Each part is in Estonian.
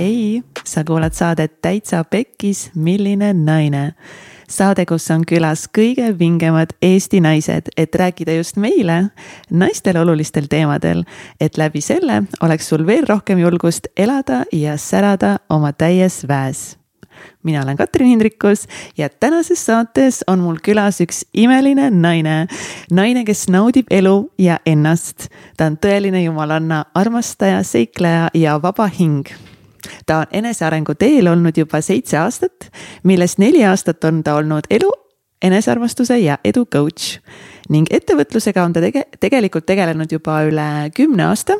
hei, sa kuulad saadet Täitsa Pekkis, milline naine. saade, kus on külas kõige vingemad Eesti naised, et rääkida just meile, naistele olulistel teemadel, et läbi selle oleks sul veel rohkem julgust elada ja särada oma täies väes mina olen Katrin Hindrikus ja tänases saates on mul külas üks imeline naine. naine, kes naudib elu ja ennast. ta on tõeline jumalanna, armastaja, seikleja ja vaba hing ta on enesearengu teel olnud juba seitse aastat, millest neli aastat on ta olnud elu, enesearmastuse ja edu coach ning ettevõtlusega on ta tege-, tegelikult tegelenud juba üle kümne aasta.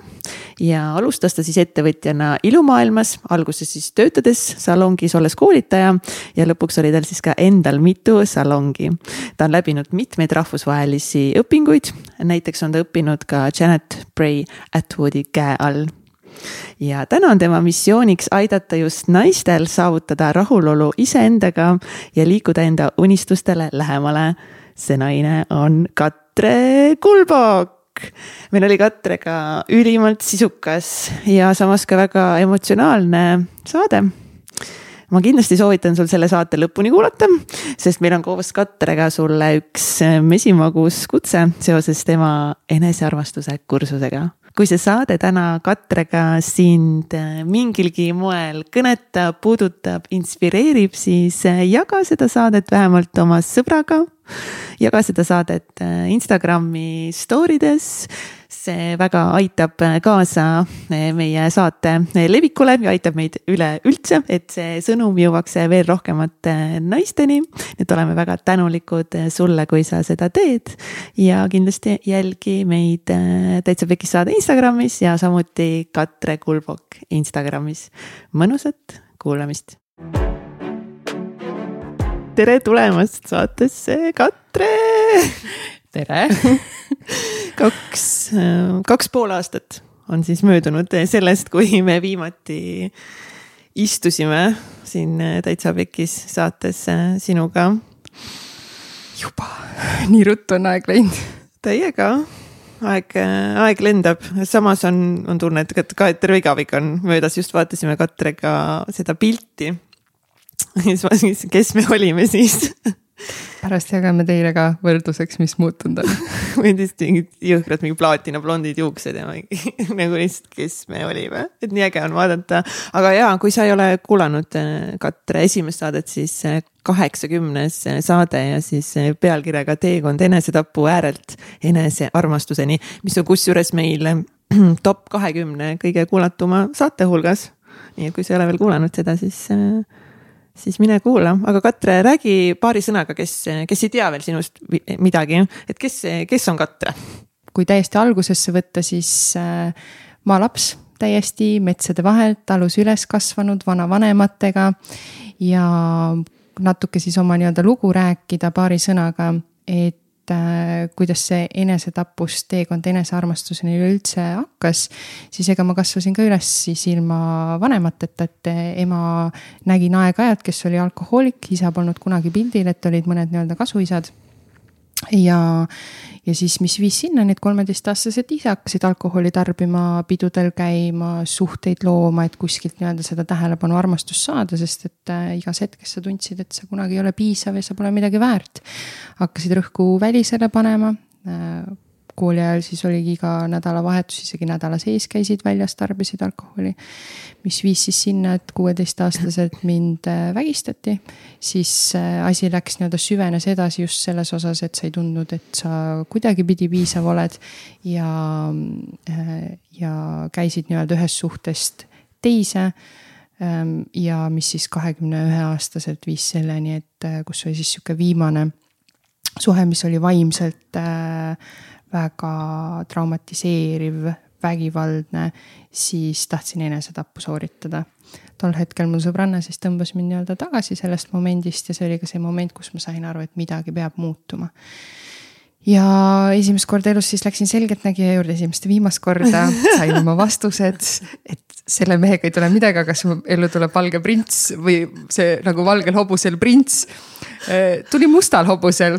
ja alustas ta siis ettevõtjana ilumaailmas, alguses siis töötades salongis, olles koolitaja ja lõpuks oli tal siis ka endal mitu salongi. ta on läbinud mitmeid rahvusvahelisi õpinguid, näiteks on ta õppinud ka Janet Bray Atwoodi käe all ja täna on tema missiooniks aidata just naistel saavutada rahulolu iseendaga ja liikuda enda unistustele lähemale. See naine on Katre Kulbok. Meil oli Katrega ülimalt sisukas ja samas ka väga emotsionaalne saade. ma kindlasti soovitan sul selle saate lõpuni kuulata, sest meil on koos Katrega sulle üks mesimagus kutse seoses tema enesearmastuse kursusega kui see saade täna Katrega sind mingilgi moel kõnetab, puudutab, inspireerib, siis jaga seda saadet vähemalt oma sõbraga jaga seda saadet äh, Instagrami story des. see väga aitab äh, kaasa äh, meie saate levikule ja aitab meid üleüldse, et see sõnum jõuaks veel rohkemate naisteni. et oleme väga tänulikud sulle, kui sa seda teed ja kindlasti jälgi meid Täitsa Pekis saade Instagramis ja samuti Katre Kulbok Instagramis. mõnusat kuulamist tere tulemast saatesse, Katre. tere kaks, kaks pool aastat on siis möödunud sellest, kui me viimati istusime siin Täitsa Pekis saates sinuga. juba, nii ruttu on aeg läinud. täiega, aeg, aeg lendab, samas on, on tunne, et ka terve igavik on möödas, just vaatasime Katrega seda pilti siis ma siis, kes me olime siis pärast jagame teile ka võrdluseks, mis muutunud on või lihtsalt mingid jõhkrad, mingi plaatina blondid juuksed ja mingi nagu lihtsalt, kes me olime, et nii äge on vaadata. aga ja, kui sa ei ole kuulanud äh, Katre esimest saadet, siis äh, kaheksakümnes äh, saade ja siis pealkirjaga Teekond enesetapu äärelt enesearmastuseni, mis on kusjuures meil top kahekümne kõige kuulatuma saate hulgas. nii et kui sa ei ole veel kuulanud seda, siis siis mine kuula, aga Katre, räägi paari sõnaga, kes, kes ei tea veel sinust midagi, et kes, kes on Katre? kui täiesti algusesse võtta, siis äh, maalaps täiesti metsade vahelt, talus üles kasvanud vanavanematega ja natuke siis oma nii-öelda lugu rääkida paari sõnaga, et äh, kuidas see enesetapust teekond enesearmastuseni üleüldse hakkas, siis ega ma kasvasin ka üles siis ilma vanemateta, et ema nägin aeg-ajalt, kes oli alkohoolik, isa polnud kunagi pildil, et olid mõned nii-öelda kasuisad ja, ja siis, mis viis sinnani, et kolmeteistaastased ise hakkasid alkoholi tarbima, pidudel käima, suhteid looma, et kuskilt nii-öelda seda tähelepanu, armastust saada, sest et äh, igas hetkes sa tundsid, et sa kunagi ei ole piisav ja sa pole midagi väärt. hakkasid rõhku välisele panema äh, kooli ajal siis oligi iga nädalavahetus, isegi nädala sees käisid väljas, tarbisid alkoholi. mis viis siis sinna, et kuueteistaastaselt mind äh, vägistati. siis äh, asi läks nii-öelda süvenes edasi just selles osas, et sa ei tundnud, et sa kuidagipidi piisav oled. ja, äh, ja käisid nii-öelda ühest suhtest teise ähm, ja mis siis kahekümne ühe aastaselt viis selleni, et kus oli siis sihuke viimane suhe, mis oli vaimselt äh, väga traumatiseeriv, vägivaldne, siis tahtsin enesetappu sooritada. tol hetkel mu sõbranna siis tõmbas mind nii-öelda tagasi sellest momendist ja see oli ka see moment, kus ma sain aru, et midagi peab muutuma. Ja esimest korda elus siis läksin selgeltnägija juurde esimest ja viimast korda, sain oma vastused, et selle mehega ei tule midagi, aga kas mu ellu tuleb valge prints või see nagu valgel hobusel prints tuli mustal hobusel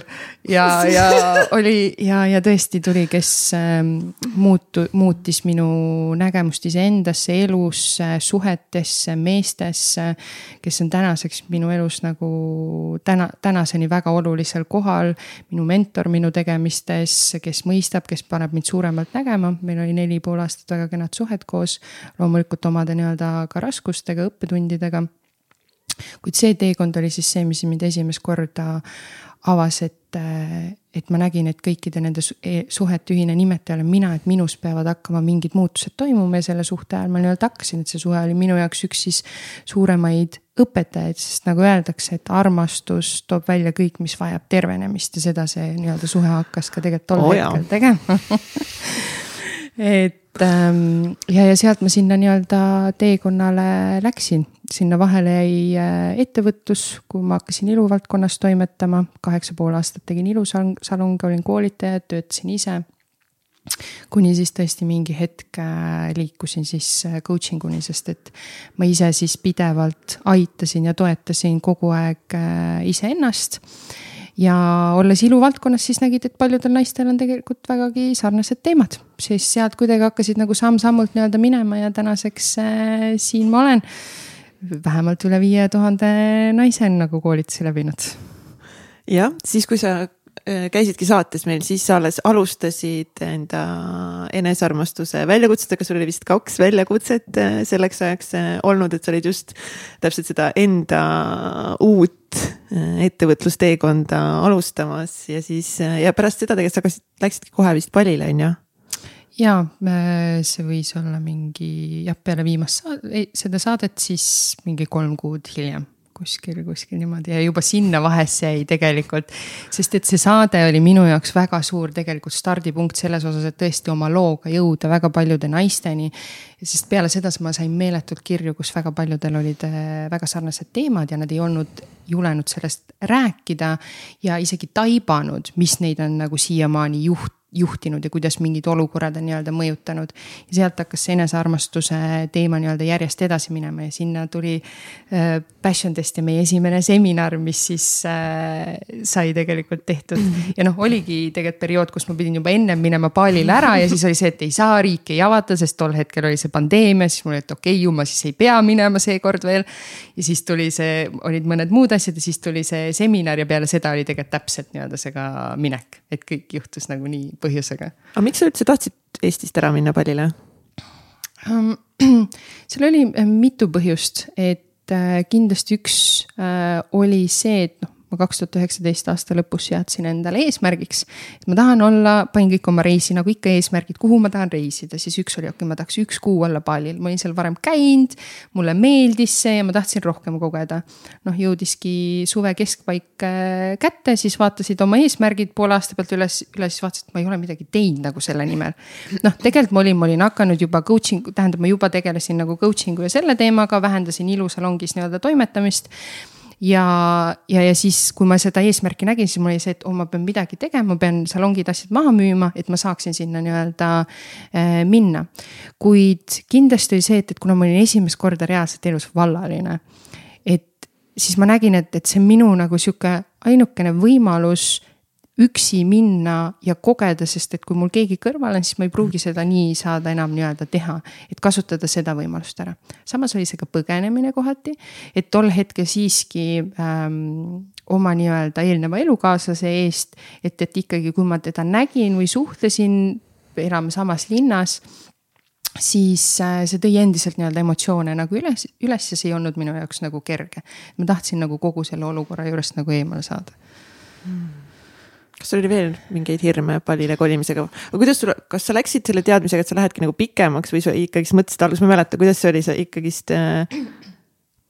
ja, ja oli ja, ja tõesti tuli, kes ähm, muutu-, muutis minu nägemust iseendasse, elusse, suhetesse, meestesse. kes on tänaseks minu elus nagu täna, tänaseni väga olulisel kohal. minu mentor minu tegemistes, kes mõistab, kes paneb mind suuremalt nägema, meil oli neli pool aastat väga kenad suhed koos. loomulikult omade nii-öelda ka raskustega, õppetundidega kuid see teekond oli siis see, mis mind esimest korda avas, et, et ma nägin, et kõikide nende e-, suhete ühine nimetaja olen mina, et minus peavad hakkama mingid muutused toimuma ja selle suhte ajal ma nii-öelda hakkasin, et see suhe oli minu jaoks üks siis suuremaid õpetajaid, sest nagu öeldakse, et armastus toob välja kõik, mis vajab tervenemist ja seda see nii-öelda suhe hakkas ka tegelikult tol oh, hetkel tegema et ähm, ja, ja sealt ma sinna nii-öelda teekonnale läksin, sinna vahele jäi äh, ettevõtlus, kui ma hakkasin iluvaldkonnas toimetama, kaheksa pool aastat tegin ilusalongi, olin koolitaja, töötasin ise. Kuni siis tõesti mingi hetk äh, liikusin siis äh, coaching uni, sest et ma ise siis pidevalt aitasin ja toetasin kogu aeg iseennast ja olles iluvaldkonnas, siis nägid, et paljudel naistel on tegelikult vägagi sarnased teemad, siis sealt kuidagi hakkasid nagu samm-sammult nii-öelda minema ja tänaseks äh, siin ma olen. vähemalt üle viie tuhande naise on nagu koolitusi läbinud. jah, siis kui sa käisidki saates meil, siis sa alles alustasid enda enesearmastuse väljakutsetega, sul oli vist kaks väljakutset äh, selleks ajaks äh, olnud, et sa olid just täpselt seda enda uut Äh, ettevõtlusteekonda alustamas. Ja siis äh, ja pärast seda tegelikult sa hakkasid, läksidki kohe vist palile, on ju? ja see võis olla mingi jah, peale viimast saade, seda saadet siis mingi kolm kuud hiljem kuskil, kuskil niimoodi ja juba sinna vahesse jäi tegelikult. sest et see saade oli minu jaoks väga suur tegelikult stardipunkt selles osas, et tõesti oma looga jõuda väga paljude naisteni. sest peale seda ma sain meeletult kirju, kus väga paljudel olid äh, väga sarnased teemad ja nad ei olnud julenud sellest rääkida. ja isegi taibanud, mis neid on nagu siiamaani juht juhtinud ja kuidas mingid olukorrad on nii-öelda mõjutanud. ja sealt hakkas see enesearmastuse teema nii-öelda järjest edasi minema ja sinna tuli äh, Passion Test ja meie esimene seminar, mis siis äh, sai tegelikult tehtud. ja noh, oligi tegelikult periood, kus ma pidin juba ennem minema baalile ära ja siis oli see, et ei saa, riik ei avata, sest tol hetkel oli see pandeemia, siis mul oli, et okei okay,, ju ma siis ei pea minema seekord veel. ja siis tuli see, olid mõned muud asjad ja siis tuli see seminar ja peale seda oli tegelikult täpselt nii-öelda see ka minek, et kõik juhtus nagu nii põhjusega. aga miks sa üldse tahtsid Eestist ära minna pallile um,? seal oli äh, mitu põhjust, et äh, kindlasti üks äh, oli see, et noh ma kaks tuhat üheksateist aasta lõpus seadsin endale eesmärgiks. et ma tahan olla, panin kõik oma reisi nagu ikka eesmärgid, kuhu ma tahan reisida, siis üks oli, okei okay,, ma tahaks üks kuu olla Balil, ma olin seal varem käinud. mulle meeldis see ja ma tahtsin rohkem kogeda. noh, jõudiski suve keskpaik äh, kätte, siis vaatasid oma eesmärgid poole aasta pealt üles, üle, siis vaatasid, et ma ei ole midagi teinud nagu selle nimel. noh, tegelikult ma olin, ma olin hakanud juba coaching, tähendab, ma juba tegelesin nagu coaching'u ja selle teemaga, vähendasin ilusalongis nii-öelda toimetamist ja, ja, ja siis, kui ma seda eesmärki nägin, siis mul oli see, et oh, ma pean midagi tegema, ma pean salongid asjad maha müüma, et ma saaksin sinna nii-öelda äh, minna. kuid kindlasti oli see, et, et kuna ma olin esimest korda reaalselt elus vallaline, et siis ma nägin, et, et see on minu nagu sihuke ainukene võimalus üksi minna ja kogeda, sest et kui mul keegi kõrval on, siis ma ei pruugi seda nii saada enam nii-öelda teha. et kasutada seda võimalust ära. samas oli see ka põgenemine kohati, et tol hetkel siiski ähm, oma nii-öelda eelneva elukaaslase eest, et, et ikkagi, kui ma teda nägin või suhtlesin, elame samas linnas siis äh, see tõi endiselt nii-öelda emotsioone nagu üles, üles ja see ei olnud minu jaoks nagu kerge. ma tahtsin nagu kogu selle olukorra juurest nagu eemale saada hmm kas sul oli veel mingeid hirme pallile kolimisega, aga kuidas sul, kas sa läksid selle teadmisega, et sa lähedki nagu pikemaks või sa ikkagist mõtlesid alguses, ma ei mäleta, kuidas see oli, sa ikkagist äh,.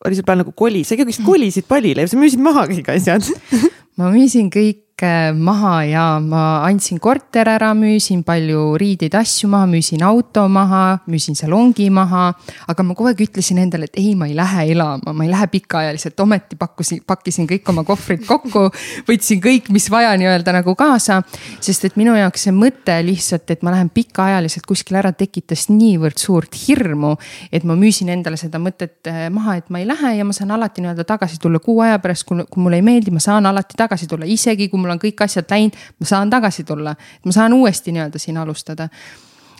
oli sul plaan nagu koli, sa ikkagist kolisid pallile ja sa müüsid maha kõik asjad ma müüsin kõik maha ja ma andsin korteri ära, müüsin palju riideid, asju maha, müüsin auto maha, müüsin salongi maha. aga ma kogu aeg ütlesin endale, et ei, ma ei lähe elama, ma ei lähe pikaajaliselt, ometi pakkusin, pakkisin kõik oma kohvrid kokku. võtsin kõik, mis vaja nii-öelda nagu kaasa, sest et minu jaoks see mõte lihtsalt, et ma lähen pikaajaliselt kuskile ära, tekitas niivõrd suurt hirmu. et ma müüsin endale seda mõtet eh, maha, et ma ei lähe ja ma saan alati nii-öelda tagasi tulla kuu aja pärast, kui mulle ei meeldi, ma saan alati tagasi tulla, isegi kui mul on kõik asjad läinud, ma saan tagasi tulla, ma saan uuesti nii-öelda siin alustada.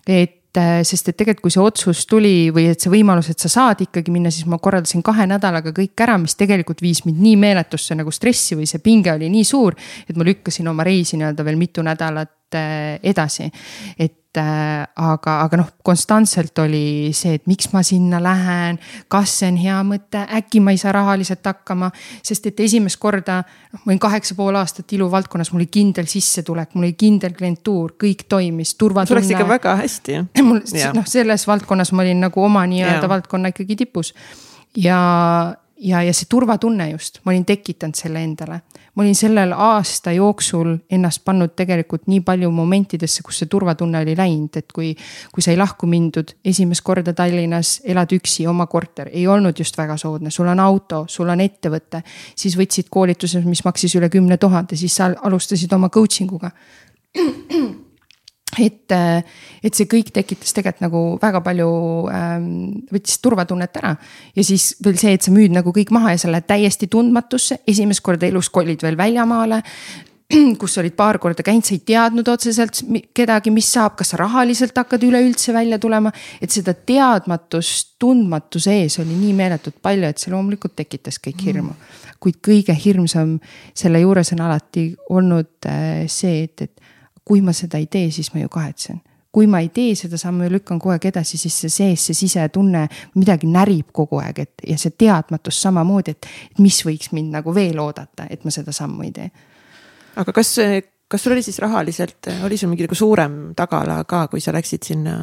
et äh, sest et tegelikult, kui see otsus tuli või et see võimalus, et sa saad ikkagi minna, siis ma korraldasin kahe nädalaga kõik ära, mis tegelikult viis mind nii meeletusse nagu stressi või see pinge oli nii suur, et ma lükkasin oma reisi nii-öelda veel mitu nädalat edasi. et äh, aga, aga noh, konstantselt oli see, et miks ma sinna lähen, kas see on hea mõte, äkki ma ei saa rahaliselt hakkama. sest et esimest korda, noh, ma olin kaheksa pool aastat iluvaldkonnas, mul oli kindel sissetulek, mul oli kindel klientuur, kõik toimis, turvatunne. sul läks ikka väga hästi ju. mul noh, selles valdkonnas ma olin nagu oma nii-öelda valdkonna ikkagi tipus ja, ja, ja see turvatunne just, ma olin tekitanud selle endale. Ma olin sellel aasta jooksul ennast pannud tegelikult nii palju momentidesse, kus see turvatunne oli läinud, et kui. kui sai lahku mindud esimest korda Tallinnas, elad üksi, oma korter, ei olnud just väga soodne, sul on auto, sul on ettevõte. siis võtsid koolituse, mis maksis üle kümne tuhande, siis sa alustasid oma coaching uga et, äh, et see kõik tekitas tegelikult nagu väga palju ähm,, võttis turvatunnet ära. ja siis veel see, et sa müüd nagu kõik maha ja sa lähed täiesti tundmatusse, esimest korda elus kolid veel väljamaale kus olid paar korda käinud, sa ei teadnud otseselt kedagi, mis saab, kas sa rahaliselt hakkad üleüldse välja tulema. et seda teadmatust, tundmatuse ees oli nii meeletult palju, et see loomulikult tekitas kõik mm. hirmu kuid kõige hirmsam selle juures on alati olnud äh, see, et, et kui ma seda ei tee, siis ma ju kahetsen kui ma ei tee seda sammu ja lükkan kogu aeg edasi, siis see sees, see sisetunne midagi närib kogu aeg, et ja see teadmatus samamoodi, et mis võiks mind nagu veel oodata, et ma seda sammu ei tee. aga kas, kas sul oli siis rahaliselt, oli sul mingi nagu suurem tagala ka, kui sa läksid sinna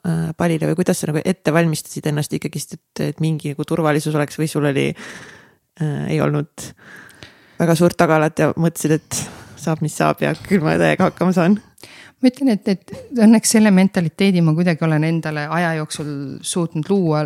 äh, palile või kuidas sa nagu ette valmistasid ennast ikkagist, et, et mingi nagu turvalisus oleks või sul oli äh,, ei olnud väga suurt tagalat ja mõtlesid, et saab, mis saab ja küll ma täiega hakkama saan. Ma ütlen, et, et õnneks selle mentaliteedi ma kuidagi olen endale aja jooksul suutnud luua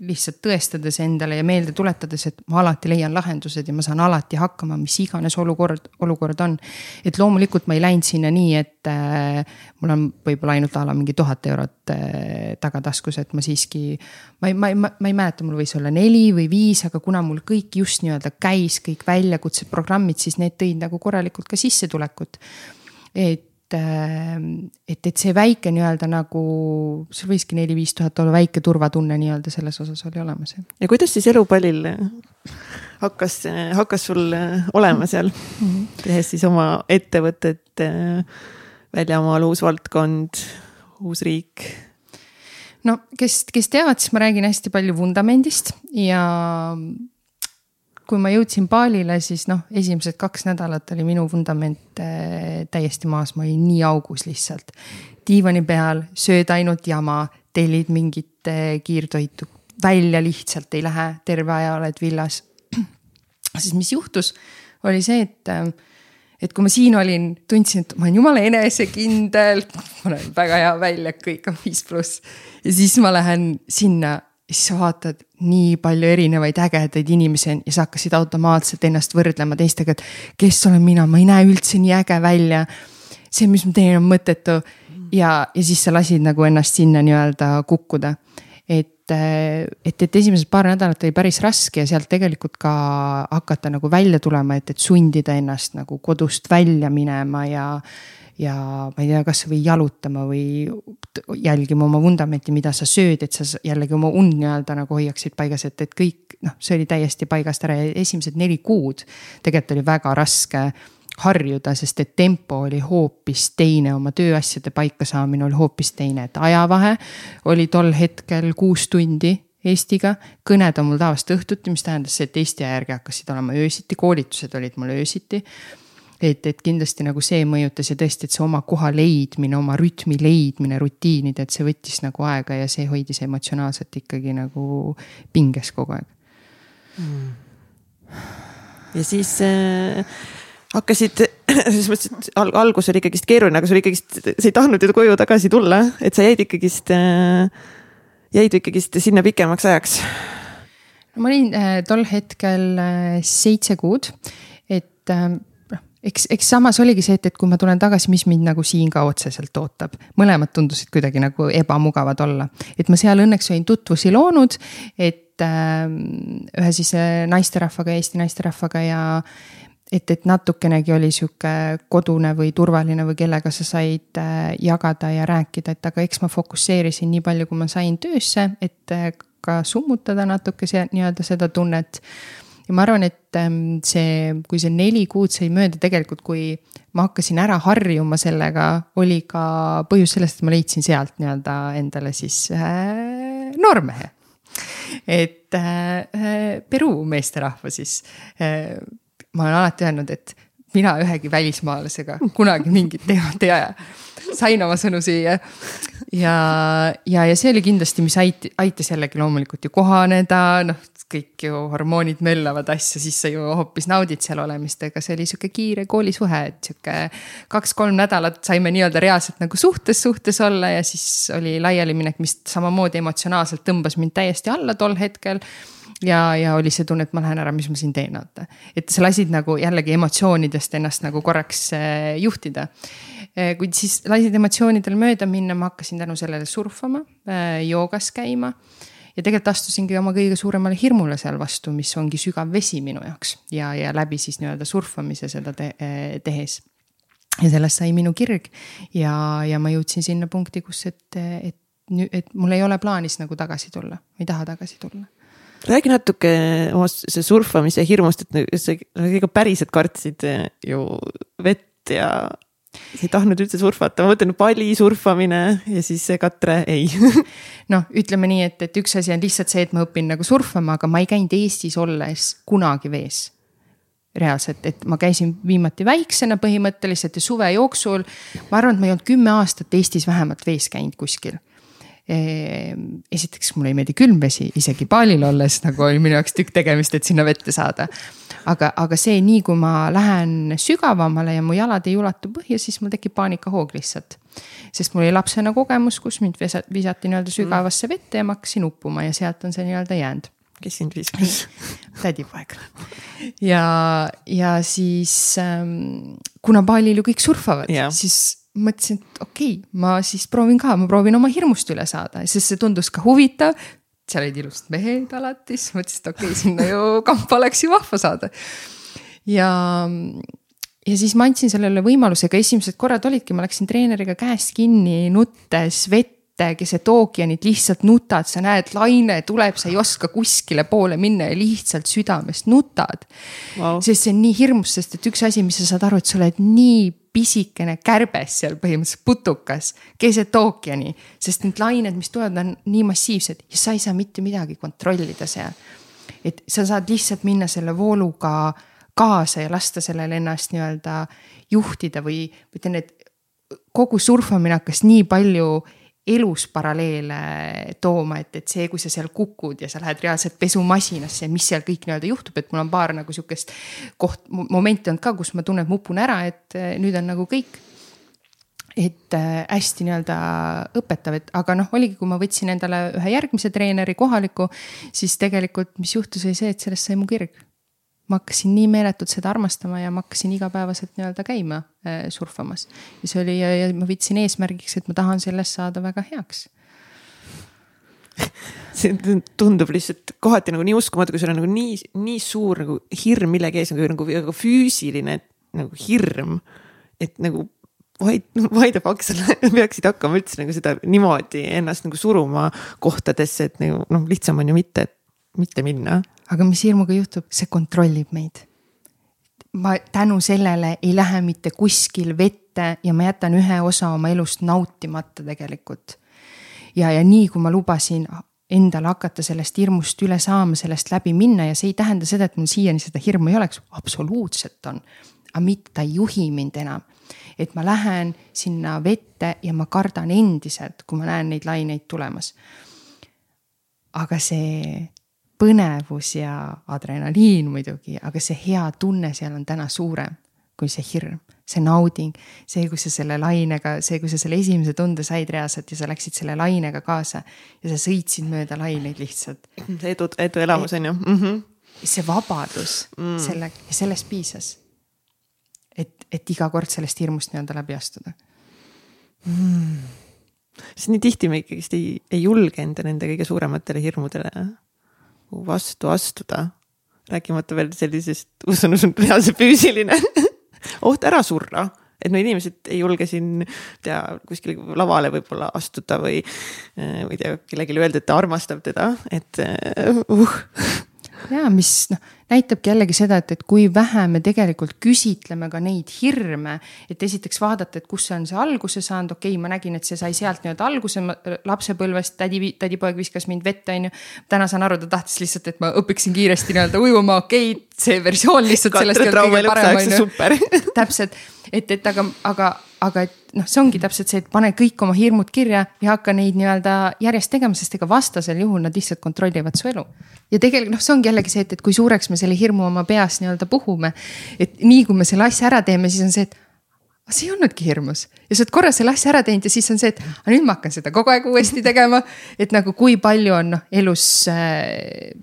lihtsalt tõestades endale ja meelde tuletades, et ma alati leian lahendused ja ma saan alati hakkama, mis iganes olukord, olukord on. et loomulikult ma ei läinud sinna nii, et äh, mul on võib-olla ainult a la mingi tuhat eurot äh, tagataskus, et ma siiski. ma ei, ma ei, ma ei mäleta, mul võis olla neli või viis, aga kuna mul kõik just nii-öelda käis, kõik väljakutseprogrammid, siis need tõid nagu korralikult ka sissetulekut. et et, et see väike nii-öelda nagu, sul võiski neli-viis tuhat olla väike turvatunne nii-öelda selles osas oli olemas. ja kuidas siis elupallil hakkas, hakkas sul olema seal mm, -hmm. tehes siis oma ettevõtet, väljamaal uus valdkond, uus riik? no kes, kes teavad, siis ma räägin hästi palju vundamendist ja kui ma jõudsin baalile, siis noh, esimesed kaks nädalat oli minu vundament äh, täiesti maas, ma olin nii augus lihtsalt. diivani peal, sööd ainult jama, tellid mingit äh, kiirtoitu, välja lihtsalt ei lähe, terve aja oled villas. siis mis juhtus, oli see, et äh, et kui ma siin olin, tundsin, et ma olen jumala enesekindel, ma olen väga hea välja, kõik on viis pluss. ja siis ma lähen sinna siis sa vaatad nii palju erinevaid ägedaid inimesi ja sa hakkasid automaatselt ennast võrdlema teistega, et kes olen mina, ma ei näe üldse nii äge välja. see, mis ma teen, on mõttetu ja, ja siis sa lasid nagu ennast sinna nii-öelda kukkuda. et, et, et esimesed paar nädalat oli päris raske ja sealt tegelikult ka hakata nagu välja tulema, et, et sundida ennast nagu kodust välja minema ja ja ma ei tea, kasvõi jalutama või jälgima oma vundamenti, mida sa sööd, et sa jällegi oma und nii-öelda nagu hoiaksid paigas, et, et kõik noh, see oli täiesti paigast ära. Ja esimesed neli kuud tegelikult oli väga raske harjuda, sest et tempo oli hoopis teine, oma tööasjade paikasaamine oli hoopis teine, et ajavahe oli tol hetkel kuus tundi Eestiga. kõned on mul tavaliselt õhtuti, mis tähendas et Eesti järgi hakkasid olema öösiti, koolitused olid mul öösiti et, et kindlasti nagu see mõjutas ja tõesti, et see oma koha leidmine, oma rütmi leidmine, rutiinid, et see võttis nagu aega ja see hoidis emotsionaalselt ikkagi nagu pinges kogu aeg mm.. ja siis äh, hakkasid, selles mõttes, et alg, algus oli ikkagist keeruline, aga sul ikkagist, sa ei tahtnud ju koju tagasi tulla, et sa jäid ikkagist, jäid ikkagist sinna pikemaks ajaks. no ma olin äh, tol hetkel äh, seitse kuud, et äh, eks, eks samas oligi see, et, et kui ma tulen tagasi, mis mind nagu siin ka otseselt ootab. mõlemad tundusid kuidagi nagu ebamugavad olla, et ma seal õnneks olin tutvusi loonud, et äh, ühe siis naisterahvaga, Eesti naisterahvaga ja et, et natukenegi oli sihuke kodune või turvaline või kellega sa said äh, jagada ja rääkida, et aga eks ma fokusseerisin nii palju, kui ma sain töösse, et äh, ka summutada natuke see nii-öelda seda tunnet ja ma arvan, et ähm, see, kui see neli kuud sai mööda, tegelikult kui ma hakkasin ära harjuma sellega, oli ka põhjus sellest, et ma leidsin sealt nii-öelda endale siis äh, noormehe. et äh, Peruu meesterahva siis äh, ma olen alati öelnud, et mina ühegi välismaalasega kunagi mingit teemat ei aja. sain oma sõnu süüa. ja, ja, ja see oli kindlasti, mis ait-, aitas jällegi loomulikult ju kohaneda, noh, kõik ju hormoonid möllavad asja, siis sa ju hoopis naudid seal olemist, ega see oli sihuke kiire koolisuhe, et sihuke kaks-kolm nädalat saime nii-öelda reaalselt nagu suhtes, suhtes olla ja siis oli laialiminek, mis samamoodi emotsionaalselt tõmbas mind täiesti alla tol hetkel ja, ja oli see tunne, et ma lähen ära, mis ma siin teen, vaata. et sa lasid nagu jällegi emotsioonidest ennast nagu korraks äh, juhtida. Äh, kuid siis lasid emotsioonidel mööda minna, ma hakkasin tänu sellele surfama, äh, joogas käima. Ja tegelikult astusingi oma kõige suuremale hirmule seal vastu, mis ongi sügav vesi minu jaoks. Ja, ja läbi siis nii-öelda surfamise seda te tehes. Ja sellest sai minu kirg. Ja, ja ma jõudsin sinna punkti, kus, et, et, et mul ei ole plaanis nagu tagasi tulla, ma ei taha tagasi tulla. Räägi natuke omast see surfamise hirmust, et sa ikka päriselt kartsid eh, ju vett ja ei tahtnud üldse surfata, ma mõtlen palli surfamine ja siis katre ei. Noh, ütleme nii, et, et üks asi on lihtsalt see, et ma õpin nagu surfama, aga ma ei käinud Eestis olles kunagi vees. Reaalselt, et ma käisin viimati väiksena põhimõtteliselt ja suve jooksul. ma arvan, et ma ei olnud kümme aastat Eestis vähemalt vees käinud kuskil esiteks mulle ei meeldi külm vesi, isegi paalil olles nagu oli minu jaoks tükk tegemist, et sinna vette saada. aga, aga see, nii kui ma lähen sügavamale ja mu jalad ei ulatu põhja, siis mul tekib paanikahoog lihtsalt. sest mul oli lapsena kogemus, kus mind visati nii-öelda sügavasse vette ja ma hakkasin uppuma ja sealt on see nii-öelda jäänud kes sind viskas? tädipoeg. ja, ja siis ähm, kuna paalil ju kõik surfavad, siis mõtlesin, et okei okay,, ma siis proovin ka, ma proovin oma hirmust üle saada, sest see tundus ka huvitav. seal olid ilusad mehed alati, siis mõtlesin, et okei okay,, sinna ju kampa oleks ju vahva saada. ja, ja siis ma andsin sellele võimaluse, aga esimesed korrad olidki, ma läksin treeneriga käest kinni, nuttes vett keset ookeanit lihtsalt nutad, sa näed, laine tuleb, sa ei oska kuskile poole minna ja lihtsalt südamest nutad wow.. sest see on nii hirmus, sest et üks asi, mis sa saad aru, et sa oled nii pisikene kärbes seal põhimõtteliselt putukas keset ookeani. sest need lained, mis tulevad, on nii massiivsed ja sa ei saa mitte midagi kontrollida seal. et sa saad lihtsalt minna selle vooluga kaasa ja lasta sellel ennast nii-öelda juhtida või, või ütlen, et kogu surfamine hakkas nii palju elus paralleele tooma, et, et see, kui sa seal kukud ja sa lähed reaalselt pesumasinasse ja mis seal kõik nii-öelda juhtub, et mul on paar nagu sihukest koht, momenti olnud ka, kus ma tunnen, et ma upun ära, et eh, nüüd on nagu kõik. et äh, hästi nii-öelda õpetav, et aga noh, oligi, kui ma võtsin endale ühe järgmise treeneri kohaliku, siis tegelikult, mis juhtus, oli see, et sellest sai mu kirg ma hakkasin nii meeletult seda armastama ja ma hakkasin igapäevaselt nii-öelda käima äh, surfamas. ja see oli ja, ja ma võtsin eesmärgiks, et ma tahan sellest saada väga heaks see tundub lihtsalt kohati nagu nii uskumatu, kui sul on nagu nii, nii suur nagu hirm millegi ees nagu, nagu, nagu füüsiline nagu hirm. et nagu the fuck sa peaksid hakkama üldse nagu seda niimoodi ennast nagu suruma kohtadesse, et nagu noh, lihtsam on ju mitte, mitte minna aga mis hirmuga juhtub, see kontrollib meid. ma tänu sellele ei lähe mitte kuskil vette ja ma jätan ühe osa oma elust nautimata tegelikult. ja, ja nii kui ma lubasin endale hakata sellest hirmust üle saama, sellest läbi minna ja see ei tähenda seda, et mul siiani seda hirmu ei oleks, absoluutselt on. aga mitte ta ei juhi mind enam. et ma lähen sinna vette ja ma kardan endiselt, kui ma näen neid laineid tulemas. aga see põnevus ja adrenaliin muidugi, aga see hea tunne seal on täna suurem. kui see hirm, see nauding, see, kui sa selle lainega, see, kui sa selle esimese tunde said reaalselt ja sa läksid selle lainega kaasa ja sa sõitsid mööda laineid lihtsalt. see edu, eduelamus on ju mm. -hmm. see vabadus mm. selle, sellest piisas. et, et iga kord sellest hirmust nii-öelda läbi astuda mm.. sest nii tihti me ikkagist ei, ei julge enda nende kõige suurematele hirmudele vastu astuda rääkimata veel sellisest, usun, usun reaalse füüsiline oht ära surra, et no inimesed ei julge siin tea kuskile lavale võib-olla astuda või, äh, või tea kellelegi öelda, et ta armastab teda, et uh. ja mis noh näitabki jällegi seda, et, et kui vähe me tegelikult küsitleme ka neid hirme. et esiteks vaadata, et kust see on see alguse saanud, okei okay,, ma nägin, et see sai sealt nii-öelda alguse lapsepõlvest, tädi, tädipoeg viskas mind vette, on ju. täna saan aru, ta tahtis lihtsalt, et ma õpiksin kiiresti nii-öelda ujuma, okei okay,, see versioon lihtsalt sellest täpselt, et, et aga, aga, aga et noh, see ongi täpselt see, et pane kõik oma hirmud kirja ja hakka neid nii-öelda järjest tegema, sest ega vastasel juhul nad lihtsalt kontrollivad su elu. ja tegelikult noh, see ongi jällegi see, et, et kui suureks me selle hirmu oma peas nii-öelda puhume. et nii kui me selle asja ära teeme, siis on see, et see ei olnudki hirmus ja sa oled korra selle asja ära teinud ja siis on see, et aga nüüd ma hakkan seda kogu aeg uuesti tegema. et nagu kui palju on noh elus äh,,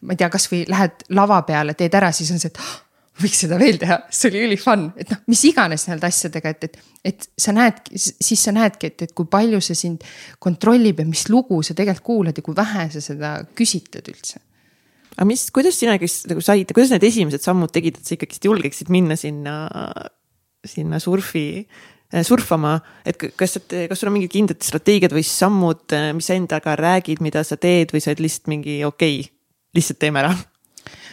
ma ei tea, kasvõi lähed lava peale, teed ära, siis on see, et oh, võiks seda veel teha, see oli üli fun, et noh, mis iganes nii-öelda asjadega, et, et, et sa näed, siis sa näedki, et, et kui palju see sind kontrollib ja mis lugu sa tegelikult kuulad ja kui vähe sa seda küsitled üldse. Aga mis, kuidas sina ikkagist nagu said, kuidas need esimesed sammud tegid, et sa ikkagist julgeksid minna sinna, sinna surfi, äh, surfama, et kas, kas sul on mingid kindlad strateegiad või sammud, äh, mis sa endaga räägid, mida sa teed või sa oled lihtsalt mingi okei okay,, lihtsalt teeme ära?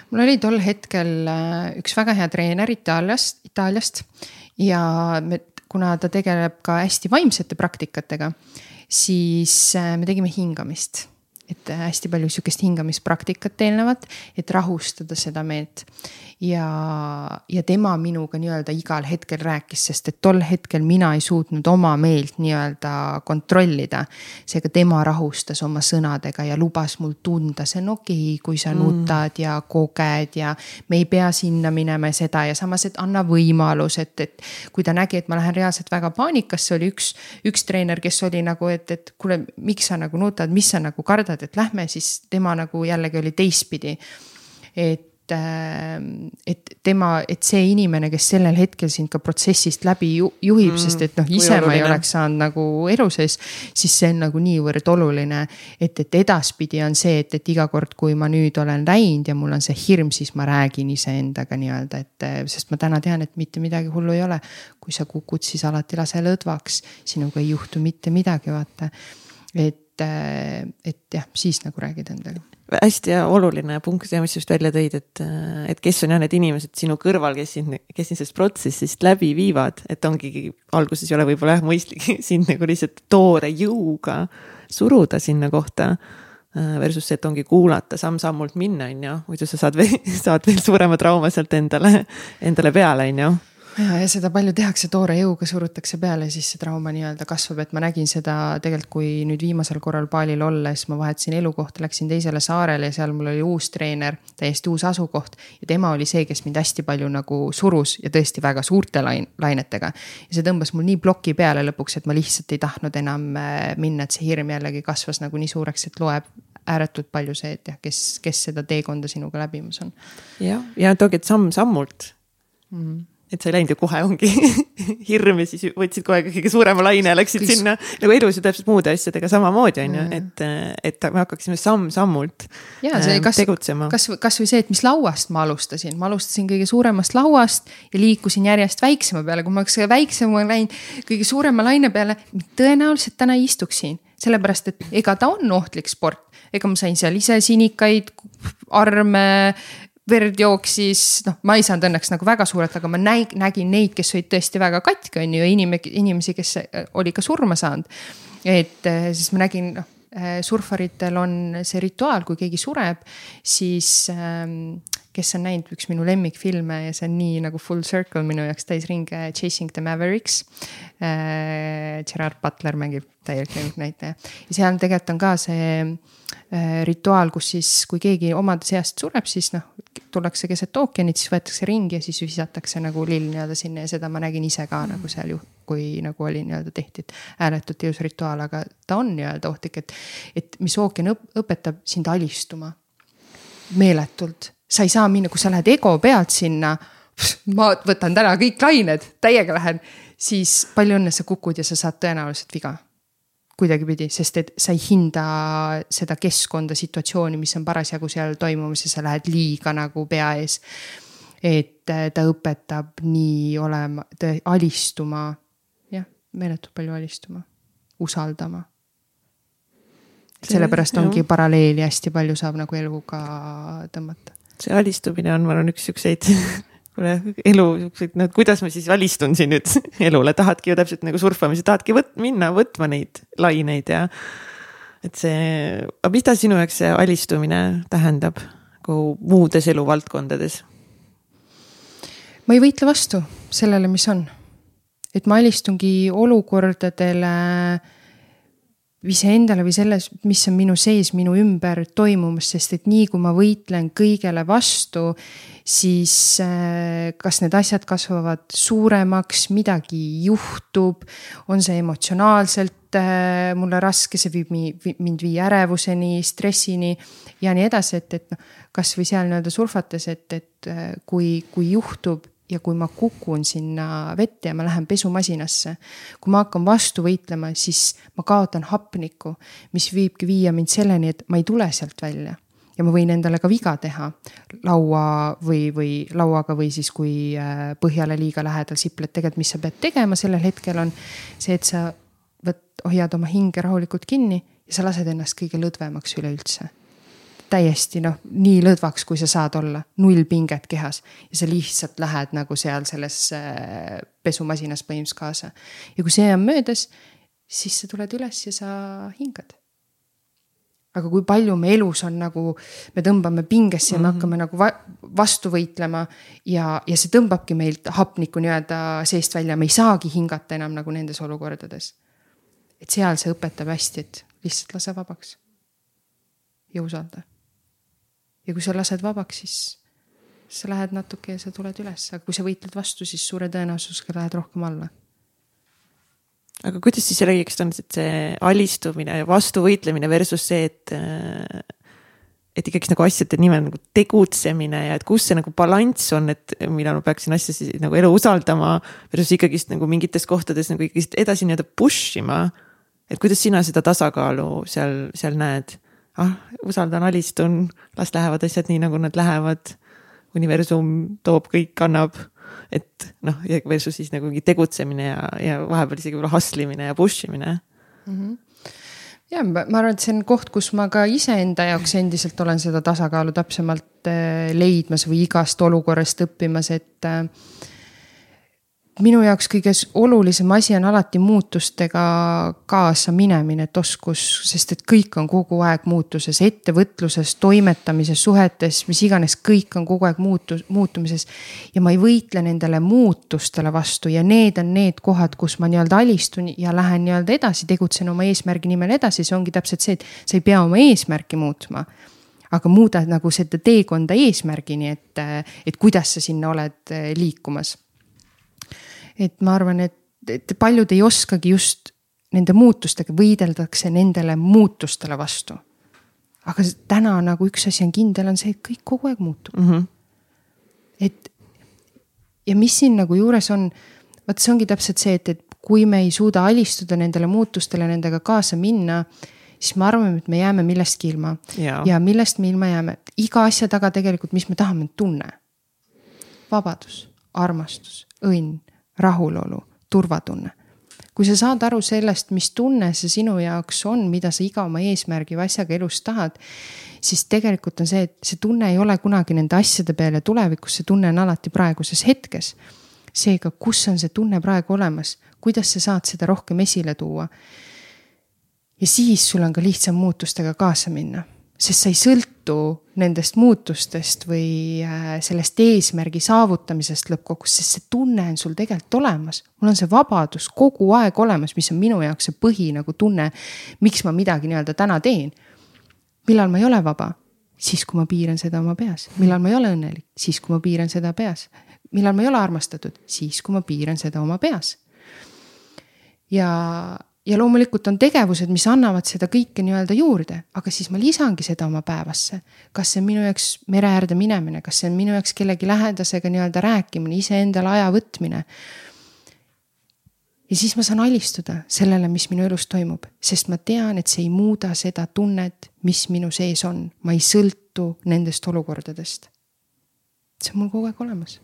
Mul oli tol hetkel äh, üks väga hea treener Itaaliast, Itaaliast ja me, kuna ta tegeleb ka hästi vaimsete praktikatega, siis me tegime hingamist. Et hästi palju sihukest hingamispraktikat eelnevat, et rahustada seda meelt ja, ja tema minuga nii-öelda igal hetkel rääkis, sest et tol hetkel mina ei suutnud oma meelt nii-öelda kontrollida. seega tema rahustas oma sõnadega ja lubas mul tunda, see on okei okay,, kui sa mm. nutad ja koged ja me ei pea sinna minema ja seda ja samas, et anna võimalus, et, et kui ta nägi, et ma lähen reaalselt väga paanikasse, oli üks, üks treener, kes oli nagu, et, et kuule, miks sa nagu nutad, mis sa nagu kardad, et lähme, siis tema nagu jällegi oli teistpidi et et, äh, et tema, et see inimene, kes sellel hetkel sind ka protsessist läbi ju, juhib mm,, sest et noh, ise ma ei oleks saanud nagu elu sees, siis see on nagu niivõrd oluline. et, et edaspidi on see, et, et iga kord, kui ma nüüd olen läinud ja mul on see hirm, siis ma räägin iseendaga nii-öelda, et sest ma täna tean, et mitte midagi hullu ei ole. kui sa kukud, siis alati lase lõdvaks, sinuga ei juhtu mitte midagi, vaata. et, et jah, siis nagu räägid endaga hästi oluline punkt ja mis just välja tõid, et, et kes on jah need inimesed sinu kõrval, kes sind, kes sind sellest protsessist läbi viivad, et ongi alguses ei ole võib-olla jah mõistlik sind nagu lihtsalt toore jõuga suruda sinna kohta. Versus see, et ongi kuulata samm-sammult minna, on ju, muidu sa saad veel, saad veel suurema trauma sealt endale, endale peale, on ju ja, ja seda palju tehakse, toore jõuga surutakse peale, siis see trauma nii-öelda kasvab, et ma nägin seda tegelikult, kui nüüd viimasel korral Balil olles ma vahetasin elukohta, läksin teisele saarele ja seal mul oli uus treener, täiesti uus asukoht. ja tema oli see, kes mind hästi palju nagu surus ja tõesti väga suurte lain-, lainetega. ja see tõmbas mul nii ploki peale lõpuks, et ma lihtsalt ei tahtnud enam äh, minna, et see hirm jällegi kasvas nagu nii suureks, et loeb ääretult palju see, et jah, kes, kes seda teekonda sinuga läbimas on. jah, ja ongi, et samm-sammult mm. -hmm et sa ei läinud ju kohe, ongi hirm ja siis võtsid kohe kõige suurema laine ja läksid Kus... sinna. Nagu elus ju täpselt muude asjadega samamoodi on ju, et, et me hakkaksime samm-sammult äh, kas, tegutsema. kas, kasvõi see, et mis lauast ma alustasin, ma alustasin kõige suuremast lauast ja liikusin järjest väiksema peale, kui ma oleks väiksema läinud kõige suurema laine peale, tõenäoliselt täna ei istuks siin sellepärast, et ega ta on ohtlik sport, ega ma sain seal ise sinikaid, arme, verd jooksis, noh, ma ei saanud õnneks nagu väga suurelt, aga ma näin, nägin neid, kes olid tõesti väga katki, on ju, inimesi, inimesi, kes äh, oli ka surma saanud. et äh, siis ma nägin, noh, äh, surfaritel on see rituaal, kui keegi sureb, siis ähm, kes on näinud üks minu lemmikfilme ja see on nii nagu full circle minu jaoks täisringe Chasing the Mavericks äh,. Gerard Butler mängib täielik lemmiknäitleja ja seal tegelikult on ka see äh, rituaal, kus siis, kui keegi omade seast sureb, siis noh, tullakse keset ookeanit, siis võetakse ringi ja siis visatakse nagu lill nii-öelda sinna ja seda ma nägin ise ka mm. nagu seal ju, kui nagu oli nii-öelda tehti, et ääretult ilus rituaal, aga ta on nii-öelda ohtlik, et, et mis ookean õp õpetab sind alistuma meeletult sa ei saa minna, kui sa lähed ego pealt sinna, ma võtan täna kõik lained, täiega lähen, siis palju õnne, sa kukud ja sa saad tõenäoliselt viga. kuidagipidi, sest et sa ei hinda seda keskkonda, situatsiooni, mis on parasjagu seal toimumas ja sa lähed liiga nagu pea ees. et äh, ta õpetab nii olema, alistuma, jah, meeletult palju alistuma, usaldama sellepärast ongi paralleeli hästi palju saab nagu eluga tõmmata see alistumine on, ma arvan, üks siukseid kuule, elu siukseid, no kuidas ma siis alistun siin nüüd elule, tahadki ju täpselt nagu surfamas ja tahadki võt-, minna võtma neid laineid ja. et see, aga mis ta sinu jaoks see alistumine tähendab nagu muudes eluvaldkondades? ma ei võitle vastu sellele, mis on. et ma alistungi olukordadele iseendale või selles, mis on minu sees, minu ümber toimumas, sest et nii kui ma võitlen kõigele vastu, siis äh, kas need asjad kasvavad suuremaks, midagi juhtub, on see emotsionaalselt äh, mulle raske, see viib mind viia ärevuseni, stressini ja nii edasi, et, et noh, kasvõi seal nii-öelda surfates, et, et äh, kui, kui juhtub ja kui ma kukun sinna vette ja ma lähen pesumasinasse, kui ma hakkan vastu võitlema, siis ma kaotan hapnikku, mis viibki viia mind selleni, et ma ei tule sealt välja. ja ma võin endale ka viga teha laua või, või lauaga või siis, kui äh, põhjale liiga lähedal sipled, tegelikult, mis sa pead tegema sellel hetkel on see, et sa võt-, hoiad oma hinge rahulikult kinni ja sa lased ennast kõige lõdvemaks üleüldse täiesti noh, nii lõdvaks, kui sa saad olla, null pinget kehas. ja sa lihtsalt lähed nagu seal selles äh, pesumasinas põhimõtteliselt kaasa. ja kui see on möödas, siis sa tuled üles ja sa hingad. aga kui palju me elus on nagu, me tõmbame pingesse ja me mm -hmm. hakkame nagu va vastu võitlema ja, ja see tõmbabki meilt hapnikku nii-öelda seest välja, me ei saagi hingata enam nagu nendes olukordades. et seal see õpetab hästi, et lihtsalt lase vabaks ja usalda ja kui sa lased vabaks, siis sa lähed natuke ja sa tuled üles, aga kui sa võitled vastu, siis suure tõenäosusega lähed rohkem alla. aga kuidas siis räägiks, on see alistumine vastu võitlemine versus see, et et ikkagist nagu asjade nimel nagu tegutsemine ja et kus see nagu balanss on, et millal ma peaksin asja siis nagu elu usaldama. Versus ikkagist nagu mingites kohtades nagu ikkagist edasi nii-öelda push ima. et kuidas sina seda tasakaalu seal, seal näed? Ah, usaldan, alistun, las lähevad asjad nii, nagu nad lähevad. universum toob, kõik annab, et noh, versus siis nagu mingi tegutsemine ja, ja vahepeal isegi võib-olla hustle imine ja push imine mm. -hmm ja ma arvan, et see on koht, kus ma ka iseenda jaoks endiselt olen seda tasakaalu täpsemalt äh, leidmas või igast olukorrast õppimas, et äh, minu jaoks kõige olulisem asi on alati muutustega kaasa minemine, et oskus, sest et kõik on kogu aeg muutuses, ettevõtluses, toimetamises, suhetes, mis iganes, kõik on kogu aeg muutu-, muutumises. ja ma ei võitle nendele muutustele vastu ja need on need kohad, kus ma nii-öelda alistun ja lähen nii-öelda edasi, tegutsen oma eesmärgi nimel edasi, see ongi täpselt see, et sa ei pea oma eesmärki muutma aga muuda nagu seda teekonda eesmärgini, et, et kuidas sa sinna oled liikumas et ma arvan, et, et paljud ei oskagi just nende muutustega, võideldakse nendele muutustele vastu. aga täna nagu üks asi on kindel, on see, et kõik kogu aeg muutub mm. -hmm. et ja mis siin nagu juures on, vot see ongi täpselt see, et, et kui me ei suuda alistuda nendele muutustele, nendega kaasa minna, siis me arvame, et me jääme millestki ilma. ja millest me ilma jääme, iga asja taga tegelikult, mis me tahame, on tunne. vabadus, armastus, õnn, rahulolu, turvatunne. kui sa saad aru sellest, mis tunne see sinu jaoks on, mida sa iga oma eesmärgi või asjaga elus tahad, siis tegelikult on see, et see tunne ei ole kunagi nende asjade peal ja tulevikus, see tunne on alati praeguses hetkes. seega, kus on see tunne praegu olemas, kuidas sa saad seda rohkem esile tuua? ja siis sul on ka lihtsam muutustega kaasa minna, sest sa ei sõltu nendest muutustest või äh, sellest eesmärgi saavutamisest lõppkokkuvõttes, sest see tunne on sul tegelikult olemas. mul on see vabadus kogu aeg olemas, mis on minu jaoks see põhi nagu tunne, miks ma midagi nii-öelda täna teen. millal ma ei ole vaba? siis, kui ma piiran seda oma peas. millal ma ei ole õnnelik? siis, kui ma piiran seda peas. millal ma ei ole armastatud? siis, kui ma piiran seda oma peas. ja ja loomulikult on tegevused, mis annavad seda kõike nii-öelda juurde, aga siis ma lisangi seda oma päevasse. kas see on minu jaoks mere äärde minemine, kas see on minu jaoks kellegi lähedasega nii-öelda rääkimine, iseendale aja võtmine. ja siis ma saan alistuda sellele, mis minu elus toimub, sest ma tean, et see ei muuda seda tunnet, mis minu sees on, ma ei sõltu nendest olukordadest. see on mul kogu aeg olemas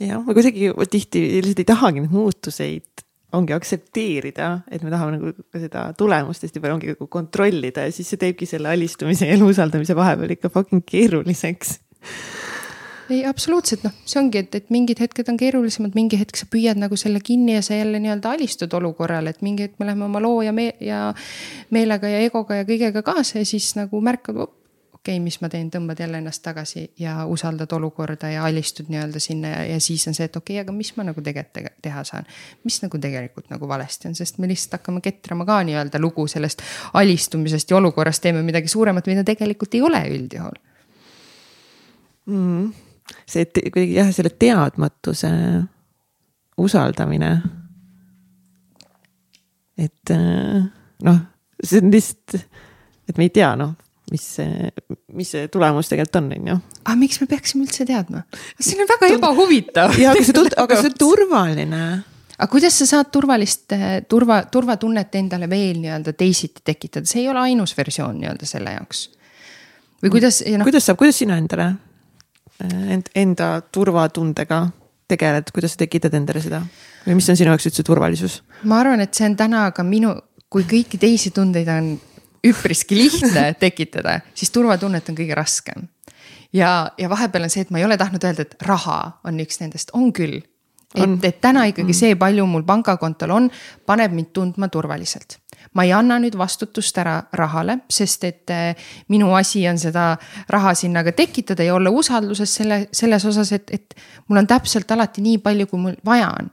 jah, ma kuidagi tihti lihtsalt ei tahagi neid muutuseid ongi aktsepteerida, et me tahame nagu seda tulemust hästi palju ongi nagu kontrollida ja siis see teebki selle alistumise ja elu usaldamise vahepeal ikka fucking keeruliseks. ei, absoluutselt noh, see ongi, et, et mingid hetked on keerulisemad, mingi hetk sa püüad nagu selle kinni ja sa jälle nii-öelda alistud olukorrale, et mingi hetk me läheme oma loo ja me ja meelega ja egoga ja kõigega kaasa ja siis nagu märkad, okei okay,, mis ma teen, tõmbad jälle ennast tagasi ja usaldad olukorda ja alistud nii-öelda sinna ja, ja siis on see, et okei okay,, aga mis ma nagu tegelikult teha saan. mis nagu tegelikult nagu valesti on, sest me lihtsalt hakkame ketrama ka nii-öelda lugu sellest alistumisest ja olukorrast teeme midagi suuremat, mida tegelikult ei ole üldjuhul mm.. see kuidagi jah, selle teadmatuse usaldamine. et äh, noh, see on lihtsalt, et me ei tea, noh mis see, mis see tulemus tegelikult on, on ju. aga miks me peaksime üldse teadma? see on väga ebahuvitav. ja, aga see, aga see on turvaline. aga kuidas sa saad turvalist, eh, turva, turvatunnet endale veel nii-öelda teisiti tekitada, see ei ole ainus versioon nii-öelda selle jaoks. või kuidas no,? kuidas saab, kuidas sina endale, eh, end, enda turvatundega tegeled, kuidas sa tekitad endale seda või mis on sinu jaoks üldse turvalisus? ma arvan, et see on täna ka minu, kui kõiki teisi tundeid on üpriski lihtne tekitada, siis turvatunnet on kõige raskem. ja, ja vahepeal on see, et ma ei ole tahtnud öelda, et raha on üks nendest, on küll. et, et täna ikkagi mm. see, palju mul pangakontol on, paneb mind tundma turvaliselt ma ei anna nüüd vastutust ära rahale, sest et eh, minu asi on seda raha sinna ka tekitada ja olla usalduses selle, selles osas, et, et mul on täpselt alati nii palju, kui mul vaja on.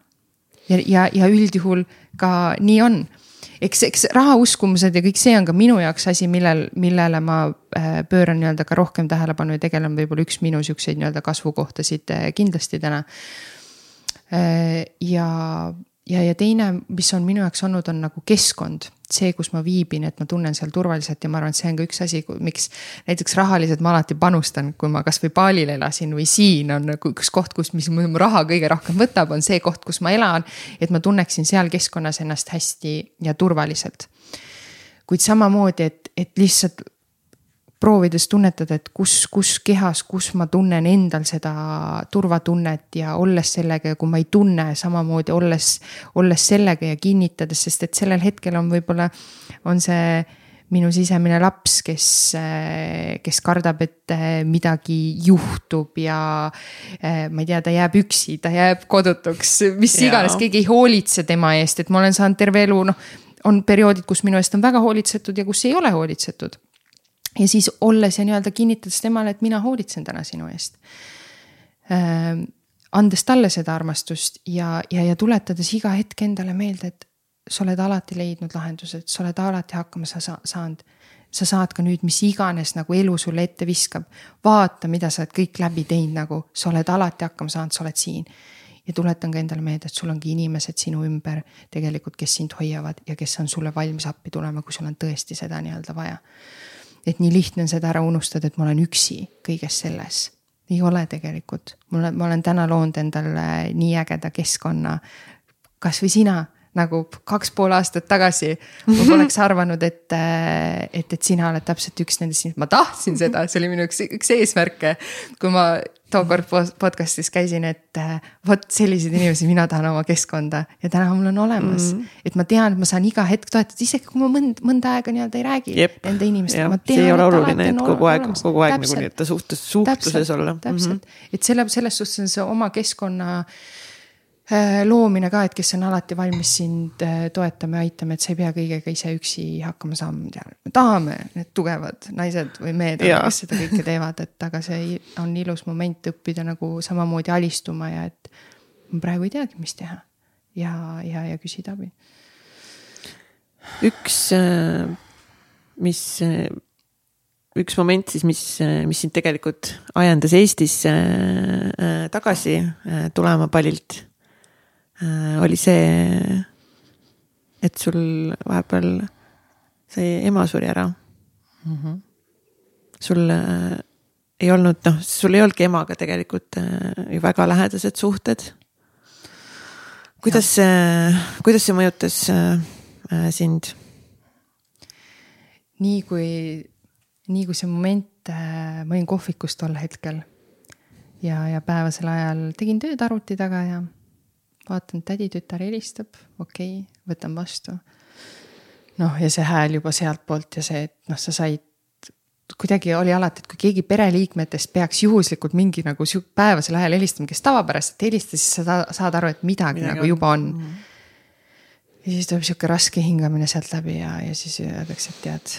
ja, ja, ja üldjuhul ka nii on eks, eks raha uskumused ja kõik see on ka minu jaoks asi, millel, millele ma äh, pööran nii-öelda ka rohkem tähelepanu ja tegelen võib-olla üks minu siukseid nii-öelda kasvukohtasid äh, kindlasti täna. Äh, ja, ja, ja teine, mis on minu jaoks olnud, on nagu keskkond see, kus ma viibin, et ma tunnen seal turvaliselt ja ma arvan, et see on ka üks asi, miks näiteks rahaliselt ma alati panustan, kui ma kasvõi Balil elasin või siin on nagu üks koht, kus, mis mu raha kõige rohkem võtab, on see koht, kus ma elan. et ma tunneksin seal keskkonnas ennast hästi ja turvaliselt. kuid samamoodi, et, et lihtsalt proovides tunnetada, et kus, kus kehas, kus ma tunnen endal seda turvatunnet ja olles sellega ja kui ma ei tunne, samamoodi olles, olles sellega ja kinnitades, sest et sellel hetkel on võib-olla, on see minu sisemine laps, kes, kes kardab, et midagi juhtub ja ma ei tea, ta jääb üksi, ta jääb kodutuks, mis iganes, keegi ei hoolitse tema eest, et ma olen saanud terve elu, noh. on perioodid, kus minu eest on väga hoolitsetud ja kus ei ole hoolitsetud ja siis olles ja nii-öelda kinnitades temale, et mina hoolitsen täna sinu eest äh,. andes talle seda armastust ja, ja, ja tuletades iga hetk endale meelde, et sa oled alati leidnud lahendused, sa oled alati hakkama sa saanud. sa saad ka nüüd, mis iganes nagu elu sulle ette viskab. vaata, mida sa oled kõik läbi teinud, nagu sa oled alati hakkama saanud, sa oled siin ja tuletan ka endale meelde, et sul ongi inimesed sinu ümber tegelikult, kes sind hoiavad ja kes on sulle valmis appi tulema, kui sul on tõesti seda nii-öelda vaja et nii lihtne on seda ära unustada, et ma olen üksi kõiges selles. ei ole tegelikult, mul on, ma olen täna loonud endale nii ägeda keskkonna. kasvõi sina nagu kaks pool aastat tagasi. ma poleks arvanud, et, äh, et, et sina oled täpselt üks nendest, ma tahtsin seda, see oli minu üks, üks eesmärke. kui ma tookord podcast'is käisin, et äh, vot selliseid inimesi mina tahan oma keskkonda ja täna mul on olemas mm. -hmm. et ma tean, et ma saan iga hetk toetada, isegi kui ma mõnd-, mõnda aega nii-öelda ei räägi Jep. nende inimestega, ma tean. see ei ole oluline, et kogu aeg, kogu aeg nagu nii-öelda suhtes, suhtluses täpselt, olla. täpselt mm, -hmm. et selle, selles suhtes on see oma keskkonna äh, loomine ka, et kes on alati valmis sind äh, toetama ja aitama, et sa ei pea kõigega ise üksi hakkama saama, me tahame need tugevad naised või mehed, kes seda kõike teevad, et aga see on ilus moment õppida nagu samamoodi alistuma ja et ma praegu ei teagi, mis teha. ja, ja, ja küsida abi. üks, äh, mis, üks moment siis, mis, mis sind tegelikult ajendas Eestisse tagasi tulema palilt Äh, oli see, et sul vahepeal see ema suri ära mm. -hmm. sul äh, ei olnud, noh, sul ei olnudki emaga tegelikult äh, ju väga lähedased suhted. kuidas see, kuidas see mõjutas sind? nii kui, nii kui see moment, ma olin kohvikus tol hetkel ja, ja päevasel ajal tegin tööd arvuti taga ja vaatan, täditütar helistab, okei okay,, võtan vastu. noh, ja see hääl juba sealtpoolt ja see, et noh, sa said, kuidagi oli alati, et kui keegi pereliikmetest peaks juhuslikult mingi nagu sihuke päevasel ajal helistama, kes tavapäraselt helistas, siis sa saad aru, et midagi, midagi nagu juba on mm. -hmm. ja siis tuleb sihuke raske hingamine sealt läbi ja, ja siis öeldakse, et tead,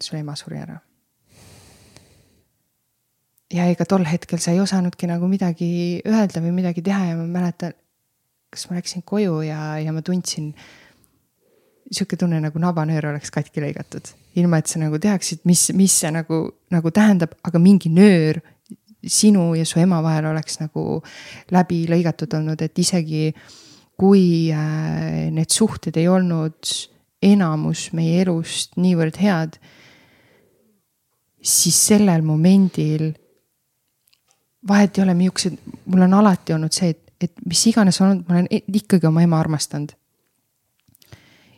su ema suri ära ja ega tol hetkel sa ei osanudki nagu midagi öelda või midagi teha ja ma mäletan, kas ma läksin koju ja, ja ma tundsin sihuke tunne nagu nabanöör oleks katki lõigatud, ilma et sa nagu teaksid, mis, mis see nagu, nagu tähendab, aga mingi nöör sinu ja su ema vahel oleks nagu läbi lõigatud olnud, et isegi kui äh, need suhted ei olnud enamus meie elust niivõrd head, siis sellel momendil vahet ei ole, millised, mul on alati olnud see, et, et mis iganes olnud, ma olen ikkagi oma ema armastanud.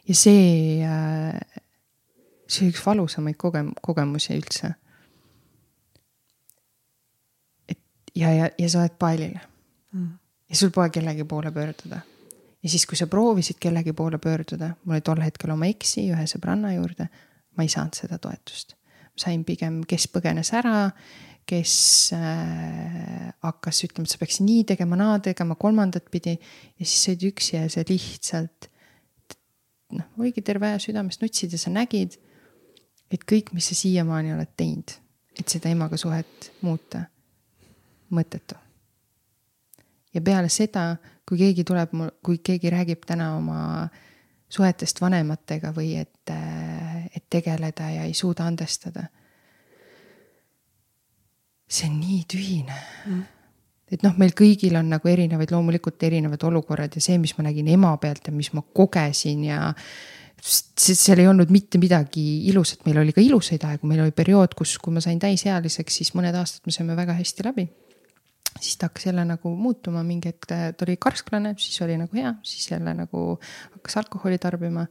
ja see, äh, see üks valusamaid kogem-, kogemusi üldse. et ja, ja, ja sa oled paalil mm. ja sul pole kellegi poole pöörduda. ja siis, kui sa proovisid kellegi poole pöörduda, mul oli tol hetkel oma eksi ühe sõbranna juurde, ma ei saanud seda toetust. sain pigem, kes põgenes ära kes äh, hakkas ütlema, et sa peaks nii tegema, naa tegema, kolmandat pidi. ja siis sa olid üksi ja sa lihtsalt noh, oligi terve aja südamest nutsid ja sa nägid, et kõik, mis sa siiamaani oled teinud, et seda emaga suhet muuta, mõttetu. ja peale seda, kui keegi tuleb mul, kui keegi räägib täna oma suhetest vanematega või et, et tegeleda ja ei suuda andestada see on nii tühine mm. et noh, meil kõigil on nagu erinevaid, loomulikult erinevad olukorrad ja see, mis ma nägin ema pealt ja mis ma kogesin ja seal ei olnud mitte midagi ilusat, meil oli ka ilusaid aegu, meil oli periood, kus, kui ma sain täisealiseks, siis mõned aastad me saime väga hästi läbi. siis ta hakkas jälle nagu muutuma, mingi hetk ta oli karsklane, siis oli nagu hea, siis jälle nagu hakkas alkoholi tarbima.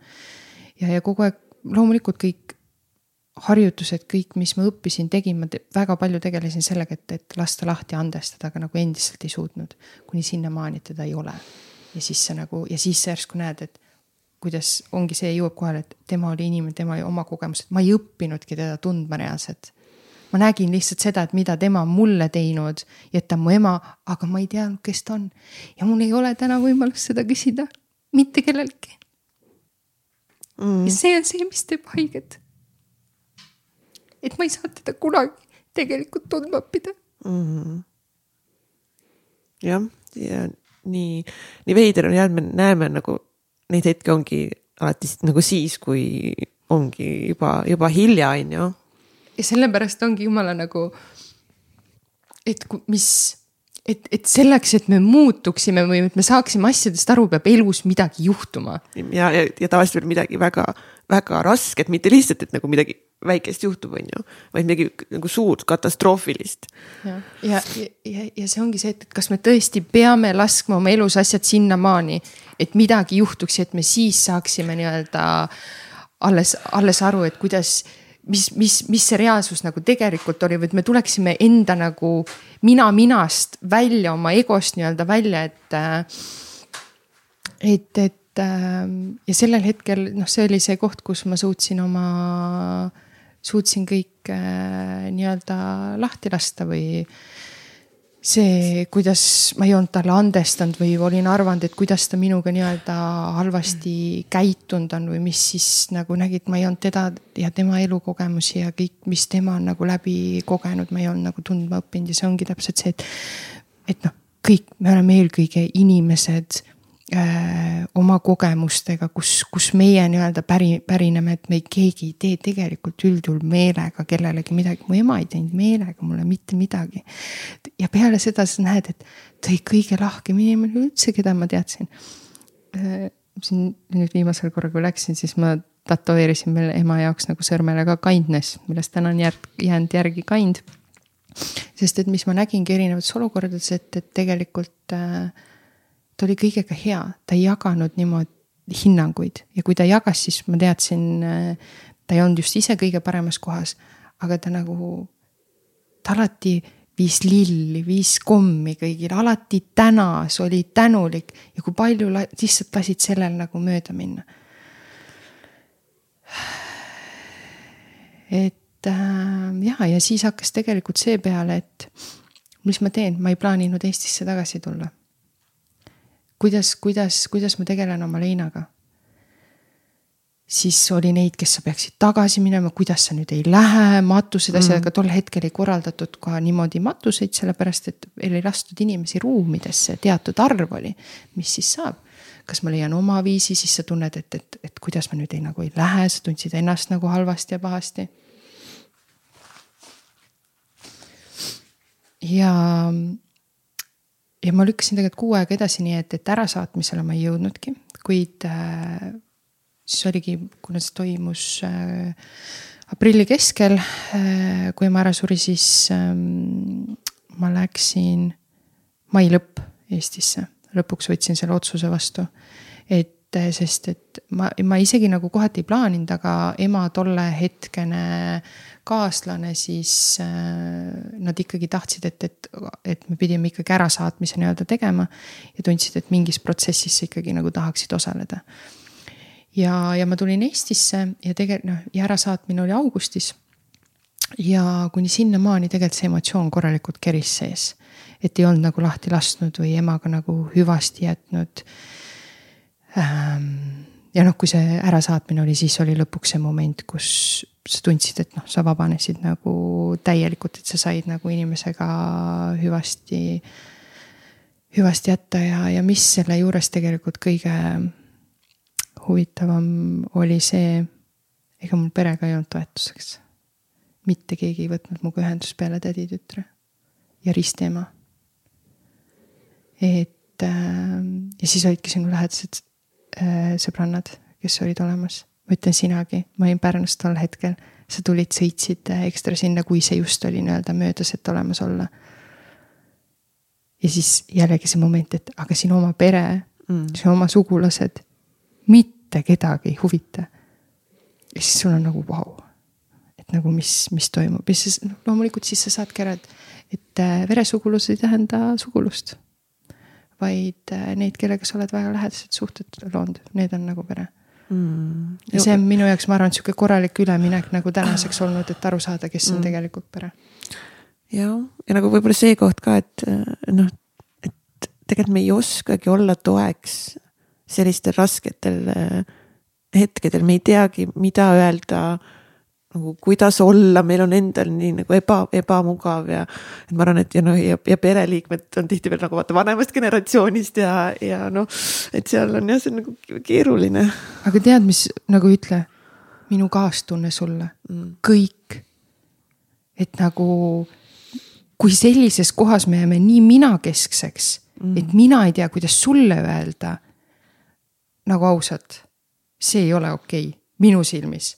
ja, ja kogu aeg loomulikult kõik harjutused, kõik, mis ma õppisin, tegin, ma te, väga palju tegelesin sellega, et, et lasta lahti andestada, aga nagu endiselt ei suutnud. kuni sinnamaani, et teda ei ole. ja siis sa nagu ja siis sa järsku näed, et kuidas ongi see jõuab kohale, et tema oli inimene, tema oli oma kogemused, ma ei õppinudki teda tundma reaalselt. ma nägin lihtsalt seda, et mida tema on mulle teinud ja et ta on mu ema, aga ma ei teadnud, kes ta on. ja mul ei ole täna võimalust seda küsida mitte kelleltki mm.. ja see on see, mis teeb haiget et ma ei saa teda kunagi tegelikult tundma õppida mm. -hmm. jah, ja nii, nii veider on jah, et me näeme nagu neid hetki ongi alati nagu siis, kui ongi juba, juba hilja, on ju. ja sellepärast ongi jumala nagu, et mis, et, et selleks, et me muutuksime või et me saaksime asjadest aru, peab elus midagi juhtuma. ja, ja, ja tavaliselt veel midagi väga, väga rasket, mitte lihtsalt, et nagu midagi väikest juhtub, on ju, vaid midagi nagu suurt, katastroofilist. ja, ja, ja, ja see ongi see, et kas me tõesti peame laskma oma elus asjad sinnamaani, et midagi juhtuks ja et me siis saaksime nii-öelda alles, alles aru, et kuidas, mis, mis, mis see reaalsus nagu tegelikult oli et me tuleksime enda nagu mina minast välja, oma egost nii-öelda välja, et. et, et ja sellel hetkel noh, see oli see koht, kus ma suutsin oma suutsin kõik äh, nii-öelda lahti lasta või see, kuidas ma ei olnud talle andestanud või olin arvanud, et kuidas ta minuga nii-öelda halvasti käitunud on või mis siis nagu nägid, ma ei olnud teda ja tema elukogemusi ja kõik, mis tema on nagu läbi kogenud, ma ei olnud nagu tundma õppinud ja see ongi täpselt see, et, et noh, kõik me oleme eelkõige inimesed oma kogemustega, kus, kus meie nii-öelda päri, pärineme, et me keegi ei tee tegelikult üldjuhul meelega kellelegi midagi, mu ema ei teinud meelega mulle mitte midagi. ja peale seda sa näed, et ta oli kõige lahkem inimene üldse, keda ma teadsin. Äh, siin nüüd viimasel korral, kui läksin, siis ma tätoveerisin veel ema jaoks nagu sõrmele ka kindness, millest täna on järg, jäänud järgi kind. sest et mis ma nägingi erinevates olukordades, et, et tegelikult äh, ta oli kõigega hea, ta ei jaganud niimoodi hinnanguid. Ja kui ta jagas, siis ma teadsin, ta ei olnud just ise kõige paremas kohas, aga ta nagu, ta alati viis lilli, viis kommi kõigile, alati tänas, oli tänulik. Ja kui palju la, lihtsalt lasid sellel nagu mööda minna. et äh, ja, ja siis hakkas tegelikult see peale, et mis ma teen, ma ei plaaninud Eestisse tagasi tulla kuidas, kuidas, kuidas ma tegelen oma leinaga. siis oli neid, kes sa peaksid tagasi minema, kuidas sa nüüd ei lähe, matused, asjad mm, -hmm. aga tol hetkel ei korraldatud ka niimoodi matuseid, sellepärast et ei lastud inimesi ruumidesse, teatud arv oli. mis siis saab? kas ma leian oma viisi, siis sa tunned, et, et, et kuidas ma nüüd ei, nagu ei lähe, sa tundsid ennast nagu halvasti ja pahasti. ja ja ma lükkasin tegelikult kuu aega edasi, nii et, et ärasaatmisele ma ei jõudnudki, kuid äh, siis oligi, kuna see toimus äh, aprilli keskel äh,, kui ema ära suri, siis äh, ma läksin mai lõpp Eestisse. lõpuks võtsin selle otsuse vastu. et äh, sest, et ma, ma isegi nagu kohati ei plaaninud, aga ema tolle hetkene kaaslane, siis äh, nad ikkagi tahtsid, et, et, et me pidime ikkagi ärasaatmise nii-öelda tegema. ja tundsid, et mingis protsessis sa ikkagi nagu tahaksid osaleda. ja, ja ma tulin Eestisse ja tegelikult noh, ja ärasaatmine oli augustis. ja kuni sinnamaani tegelikult see emotsioon korralikult keris sees. et ei olnud nagu lahti lasknud või emaga nagu hüvasti jätnud ja noh, kui see ärasaatmine oli, siis oli lõpuks see moment, kus sa tundsid, et noh, sa vabanesid nagu täielikult, et sa said nagu inimesega hüvasti, hüvasti jätta ja, ja mis selle juures tegelikult kõige huvitavam oli see, ega mul perega ei olnud toetuseks. mitte keegi ei võtnud minuga ühendust peale täditütre ja ristiema. et äh, ja siis olidki sinu lähedased Äh, sõbrannad, kes olid olemas. ma ütlen sinagi, ma olin Pärnus tol hetkel, sa tulid, sõitsid äh, ekstra sinna, kui see just oli nii-öelda möödas, et olemas olla. ja siis jällegi see moment, et aga sinu oma pere mm., sinu oma sugulased, mitte kedagi ei huvita. ja siis sul on nagu vau wow., et nagu mis, mis toimub ja siis noh, loomulikult siis sa saadki ära, et, et äh, veresugulus ei tähenda sugulust vaid äh, neid, kellega sa oled väga lähedased suhted loonud, need on nagu pere mm.. ja see on minu jaoks, ma arvan, sihuke korralik üleminek nagu tänaseks olnud, et aru saada, kes on mm. tegelikult pere. ja, ja nagu võib-olla see koht ka, et äh, noh, et tegelikult me ei oskagi olla toeks sellistel rasketel äh, hetkedel, me ei teagi, mida öelda nagu kuidas olla, meil on endal nii nagu eba, ebamugav ja. et ma arvan, et ja noh, ja, ja pereliikmed on tihtipeale nagu vaata vanemast generatsioonist ja, ja noh, et seal on jah, see on nagu keeruline. aga tead, mis nagu ütle, minu kaastunne sulle mm., kõik. et nagu, kui sellises kohas me jääme nii minakeskseks mm., et mina ei tea, kuidas sulle öelda. nagu ausalt, see ei ole okei okay, minu silmis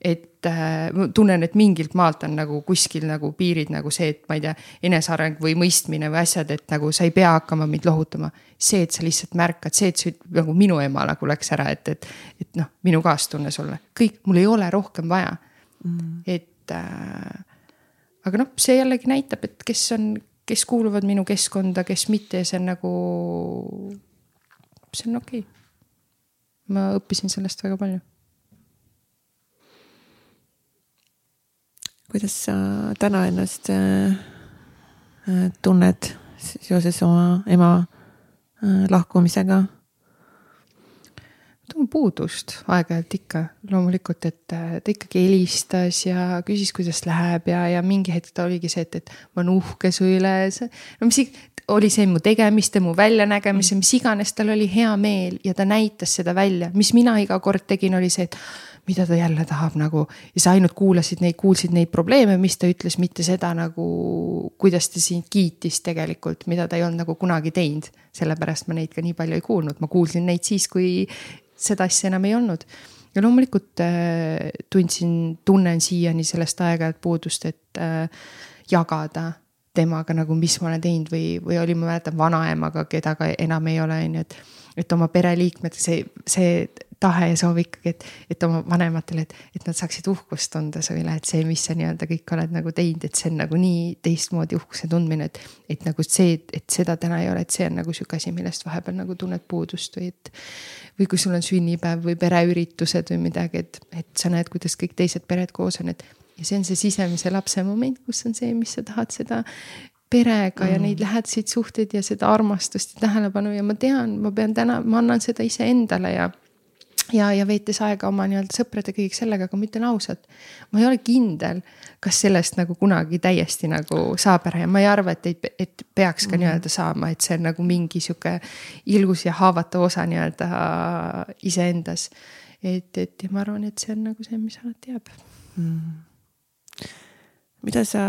et äh, ma tunnen, et mingilt maalt on nagu kuskil nagu piirid nagu see, et ma ei tea, eneseareng või mõistmine või asjad, et nagu sa ei pea hakkama mind lohutama. see, et sa lihtsalt märkad, see, et sa nagu minu ema nagu läks ära, et, et, et noh, minu kaastunne sulle, kõik, mul ei ole rohkem vaja. Mm.. et äh, aga noh, see jällegi näitab, et kes on, kes kuuluvad minu keskkonda, kes mitte ja see on nagu, see on okei. Okay.. ma õppisin sellest väga palju kuidas sa täna ennast äh, äh, tunned seoses oma ema äh, lahkumisega? tunnen puudust aeg-ajalt ikka, loomulikult, et ta ikkagi helistas ja küsis, kuidas läheb ja, ja mingi hetk ta oligi see, et, et ma olen uhke su üle. no mis oli see mu tegemiste, mu väljanägemise, mis iganes, tal oli hea meel ja ta näitas seda välja, mis mina iga kord tegin, oli see, et mida ta jälle tahab nagu ja sa ainult kuulasid neid, kuulsid neid probleeme, mis ta ütles, mitte seda nagu, kuidas ta sind kiitis tegelikult, mida ta ei olnud nagu kunagi teinud. sellepärast ma neid ka nii palju ei kuulnud, ma kuulsin neid siis, kui seda asja enam ei olnud. ja loomulikult äh, tundsin, tunnen siiani sellest aeg-ajalt puudust, et äh, jagada temaga nagu, mis ma olen teinud või, või oli, ma mäletan vanaemaga, keda ka enam ei ole, on ju, et. et oma pereliikmed, see, see tahe ja soov ikkagi, et, et oma vanematele, et, et nad saaksid uhkust tunda su üle, et see, mis sa nii-öelda kõik oled nagu teinud, et see on nagu nii teistmoodi uhkuse tundmine, et. et nagu see, et seda täna ei ole, et see on nagu sihuke asi, millest vahepeal nagu tunned puudust või et. või kui sul on sünnipäev või pereüritused või midagi, et, et sa näed, kuidas kõik teised pered koos on, et. ja see on see sisemise lapse moment, kus on see, mis sa tahad seda perega mm. ja neid lähedaseid suhteid ja seda armastust ja tähelepanu ja ma tean, ma pean täna, ma annan seda iseendale ja ja, ja veetes aega oma nii-öelda sõprade kõigi sellega, aga ma ütlen ausalt, ma ei ole kindel, kas sellest nagu kunagi täiesti nagu saab ära ja ma ei arva, et, et, et peaks ka mm. nii-öelda saama, et see on nagu mingi sihuke ilus ja haavatav osa nii-öelda iseendas. et, et ja ma arvan, et see on nagu see, mis alati jääb mm.. mida sa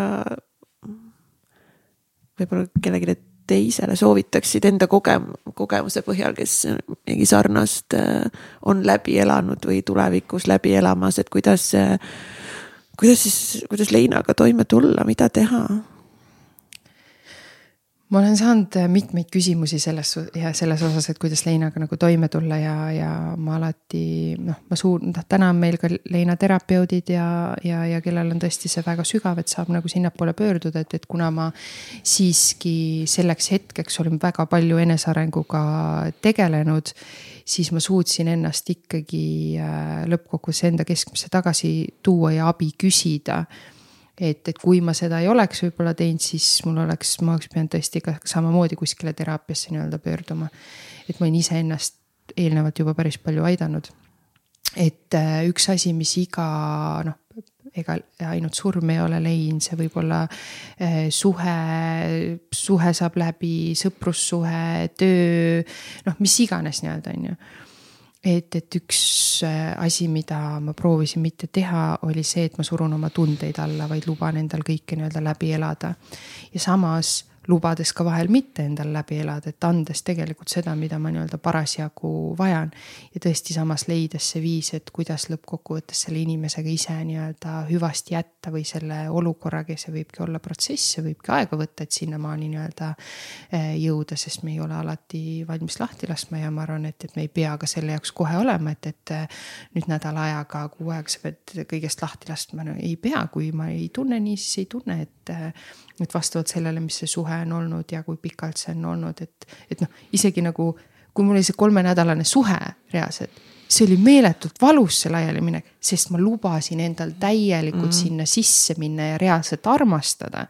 võib-olla kellelegi teisele soovitaksid enda kogem-, kogemuse põhjal, kes mingi sarnast äh, on läbi elanud või tulevikus läbi elamas, et kuidas, kuidas siis, kuidas leinaga toime tulla, mida teha? Ma olen saanud äh, mitmeid küsimusi selles ja selles osas, et kuidas leinaga nagu toime tulla ja, ja ma alati noh, ma suur-, noh täna on meil ka leinaterapeudid ja, ja, ja kellel on tõesti see väga sügav, et saab nagu sinnapoole pöörduda, et, et kuna ma siiski selleks hetkeks olin väga palju enesearenguga tegelenud siis ma suutsin ennast ikkagi äh, lõppkokkuvõttes enda keskmisse tagasi tuua ja abi küsida et, et kui ma seda ei oleks võib-olla teinud, siis mul oleks, ma oleks pidanud tõesti ka samamoodi kuskile teraapiasse nii-öelda pöörduma. et ma olen iseennast eelnevalt juba päris palju aidanud. et äh, üks asi, mis iga noh, ega ainult surm ei ole lein, see võib olla äh, suhe, suhe saab läbi, sõprussuhe, töö, noh, mis iganes nii-öelda on ju et, et üks äh, asi, mida ma proovisin mitte teha, oli see, et ma surun oma tundeid alla, vaid luban endal kõike nii-öelda läbi elada. ja samas lubades ka vahel mitte endal läbi elada, et andes tegelikult seda, mida ma nii-öelda parasjagu vajan. ja tõesti samas leides see viis, et kuidas lõppkokkuvõttes selle inimesega ise nii-öelda hüvasti jätta või selle olukorraga, see võibki olla protsess, see võibki aega võtta, et sinnamaani nii-öelda eh, jõuda, sest me ei ole alati valmis lahti laskma ja ma arvan, et, et me ei pea ka selle jaoks kohe olema, et, et eh, nüüd nädala ajaga, kuu aega sa pead kõigest lahti laskma, no ei pea, kui ma ei tunne nii, siis ei tunne, et eh, et vastavalt sellele, mis see suhe on olnud ja kui pikalt see on olnud, et, et noh, isegi nagu kui mul oli see kolmenädalane suhe reaalselt, see oli meeletult valus, see laialiminek, sest ma lubasin endal täielikult mm. sinna sisse minna ja reaalselt armastada.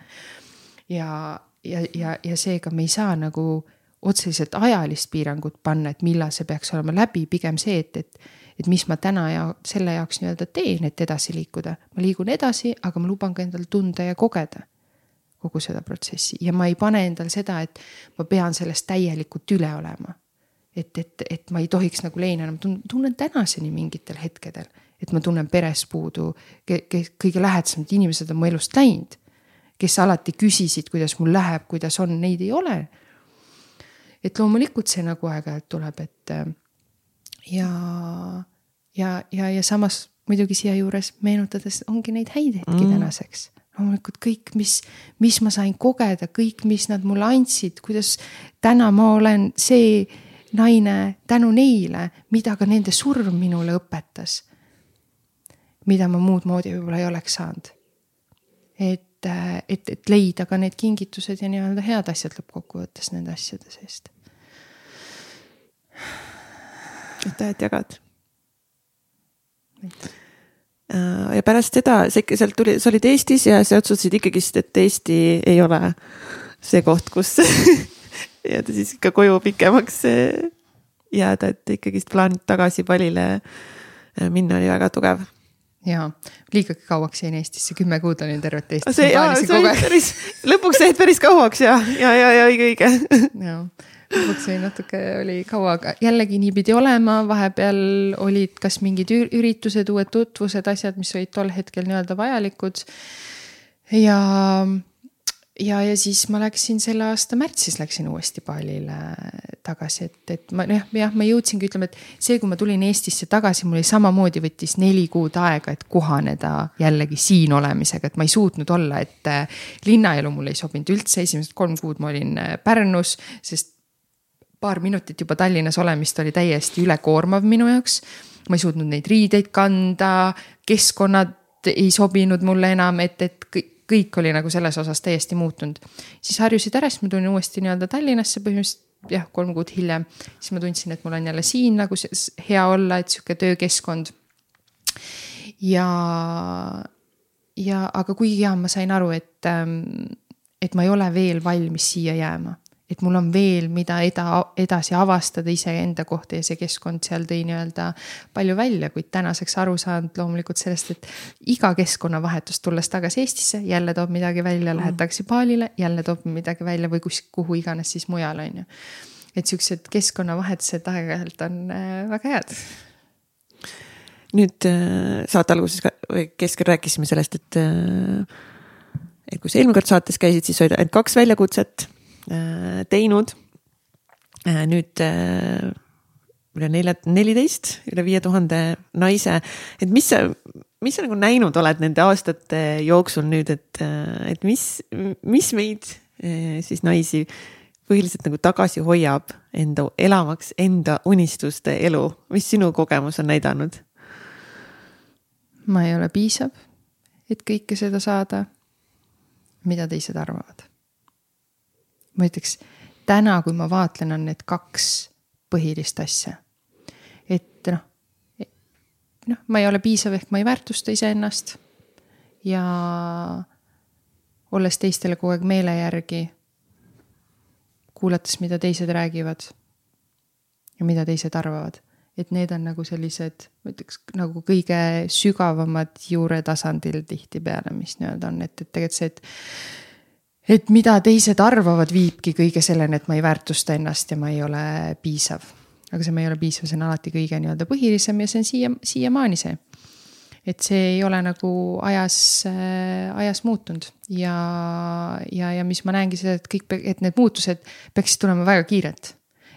ja, ja, ja, ja seega me ei saa nagu otseselt ajalist piirangut panna, et millal see peaks olema läbi, pigem see, et, et et mis ma täna ja selle jaoks nii-öelda teen, et edasi liikuda. ma liigun edasi, aga ma luban ka endal tunda ja kogeda kogu seda protsessi ja ma ei pane endal seda, et ma pean sellest täielikult üle olema. et, et, et ma ei tohiks nagu leina enam, tunnen tänaseni mingitel hetkedel, et ma tunnen peres puudu, kes kõige lähedasemad inimesed on mu elust läinud. kes alati küsisid, kuidas mul läheb, kuidas on, neid ei ole. et loomulikult see nagu aeg-ajalt tuleb, et ja, ja, ja, ja samas muidugi siia juures meenutades ongi neid häid hetki mm. tänaseks loomulikult kõik, mis, mis ma sain kogeda, kõik, mis nad mulle andsid, kuidas täna ma olen see naine tänu neile, mida ka nende surm minule õpetas. mida ma muud moodi võib-olla ei oleks saanud. et, et, et leida ka need kingitused ja nii-öelda head asjad lõppkokkuvõttes nende asjade seest. aitäh, et jagad. aitäh Äh, ja pärast seda, sa ikka sealt tuli, sa olid Eestis ja sa otsustasid ikkagist, et Eesti ei ole see koht, kus jääda siis ikka koju pikemaks äh, jääda, et ikkagist plaan tagasi palile äh, minna oli väga tugev jaa, liigagi kauaks jäin Eestisse, kümme kuud olin tervet Eestis. lõpuks jäid päris kauaks ja, ja, ja, ja õige, õige. jaa, lõpuks oli natuke, oli kaua, aga jällegi nii pidi olema, vahepeal olid kas mingid üritused, uued tutvused, asjad, mis olid tol hetkel nii-öelda vajalikud. ja ja, ja siis ma läksin selle aasta märtsis läksin uuesti Balile tagasi, et, et ma jah, jah, ma jõudsingi ütlema, et see, kui ma tulin Eestisse tagasi, mul oli samamoodi võttis neli kuud aega, et kohaneda jällegi siin olemisega, et ma ei suutnud olla, et äh, linnaelu mulle ei sobinud üldse, esimesed kolm kuud ma olin äh, Pärnus, sest paar minutit juba Tallinnas olemist oli täiesti ülekoormav minu jaoks. ma ei suutnud neid riideid kanda, keskkonnad ei sobinud mulle enam, et, et kõik oli nagu selles osas täiesti muutunud. siis harjusid ära, siis ma tulin uuesti nii-öelda Tallinnasse põhimõtteliselt jah, kolm kuud hiljem. siis ma tundsin, et mul on jälle siin nagu hea olla, et sihuke töökeskkond. ja, ja aga kuigi jah, ma sain aru, et, ähm, et ma ei ole veel valmis siia jääma et mul on veel, mida eda-, edasi avastada iseenda kohta ja see keskkond seal tõi nii-öelda palju välja, kuid tänaseks aru saanud loomulikult sellest, et iga keskkonnavahetus, tulles tagasi Eestisse, jälle toob midagi välja, lähed mm. tagasi Balile, jälle toob midagi välja või kus, kuhu iganes siis mujal, on ju. et siuksed keskkonnavahetused aeg-ajalt on äh, väga head nüüd äh, saate alguses või keskel rääkisime sellest, et, äh, et kui sa eelmine kord saates käisid, siis olid ainult kaks väljakutset teinud. Äh, nüüd äh, üle nelja, neliteist, üle viie tuhande naise, et mis sa, mis sa nagu näinud oled nende aastate jooksul nüüd, et, et mis, mis meid siis naisi põhiliselt nagu tagasi hoiab enda, elamaks enda unistuste elu, mis sinu kogemus on näidanud? ma ei ole piisav, et kõike seda saada, mida teised arvavad ma ütleks täna, kui ma vaatlen, on need kaks põhilist asja. et noh, noh, ma ei ole piisav, ehk ma ei väärtusta iseennast. ja olles teistele kogu aeg meele järgi, kuulates, mida teised räägivad ja mida teised arvavad, et need on nagu sellised, ma ütleks nagu kõige sügavamad juuretasandil tihtipeale, mis nii-öelda on, et, et tegelikult see, et et mida teised arvavad, viibki kõige selleni, et ma ei väärtusta ennast ja ma ei ole piisav. aga see ma ei ole piisav, see on alati kõige nii-öelda põhilisem ja see on siia, siiamaani see. et see ei ole nagu ajas äh,, ajas muutunud ja, ja, ja mis ma näengi seda, et kõik, et need muutused peaksid tulema väga kiirelt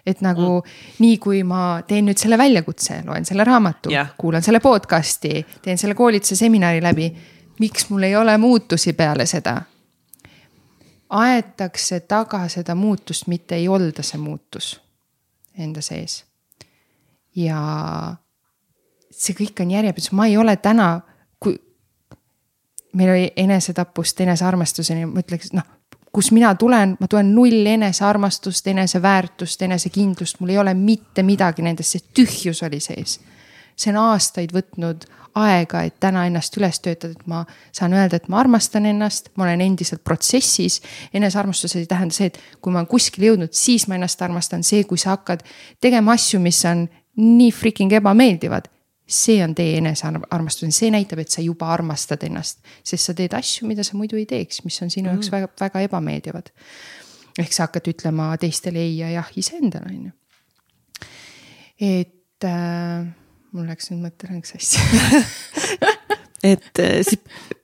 et nagu mm. nii kui ma teen nüüd selle väljakutse, loen selle raamatu yeah., kuulan selle podcast'i, teen selle koolituse seminari läbi. miks mul ei ole muutusi peale seda? Aetakse taga seda muutust, mitte ei olda see muutus enda sees. ja see kõik on järjepidevus, ma ei ole täna, kui meil oli enesetapust enesearmastuseni, ma ütleks, noh, kus mina tulen, ma tulen null enesearmastust, eneseväärtust, enesekindlust, mul ei ole mitte midagi nendest, see tühjus oli sees. see on aastaid võtnud aega, et täna ennast üles töötada, et ma saan öelda, et ma armastan ennast, ma olen endiselt protsessis. enesearmastus ei tähenda see, et kui ma olen kuskile jõudnud, siis ma ennast armastan, see, kui sa hakkad tegema asju, mis on nii freaking ebameeldivad see on tee enesearmastus, see näitab, et sa juba armastad ennast, sest sa teed asju, mida sa muidu ei teeks, mis on sinu jaoks mm. väga, väga ebameeldivad. ehk sa hakkad ütlema teistele ei ja jah iseendale, on ju. et äh, mul läks nüüd mõtteareng sassi et äh, siis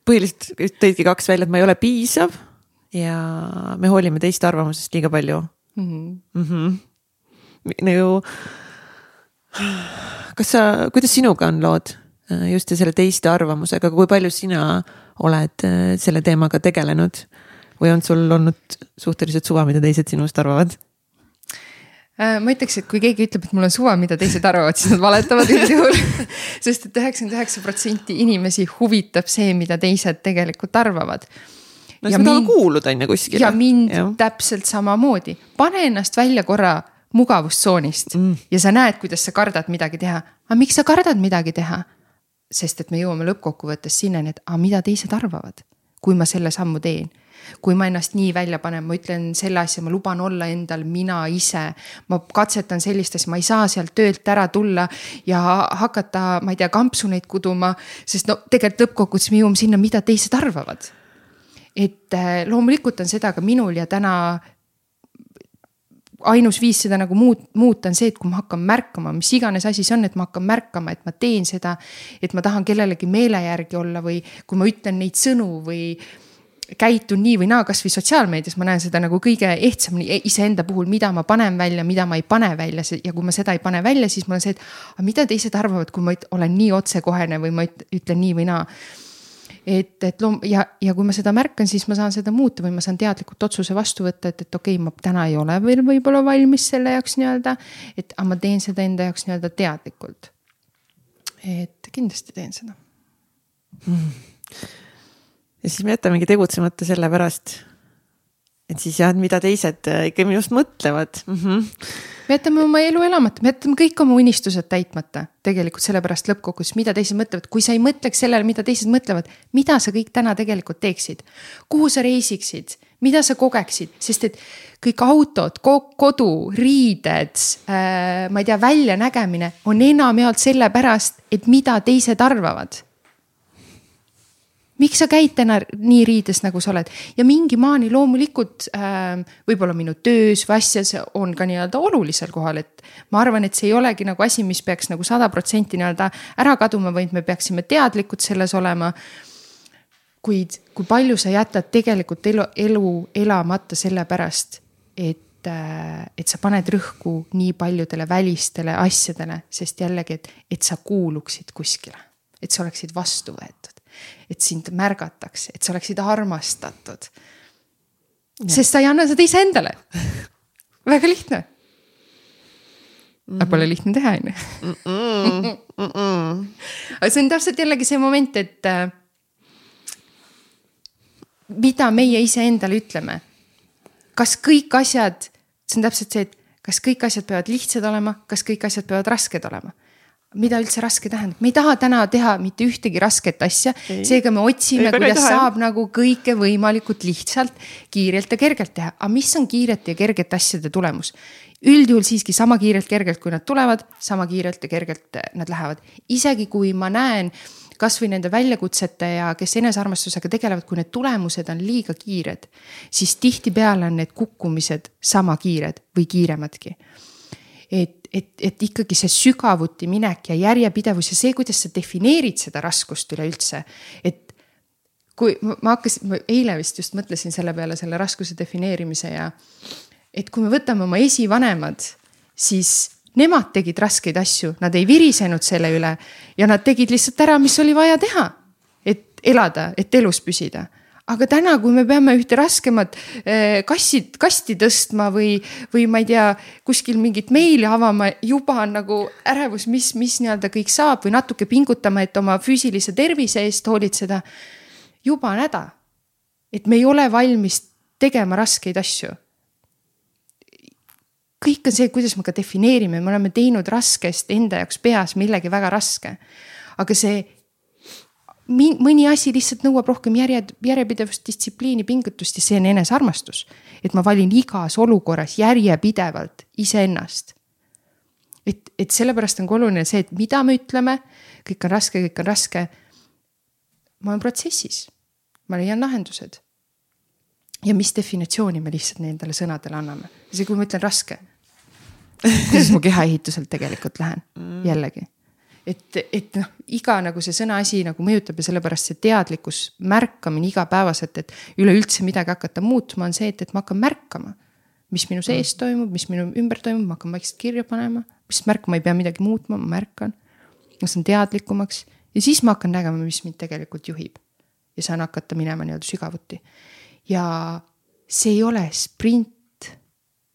põhiliselt tõidki kaks välja, et ma ei ole piisav ja me hoolime teiste arvamusest liiga palju mm. -hmm. Mm -hmm. nagu, kas sa, kuidas sinuga on lood äh, just selle teiste arvamusega, kui palju sina oled äh, selle teemaga tegelenud või on sul olnud suhteliselt suva, mida teised sinust arvavad? Äh, ma ütleks, et kui keegi ütleb, et mul on suva, mida teised arvavad, siis nad valetavad üldjuhul sest et üheksakümmend üheksa protsenti inimesi huvitab see, mida teised tegelikult arvavad. no siis ma tahan kuuluda on ju kuskile. ja mind ja. täpselt samamoodi, pane ennast välja korra mugavustsoonist mm. ja sa näed, kuidas sa kardad midagi teha. aga miks sa kardad midagi teha? sest et me jõuame lõppkokkuvõttes sinnani, et aga mida teised arvavad kui ma selle sammu teen kui ma ennast nii välja panen, ma ütlen selle asja, ma luban olla endal mina ise. ma katsetan sellist asja, ma ei saa sealt töölt ära tulla ja hakata, ma ei tea, kampsuneid kuduma, sest no tegelikult lõppkokkuvõttes me jõuame sinna, mida teised arvavad. et äh, loomulikult on seda ka minul ja täna ainus viis seda nagu muut-, muuta on see, et kui ma hakkan märkama, mis iganes asi see on, et ma hakkan märkama, et ma teen seda. et ma tahan kellelegi meele järgi olla või kui ma ütlen neid sõnu või käitun nii või naa, kasvõi sotsiaalmeedias ma näen seda nagu kõige ehtsamini e-, iseenda puhul, mida ma panen välja, mida ma ei pane välja ja kui ma seda ei pane välja, siis mul on see, et mida teised arvavad, kui ma olen nii otsekohene või ma ütlen nii või naa et, et loom- ja, ja kui ma seda märkan, siis ma saan seda muuta või ma saan teadlikult otsuse vastu võtta, et, et okei okay,, ma täna ei ole veel võib-olla valmis selle jaoks nii-öelda. et aga ma teen seda enda jaoks nii-öelda teadlikult. et kindlasti teen seda mm.. Ja siis me jätamegi tegutsemata sellepärast, et siis jah, mida teised äh, ikka minust mõtlevad. Mm. -hmm me jätame oma elu elamata, me jätame kõik oma unistused täitmata tegelikult sellepärast lõppkokkuvõttes, mida teised mõtlevad, kui sa ei mõtleks sellele, mida teised mõtlevad, mida sa kõik täna tegelikult teeksid, kuhu sa reisiksid, mida sa kogeksid, sest et kõik autod, kodu, riided äh,, ma ei tea, väljanägemine on enamjaolt sellepärast, et mida teised arvavad miks sa käid täna nii riides, nagu sa oled ja mingi maani loomulikult äh, võib-olla minu töös või asjas on ka nii-öelda olulisel kohal, et. ma arvan, et see ei olegi nagu asi, mis peaks nagu sada protsenti nii-öelda ära kaduma, vaid me peaksime teadlikud selles olema. kuid kui palju sa jätad tegelikult elu, elu elamata sellepärast, et äh, et sa paned rõhku nii paljudele välistele asjadele, sest jällegi, et, et sa kuuluksid kuskile, et sa oleksid vastu võetud et sind märgatakse, et sa oleksid armastatud. sest sa ei anna seda iseendale. väga lihtne mm. -hmm. aga pole lihtne teha, on ju. aga see on täpselt jällegi see moment, et äh, mida meie iseendale ütleme. kas kõik asjad, see on täpselt see, et kas kõik asjad peavad lihtsad olema, kas kõik asjad peavad rasked olema mida üldse raske tähendab, me ei taha täna teha mitte ühtegi rasket asja, seega me otsime, kuidas saab nagu kõike võimalikult lihtsalt, kiirelt ja kergelt teha, aga mis on kiirete ja kergete asjade tulemus? üldjuhul siiski sama kiirelt, kergelt, kui nad tulevad, sama kiirelt ja kergelt nad lähevad, isegi kui ma näen kasvõi nende väljakutsete ja kes enesearmastusega tegelevad, kui need tulemused on liiga kiired, siis tihtipeale on need kukkumised sama kiired või kiiremadki. Et, et, et ikkagi see sügavuti minek ja järjepidevus ja see, kuidas sa defineerid seda raskust üleüldse. et kui ma hakkasin, eile vist just mõtlesin selle peale, selle raskuse defineerimise ja et kui me võtame oma esivanemad, siis nemad tegid raskeid asju, nad ei virisenud selle üle ja nad tegid lihtsalt ära, mis oli vaja teha, et elada, et elus püsida aga täna, kui me peame ühte raskemat eh, kassi, kasti tõstma või, või ma ei tea, kuskil mingit meili avama, juba on nagu ärevus, mis, mis nii-öelda kõik saab või natuke pingutama, et oma füüsilise tervise eest hoolitseda. juba on häda. et me ei ole valmis tegema raskeid asju. kõik on see, kuidas me ka defineerime, me oleme teinud raskest enda jaoks peas millegi väga raske. aga see mõni asi lihtsalt nõuab rohkem järje, järjepidevust, distsipliini, pingutust ja see on enesearmastus. et ma valin igas olukorras järjepidevalt iseennast. et, et sellepärast on ka oluline see, et mida me ütleme, kõik on raske, kõik on raske. ma olen protsessis, ma leian lahendused. ja mis definitsiooni me lihtsalt nendele sõnadele anname, isegi kui ma ütlen raske. kuidas ma kehaehituselt tegelikult lähen, mm. jällegi et, et noh, iga nagu see sõnaasi nagu mõjutab ja sellepärast see teadlikkus, märkamine igapäevaselt, et üleüldse midagi hakata muutma, on see, et, et ma hakkan märkama. mis minu sees mm. toimub, mis minu ümber toimub, ma hakkan vaikselt kirja panema, mis märkama ei pea midagi muutma, ma märkan. ma saan teadlikumaks ja siis ma hakkan nägema, mis mind tegelikult juhib. ja saan hakata minema nii-öelda sügavuti. ja see ei ole sprint,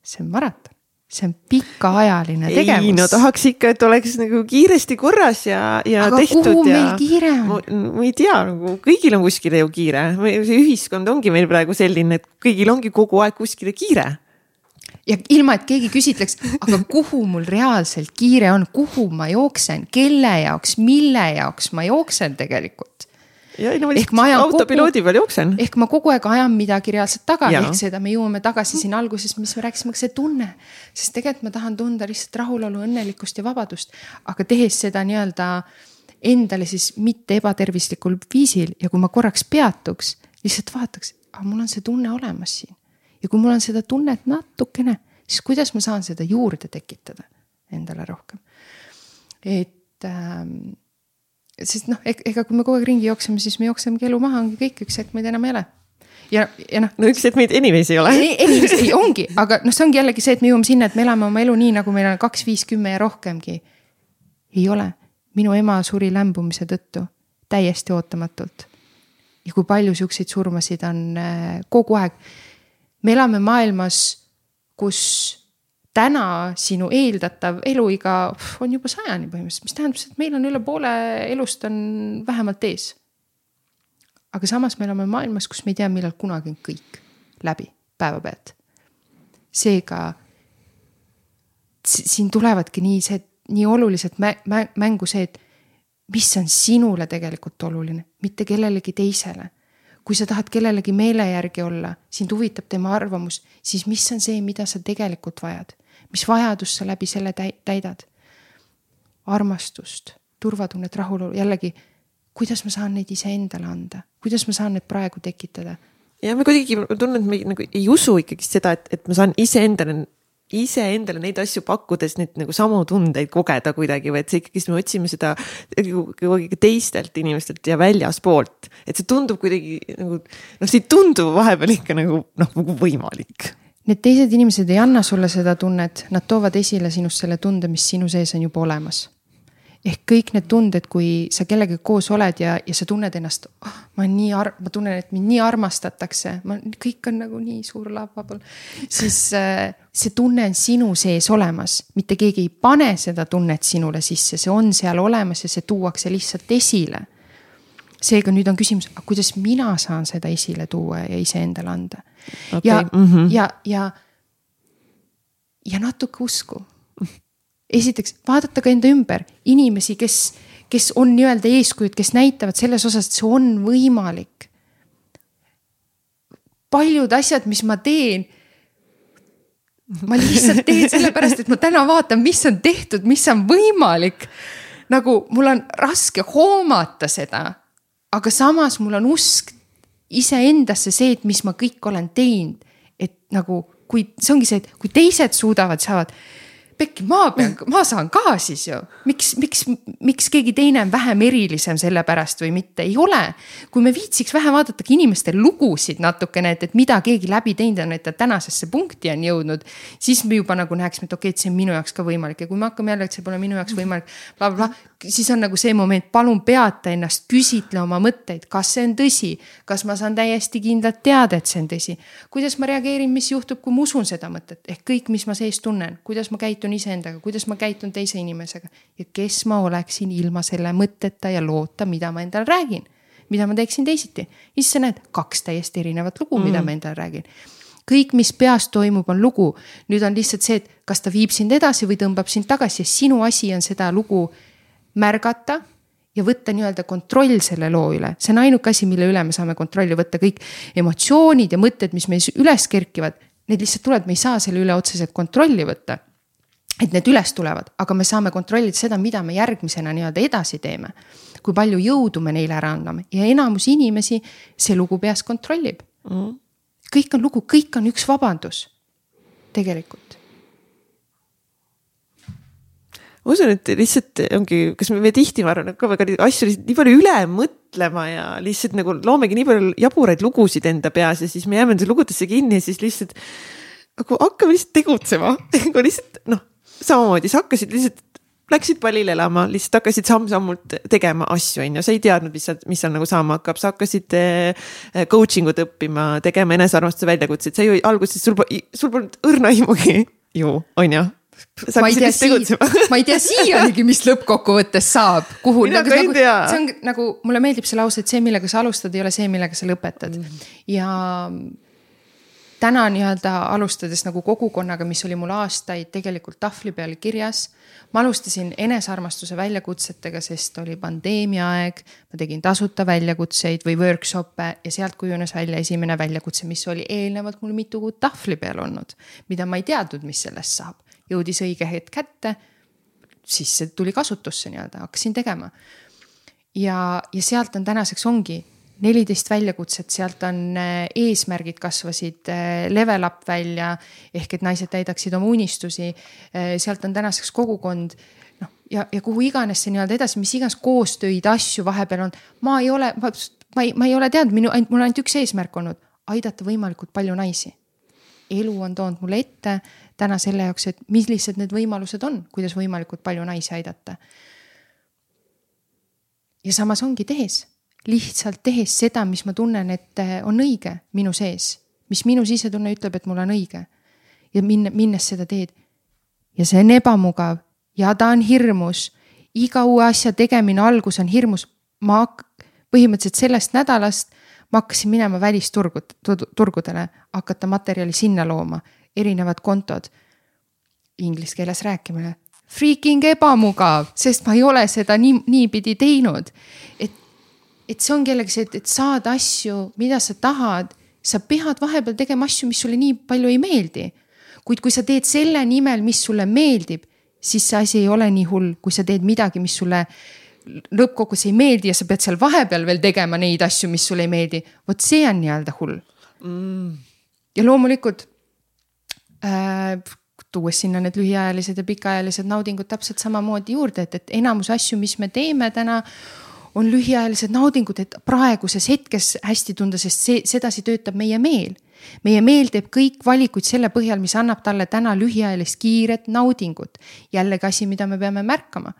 see on maraton see on pikaajaline tegevus. ei no tahaks ikka, et oleks nagu kiiresti korras ja, ja aga tehtud. kuhu ja... meil kiire on? ma ei tea, nagu kõigil on kuskile ju kiire, see ühiskond ongi meil praegu selline, et kõigil ongi kogu aeg kuskile kiire. ja ilma, et keegi küsitleks, aga kuhu mul reaalselt kiire on, kuhu ma jooksen, kelle jaoks, mille jaoks ma jooksen tegelikult ja ei no ma lihtsalt autopiloodi kogu, peal jooksen. ehk ma kogu aeg ajan midagi reaalselt taga, ehk seda me jõuame tagasi siin alguses, mis me rääkisime, see tunne. sest tegelikult ma tahan tunda lihtsalt rahulolu, õnnelikkust ja vabadust, aga tehes seda nii-öelda endale siis mitte ebatervislikul viisil ja kui ma korraks peatuks, lihtsalt vaataks, aga mul on see tunne olemas siin. ja kui mul on seda tunnet natukene, siis kuidas ma saan seda juurde tekitada endale rohkem. et ähm, sest noh, ega kui me kogu aeg ringi jookseme, siis me jooksemegi elu maha, ongi kõik, üks hetk meid enam ei ole. ja, ja noh. no üks hetk meid anyways ei ole. Anyways ei ongi, aga noh, see ongi jällegi see, et me jõuame sinna, et me elame oma elu nii, nagu meil on kaks, viis, kümme ja rohkemgi. ei ole, minu ema suri lämbumise tõttu täiesti ootamatult. ja kui palju siukseid surmasid on äh, kogu aeg. me elame maailmas, kus täna sinu eeldatav eluiga on juba sajani põhimõtteliselt, mis tähendab et meil on üle poole elust on vähemalt ees. aga samas me elame maailmas, kus me ei tea, millal kunagi on kõik läbi päevapealt. seega siin tulevadki nii see, nii oluliselt mängu see, et mis on sinule tegelikult oluline, mitte kellelegi teisele kui sa tahad kellelegi meele järgi olla, sind huvitab tema arvamus, siis mis on see, mida sa tegelikult vajad mis vajadust sa läbi selle täidad. armastust, turvatunnet, rahulolu, jällegi, kuidas ma saan neid iseendale anda, kuidas ma saan need praegu tekitada ja me kuidagi, ma tunnen, et me nagu ei usu ikkagi seda, et, et ma saan iseendale, iseendale neid asju pakkudes neid nagu samu tundeid kogeda kuidagi või et see ikkagist me otsime seda kuidagi teistelt inimestelt ja väljaspoolt. et see tundub kuidagi nagu noh, see ei tundu vahepeal ikka nagu noh, nagu võimalik Need teised inimesed ei anna sulle seda tunnet, nad toovad esile sinust selle tunde, mis sinu sees on juba olemas. ehk kõik need tunded, kui sa kellegagi koos oled ja, ja sa tunned ennast oh,, ma nii ar-, ma tunnen, et mind nii armastatakse, ma, kõik on nagu nii suur lavabal. siis äh, see tunne on sinu sees olemas, mitte keegi ei pane seda tunnet sinule sisse, see on seal olemas ja see tuuakse lihtsalt esile seega nüüd on küsimus, kuidas mina saan seda esile tuua ja iseendale anda okay.. ja mm, -hmm. ja, ja, ja natuke usku. esiteks vaadata ka enda ümber inimesi, kes, kes on nii-öelda eeskujud, kes näitavad selles osas, et see on võimalik. paljud asjad, mis ma teen ma lihtsalt teen sellepärast, et ma täna vaatan, mis on tehtud, mis on võimalik. nagu mul on raske hoomata seda aga samas mul on usk iseendasse see, et mis ma kõik olen teinud, et nagu kui see ongi see, et kui teised suudavad, saavad pekki, ma pean, ma saan ka siis ju. miks, miks, miks keegi teine on vähem erilisem selle pärast või mitte, ei ole. kui me viitsiks vähe vaadatagi inimeste lugusid natukene, et, et mida keegi läbi teinud on, et ta tänasesse punkti on jõudnud. siis me juba nagu näeksime, et okei okay,, et see on minu jaoks ka võimalik ja kui me hakkame jälle, et see pole minu jaoks võimalik bla,. blablabla, siis on nagu see moment, palun peata ennast, küsitle oma mõtteid, kas see on tõsi. kas ma saan täiesti kindlalt teada, et see on tõsi. kuidas ma reageerin, mis juhtub, kui ma usun seda mõtet, ehk kõik, mis ma sees tunnen, kuidas ma käitun iseendaga, kuidas ma käitun teise inimesega ja kes ma oleksin ilma selle mõtteta ja loota, mida ma endale räägin. mida ma teeksin teisiti, siis sa näed kaks täiesti erinevat lugu mm., mida ma endale räägin kõik, mis peas toimub, on lugu. nüüd on lihtsalt see, et kas ta viib sind edasi või tõmbab sind tagasi ja sinu asi on seda lugu märgata ja võtta nii-öelda kontroll selle loo üle, see on ainuke asi, mille üle me saame kontrolli võtta, kõik emotsioonid ja mõtted, mis meil üles kerkivad, need lihtsalt tulevad, me ei saa selle üle otseselt kontrolli võtta et need üles tulevad, aga me saame kontrollida seda, mida me järgmisena nii-öelda edasi teeme. kui palju jõudu me neile ära anname. Ja enamus inimesi see lugu peas kontrollib. Mm.. kõik on lugu, kõik on üks vabandus, tegelikult ma usun, et lihtsalt ongi, kas me tihti, ma arvan, ka väga asju lihtsalt nii palju üle mõtlema ja lihtsalt nagu loomegi nii palju jaburaid lugusid enda peas ja siis me jääme nende lugudesse kinni ja siis lihtsalt nagu hakkame lihtsalt tegutsema. Nagu lihtsalt noh samamoodi, sa hakkasid lihtsalt, läksid pallile elama, lihtsalt hakkasid samm-sammult tegema asju, on ju, sa ei teadnud, mis seal, mis seal nagu saama hakkab, sa hakkasid eh, coaching ut õppima, tegema enesearmastuse väljakutseid, sa ju alguses, sul, sul polnud õrna aimugi ju, on ju ma ei tea sii-, ma ei tea siianigi, mis lõppkokkuvõttes saab, kuhu. Nagu, nagu, see on nagu, mulle meeldib see lause, et see, millega sa alustad, ei ole see, millega sa lõpetad mm. ja täna nii-öelda alustades nagu kogukonnaga, mis oli mul aastaid tegelikult tahvli peal kirjas. ma alustasin enesearmastuse väljakutsetega, sest oli pandeemia aeg. ma tegin tasuta väljakutseid või workshop'e ja sealt kujunes välja esimene väljakutse, mis oli eelnevalt mul mitu kuud tahvli peal olnud. mida ma ei teadnud, mis sellest saab, jõudis õige hetk kätte. siis see tuli kasutusse nii-öelda, hakkasin tegema ja, ja sealt on tänaseks ongi neliteist väljakutset, sealt on äh, eesmärgid kasvasid äh, level up välja ehk et naised täidaksid oma unistusi. Äh, sealt on tänaseks kogukond noh, ja, ja kuhu iganes see nii-öelda edasi, mis iganes koostöid, asju vahepeal on. ma ei ole, ma, ma ei, ma ei ole teadnud, minu, ainult mul on ainult üks eesmärk olnud, aidata võimalikult palju naisi. elu on toonud mulle ette täna selle jaoks, et millised need võimalused on, kuidas võimalikult palju naisi aidata. ja samas ongi tehes lihtsalt tehes seda, mis ma tunnen, et eh, on õige minu sees, mis minu sisetunne ütleb, et mul on õige. ja minna, minnes seda teed. ja see on ebamugav ja ta on hirmus. iga uue asja tegemine algus on hirmus. ma põhimõtteliselt sellest nädalast ma hakkasin minema välisturgud, turgudele, hakata materjali sinna looma, erinevad kontod. Inglise keeles rääkimine freaking ebamugav, sest ma ei ole seda nii, niipidi teinud. et et see ongi jällegi see, et, et saada asju, mida sa tahad, sa pead vahepeal tegema asju, mis sulle nii palju ei meeldi. kuid kui sa teed selle nimel, mis sulle meeldib, siis see asi ei ole nii hull, kui sa teed midagi, mis sulle lõppkokkuvõttes ei meeldi ja sa pead seal vahepeal veel tegema neid asju, mis sulle ei meeldi. vot see on nii-öelda hull mm.. ja loomulikult tuues sinna need lühiajalised ja pikaajalised naudingud täpselt samamoodi juurde, et, et enamus asju, mis me teeme täna on lühiajalised naudingud, et praeguses hetkes hästi tunda, sest see, sedasi töötab meie meel. meie meel teeb kõik valikuid selle põhjal, mis annab talle täna lühiajalist kiiret naudingut. jällegi asi, mida me peame märkama.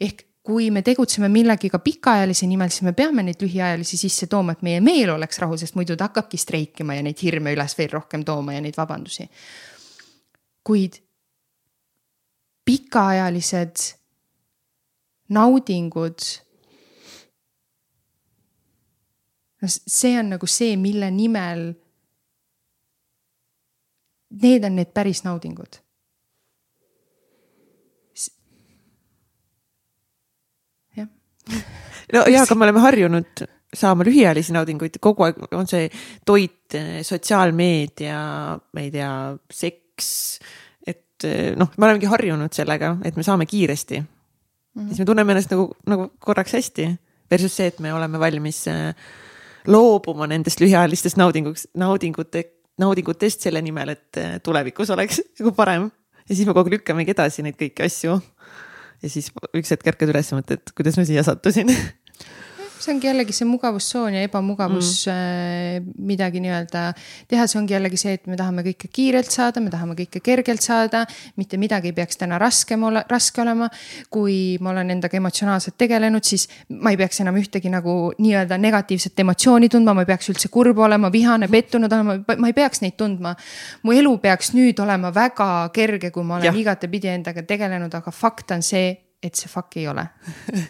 ehk kui me tegutseme millegiga pikaajalise nimel, siis me peame neid lühiajalisi sisse tooma, et meie meel oleks rahul, sest muidu ta hakkabki streikima ja neid hirme üles veel rohkem tooma ja neid vabandusi. kuid pikaajalised naudingud no see on nagu see, mille nimel. Need on need päris naudingud. jah. no ja, aga me oleme harjunud saama lühiajalisi naudinguid, kogu aeg on see toit, sotsiaalmeedia, ma ei tea, seks. et noh, me olemegi harjunud sellega, et me saame kiiresti mm. -hmm. siis me tunneme ennast nagu, nagu korraks hästi versus see, et me oleme valmis äh, loobuma nendest lühiajalistest naudinguks, naudingute, naudingutest selle nimel, et eh, tulevikus oleks nagu parem. ja siis me kogu aeg lükkamegi edasi neid kõiki asju. Ja siis üks hetk ärkad üles ja mõtled, kuidas ma siia sattusin see ongi jällegi see mugavustsoon ja ebamugavus mm. Äh, midagi nii-öelda teha, see ongi jällegi see, et me tahame kõike kiirelt saada, me tahame kõike kergelt saada. mitte midagi ei peaks täna raskem ole, raske olema. kui ma olen endaga emotsionaalselt tegelenud, siis ma ei peaks enam ühtegi nagu nii-öelda negatiivset emotsiooni tundma, ma ei peaks üldse kurb olema, vihane, pettunud olema, ma ei peaks neid tundma. mu elu peaks nüüd olema väga kerge, kui ma olen igatepidi endaga tegelenud, aga fakt on see, et see fuck ei ole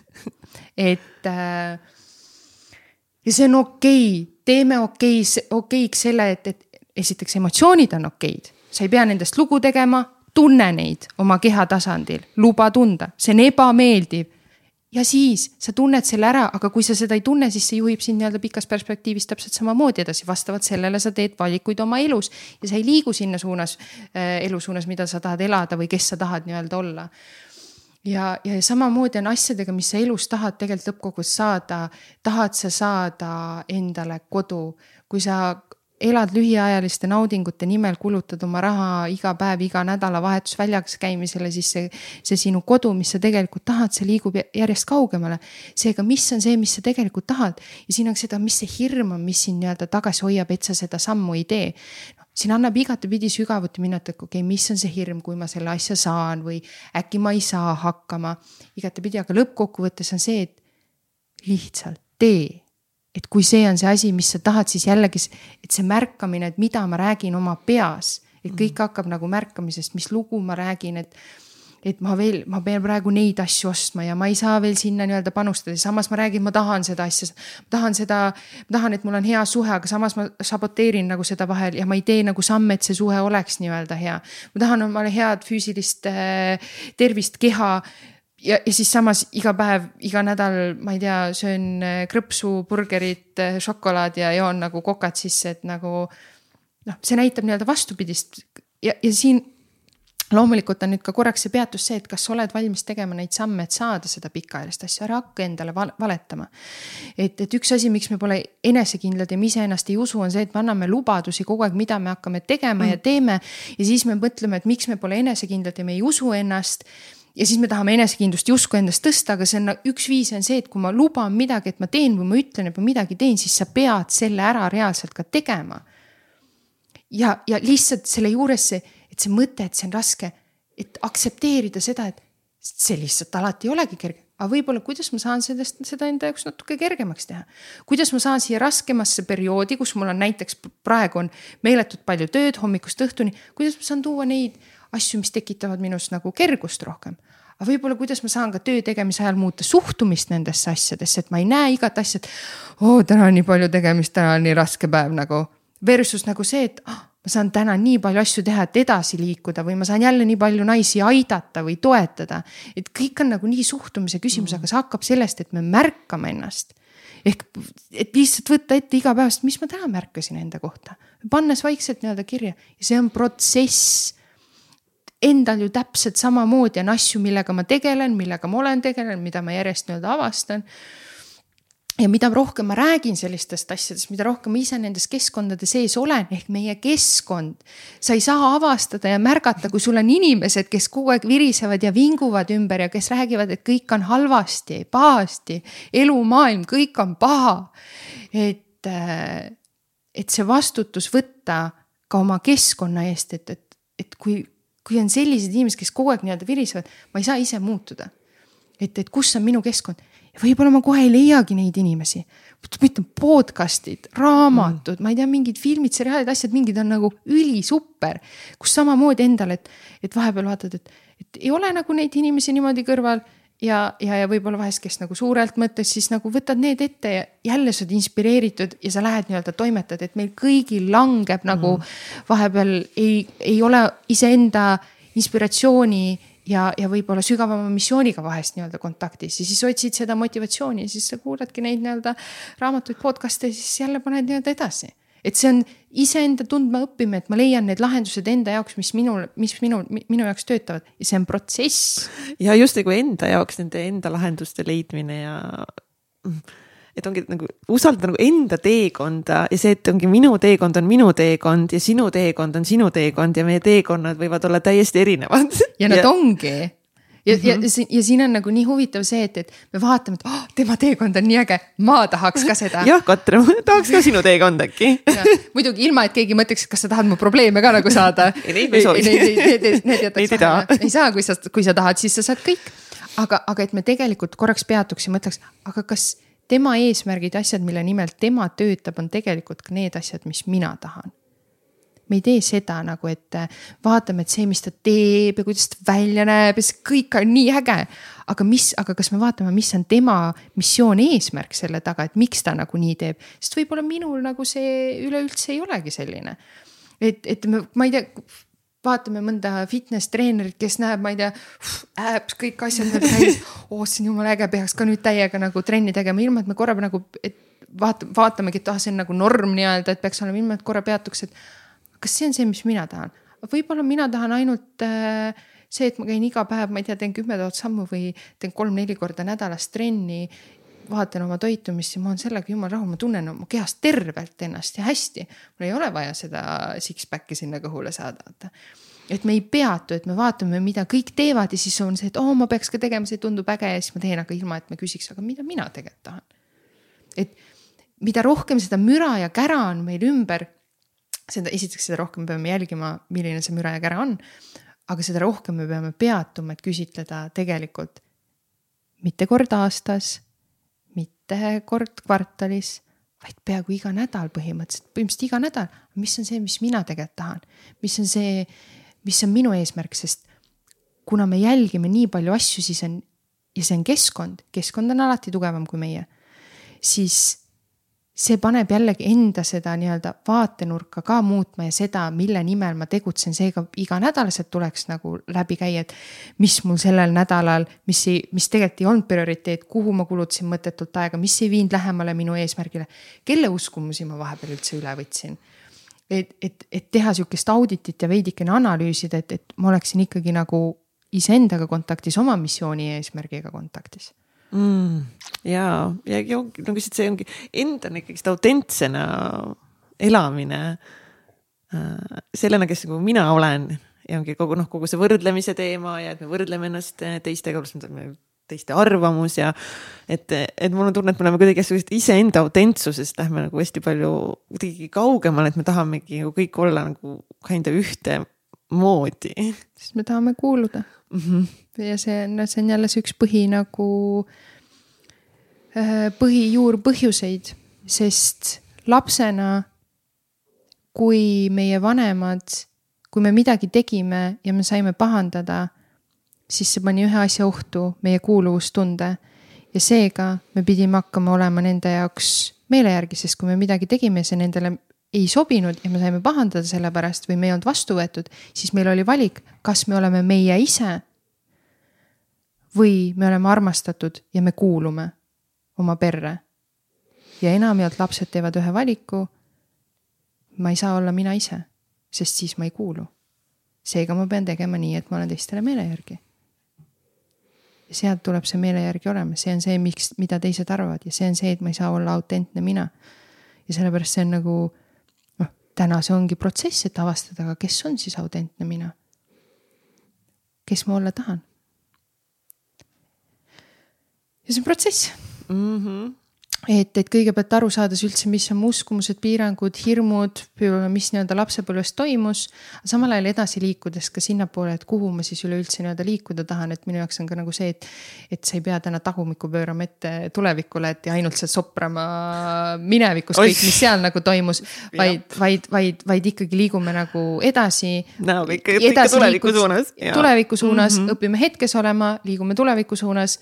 et äh, ja see on okei. Okay., teeme okei okay,, okeiks selle, et, et esiteks emotsioonid on okeid, sa ei pea nendest lugu tegema, tunne neid oma keha tasandil, luba tunda, see on ebameeldiv. ja siis sa tunned selle ära, aga kui sa seda ei tunne, siis see juhib sind nii-öelda pikas perspektiivis täpselt samamoodi edasi, vastavalt sellele sa teed valikuid oma elus. Ja sa ei liigu sinna suunas äh,, elu suunas, mida sa tahad elada või kes sa tahad nii-öelda olla ja, ja samamoodi on asjadega, mis sa elus tahad tegelikult lõppkokkuvõttes saada. tahad sa saada endale kodu, kui sa elad lühiajaliste naudingute nimel, kulutad oma raha iga päev, iga nädalavahetus väljas käimisele, siis see, see sinu kodu, mis sa tegelikult tahad, see liigub järjest kaugemale. seega, mis on see, mis sa tegelikult tahad ja siin on seda, mis see hirm on, mis sind nii-öelda tagasi hoiab, et sa seda sammu ei tee siin annab igatepidi sügavuti minna, et okei okay,, mis on see hirm, kui ma selle asja saan või äkki ma ei saa hakkama. igatepidi, aga lõppkokkuvõttes on see, et lihtsalt tee. et kui see on see asi, mis sa tahad, siis jällegi, et see märkamine, et mida ma räägin oma peas, et kõik mm. hakkab nagu märkamisest, mis lugu ma räägin, et et ma veel, ma pean praegu neid asju ostma ja ma ei saa veel sinna nii-öelda panustada, samas ma räägin, ma tahan seda asja. tahan seda, tahan, et mul on hea suhe, aga samas ma saboteerin nagu seda vahel ja ma ei tee nagu samme, et see suhe oleks nii-öelda hea. ma tahan omale head füüsilist äh, tervist, keha ja, ja siis samas iga päev, iga nädal, ma ei tea, söön äh, krõpsu, burgerit, äh, šokolaadi ja joon nagu kokad sisse, et nagu. noh, see näitab nii-öelda vastupidist ja, ja siin loomulikult on nüüd ka korraks see peatus see, et kas sa oled valmis tegema neid samme, et saada seda pikaajalist asja, ära hakka endale val valetama. et, et üks asi, miks me pole enesekindlad ja me iseennast ei usu, on see, et me anname lubadusi kogu aeg, mida me hakkame tegema mm. ja teeme. ja siis me mõtleme, et miks me pole enesekindlad ja me ei usu ennast ja siis me tahame enesekindlust justkui endast tõsta, aga see on üks viis on see, et kui ma luban midagi, et ma teen või ma ütlen, et ma midagi teen, siis sa pead selle ära reaalselt ka tegema. ja, ja lihtsalt selle juures see et see mõte, et see on raske, et aktsepteerida seda, et see lihtsalt alati ei olegi kerge aga võib-olla, kuidas ma saan sellest, seda enda jaoks natuke kergemaks teha. kuidas ma saan siia raskemasse perioodi, kus mul on näiteks praegu on meeletult palju tööd hommikust õhtuni, kuidas ma saan tuua neid asju, mis tekitavad minus nagu kergust rohkem. aga võib-olla, kuidas ma saan ka töö tegemise ajal muuta suhtumist nendesse asjadesse, et ma ei näe igat asja, et oo oh,, täna on nii palju tegemist, täna on nii raske päev nagu. Versus nagu see, et oh, ma saan täna nii palju asju teha, et edasi liikuda või ma saan jälle nii palju naisi aidata või toetada. et kõik on nagu nii suhtumise küsimus aga see hakkab sellest, et me märkame ennast. ehk, et lihtsalt võtta ette igapäevaselt, mis ma täna märkasin enda kohta, pannes vaikselt nii-öelda kirja ja see on protsess endal ju täpselt samamoodi on asju, millega ma tegelen, millega ma olen tegelenud, mida ma järjest nii-öelda avastan ja mida rohkem ma räägin sellistest asjadest, mida rohkem ma ise nendes keskkondade sees olen, ehk meie keskkond. sa ei saa avastada ja märgata, kui sul on inimesed, kes kogu aeg virisevad ja vinguvad ümber ja kes räägivad, et kõik on halvasti, pahasti, elu, maailm, kõik on paha. et, äh, et see vastutus võtta ka oma keskkonna eest, et, et, et kui, kui on sellised inimesed, kes kogu aeg nii-öelda virisevad, ma ei saa ise muutuda. et, et kus on minu keskkond võib-olla ma kohe ei leiagi neid inimesi. ma ütlen podcast'id, raamatud mm., ma ei tea, mingid filmid, seriaalid, asjad, mingid on nagu ülisuper. kus samamoodi endale, et, et vahepeal vaatad, et, et ei ole nagu neid inimesi niimoodi kõrval ja, ja, ja võib-olla vahest, kes nagu suurelt mõttes, siis nagu võtad need ette ja jälle sa oled inspireeritud ja sa lähed nii-öelda toimetad, et meil kõigil langeb nagu mm. vahepeal ei, ei ole iseenda inspiratsiooni ja, ja võib-olla sügavama missiooniga vahest nii-öelda kontaktis ja siis otsid seda motivatsiooni ja siis sa kuuladki neid nii-öelda raamatuid, podcast'e ja siis jälle paned nii-öelda edasi. et see on iseenda tundma õppimine, et ma leian need lahendused enda jaoks, mis minul, mis minu, minu jaoks töötavad ja see on protsess. ja just nagu enda jaoks nende enda lahenduste leidmine ja et ongi nagu usaldada nagu enda teekonda ja see, et ongi minu teekond on minu teekond ja sinu teekond on sinu teekond ja meie teekonnad võivad olla täiesti erinevad. ja nad ja... ongi ja mm, -hmm. ja, ja, ja siin on nagu nii huvitav see, et, et me vaatame, et oh, tema teekond on nii äge, ma tahaks ka seda. jah, Katre, ma tahaks ka sinu teekonda äkki muidugi ilma, et keegi mõtleks, et kas sa tahad mu probleeme ka nagu saada. ei, neid me ei soovi. Need, need, need jätaks vahele, ei saa, kui sa, kui sa tahad, siis sa saad kõik. aga, aga et me tegelikult korraks peatuks ja mõtleks, aga kas tema eesmärgid, asjad, mille nimel tema töötab, on tegelikult ka need asjad, mis mina tahan. me ei tee seda nagu, et äh, vaatame, et see, mis ta teeb ja kuidas ta välja näeb ja see kõik on nii äge. aga mis, aga kas me vaatame, mis on tema missioon, eesmärk selle taga, et miks ta nagu nii teeb, sest võib-olla minul nagu see üleüldse ei olegi selline. et, et ma ei tea vaatame mõnda fitness treenerit, kes näeb, ma ei tea, äps, kõik asjad nagu täis. oo, see on jumala äge, peaks ka nüüd täiega nagu trenni tegema, ilma et me korra nagu, et vaata, vaatamegi, et ah, see on nagu norm nii-öelda, et peaks olema, ilma et korra peatuks, et. kas see on see, mis mina tahan? võib-olla mina tahan ainult äh, see, et ma käin iga päev, ma ei tea, teen kümme tuhat sammu või teen kolm-neli korda nädalas trenni vaatan oma toitumist ja ma olen sellega jumala rahul, ma tunnen oma kehas tervelt ennast ja hästi. mul ei ole vaja seda six-pack'i sinna kõhule saada, vaata. et me ei peatu, et me vaatame, mida kõik teevad ja siis on see, et oo oh,, ma peaks ka tegema, see tundub äge ja siis ma teen, aga ilma, et me küsiks, aga mida mina tegelikult tahan. et mida rohkem seda müra ja kära on meil ümber, seda esiteks, seda rohkem peame jälgima, milline see müra ja kära on. aga seda rohkem me peame peatuma, et küsitleda tegelikult mitte kord aastas mitte kord kvartalis, vaid peaaegu iga nädal põhimõtteliselt, põhimõtteliselt iga nädal. mis on see, mis mina tegelikult tahan, mis on see, mis on minu eesmärk, sest kuna me jälgime nii palju asju, siis on ja see on keskkond, keskkond on alati tugevam kui meie, siis see paneb jällegi enda seda nii-öelda vaatenurka ka muutma ja seda, mille nimel ma tegutsen, seega iganädalaselt tuleks nagu läbi käia, et mis mul sellel nädalal, mis ei, mis tegelikult ei olnud prioriteet, kuhu ma kulutasin mõttetult aega, mis ei viinud lähemale minu eesmärgile. kelle uskumusi ma vahepeal üldse üle võtsin? et, et, et teha sihukest auditit ja veidikene analüüsida, et, et ma oleksin ikkagi nagu iseendaga kontaktis, oma missiooni eesmärgiga kontaktis mm,. ja, ja ongi nagu lihtsalt see ongi endana ikkagist autentsena elamine äh,. sellena, kes nagu mina olen ja ongi kogu noh, kogu see võrdlemise teema ja et me võrdleme ennast teistega, teiste arvamus ja et, et mul on tunne, et me oleme kuidagi sellisest iseenda autentsusest lähme nagu hästi palju kuidagi kaugemale, et me tahamegi nagu kõik olla nagu kind of ühtemoodi. sest me tahame kuuluda mm. -hmm. Ja see on, see on jälle see üks põhi nagu äh, põhijuurpõhjuseid, sest lapsena, kui meie vanemad, kui me midagi tegime ja me saime pahandada, siis see pani ühe asja ohtu, meie kuuluvustunde. ja seega me pidime hakkama olema nende jaoks meele järgi, sest kui me midagi tegime, see nendele ei sobinud ja me saime pahandada selle pärast või me ei olnud vastu võetud, siis meil oli valik, kas me oleme meie ise. Või me oleme armastatud ja me kuulume oma perre. ja enamjaolt lapsed teevad ühe valiku. ma ei saa olla mina ise, sest siis ma ei kuulu. seega ma pean tegema nii, et ma olen teistele meele järgi. ja sealt tuleb see meele järgi olema, see on see, miks, mida teised arvavad ja see on see, et ma ei saa olla autentne mina. ja sellepärast see on nagu täna see ongi protsess, et avastada, aga kes on siis autentne mina. kes ma olla tahan. Ja see on protsess mm. -hmm et, et kõigepealt aru saades üldse, mis on mu uskumused, piirangud, hirmud, mis nii-öelda lapsepõlves toimus. samal ajal edasi liikudes ka sinnapoole, et kuhu ma siis üleüldse nii-öelda liikuda tahan, et minu jaoks on ka nagu see, et. et sa ei pea täna tagumikku pöörama ette tulevikule, et ja ainult sealt soprama minevikus kõik, mis seal nagu toimus. vaid, vaid, vaid, vaid ikkagi liigume nagu edasi. ikka tuleviku suunas. tuleviku suunas mm, -hmm. õpime hetkes olema, liigume tuleviku suunas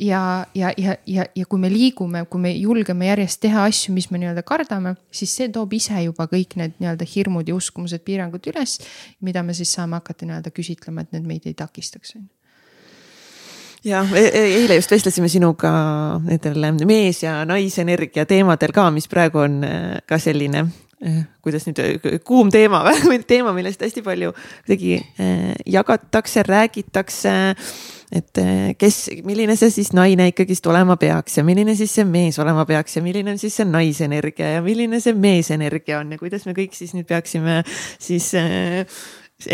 ja, ja, ja, ja, ja kui me liigume, kui me julgeme järjest teha asju, mis me nii-öelda kardame, siis see toob ise juba kõik need nii-öelda hirmud ja uskumused, piirangud üles. mida me siis saame hakata nii-öelda küsitlema, et need meid ei takistaks jah, e-, e-, eile just vestlesime sinuga nendel mees ja naisenergia teemadel ka, mis praegu on äh, ka selline äh, kuidas nüüd äh, kuum teema või teema, millest hästi palju kuidagi jagatakse, räägitakse et eh, kes, milline see siis naine ikkagist olema peaks ja milline siis see mees olema peaks ja milline on siis see naisenergia ja milline see meesenergia on ja kuidas me kõik siis nüüd peaksime siis äh,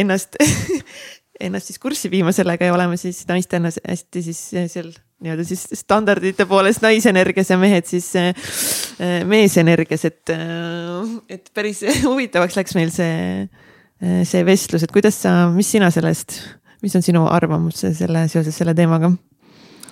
ennast ennast siis kurssi viima sellega ja olema siis naistena hästi siis eh, seal nii-öelda siis standardite poolest naisenergias ja mehed siis meesenergias, et et päris huvitavaks läks meil see, see vestlus, et kuidas sa, mis sina sellest mis on sinu arvamus selle, seoses selle teemaga?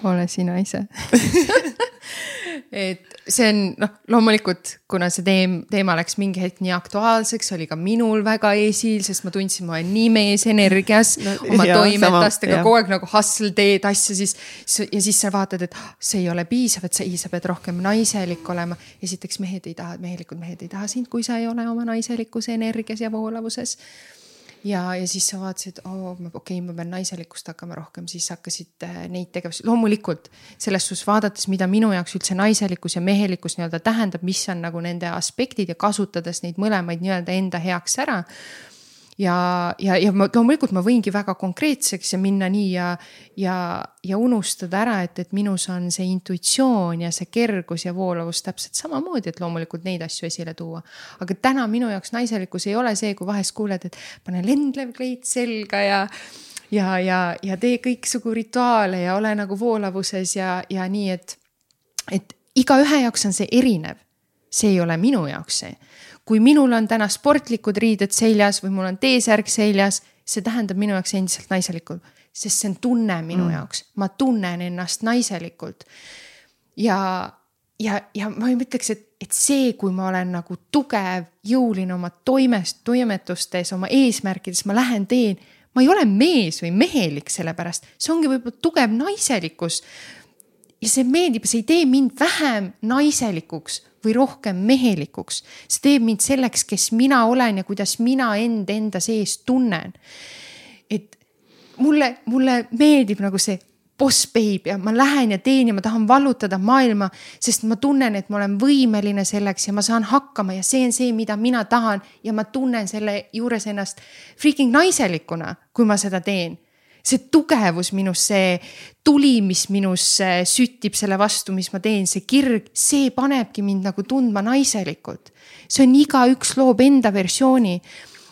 ole sina ise et see on noh, loomulikult, kuna see teem, teema läks mingi hetk nii aktuaalseks, oli ka minul väga esil, sest ma tundsin, ma olen nii mees energias no, oma ja, toimetastega kogu aeg nagu hustle teed asja, siis. ja siis sa vaatad, et ah, see ei ole piisav, et sa, sa pead rohkem naiselik olema. esiteks mehed ei taha, mehelikud mehed ei taha sind, kui sa ei ole oma naiselikus energias ja voolavuses ja, ja siis sa vaatasid, oo, okei okay,, ma pean naiselikkust hakkama rohkem, siis hakkasid äh, neid tegevusi, loomulikult selles suhtes vaadates, mida minu jaoks üldse naiselikkus ja mehelikkus nii-öelda tähendab, mis on nagu nende aspektid ja kasutades neid mõlemaid nii-öelda enda heaks ära ja, ja, ja ma loomulikult ma võingi väga konkreetseks ja minna nii ja, ja, ja unustada ära, et, et minus on see intuitsioon ja see kergus ja voolavus täpselt samamoodi, et loomulikult neid asju esile tuua. aga täna minu jaoks naiselikkus ei ole see, kui vahest kuuled, et pane lendlev kleit selga ja ja, ja, ja tee kõiksugu rituaale ja ole nagu voolavuses ja, ja nii, et, et igaühe jaoks on see erinev. see ei ole minu jaoks see kui minul on täna sportlikud riided seljas või mul on T-särk seljas, see tähendab minu jaoks endiselt naiselikult, sest see on tunne minu mm. jaoks, ma tunnen ennast naiselikult. ja, ja, ja ma ütleks, et, et see, kui ma olen nagu tugev, jõuline oma toimest, toimetustes, oma eesmärkides, ma lähen teen ma ei ole mees või mehelik sellepärast, see ongi võib-olla tugev naiselikkus. ja see meeldib, see ei tee mind vähem naiselikuks või rohkem mehelikuks. see teeb mind selleks, kes mina olen ja kuidas mina end enda sees tunnen. et mulle, mulle meeldib nagu see boss babe ja ma lähen ja teen ja ma tahan vallutada maailma, sest ma tunnen, et ma olen võimeline selleks ja ma saan hakkama ja see on see, mida mina tahan ja ma tunnen selle juures ennast freaking naiselikuna, kui ma seda teen. See tugevus minus, see tuli, mis minus süttib selle vastu, mis ma teen, see kirg, see panebki mind nagu tundma naiselikult. see on igaüks loob enda versiooni.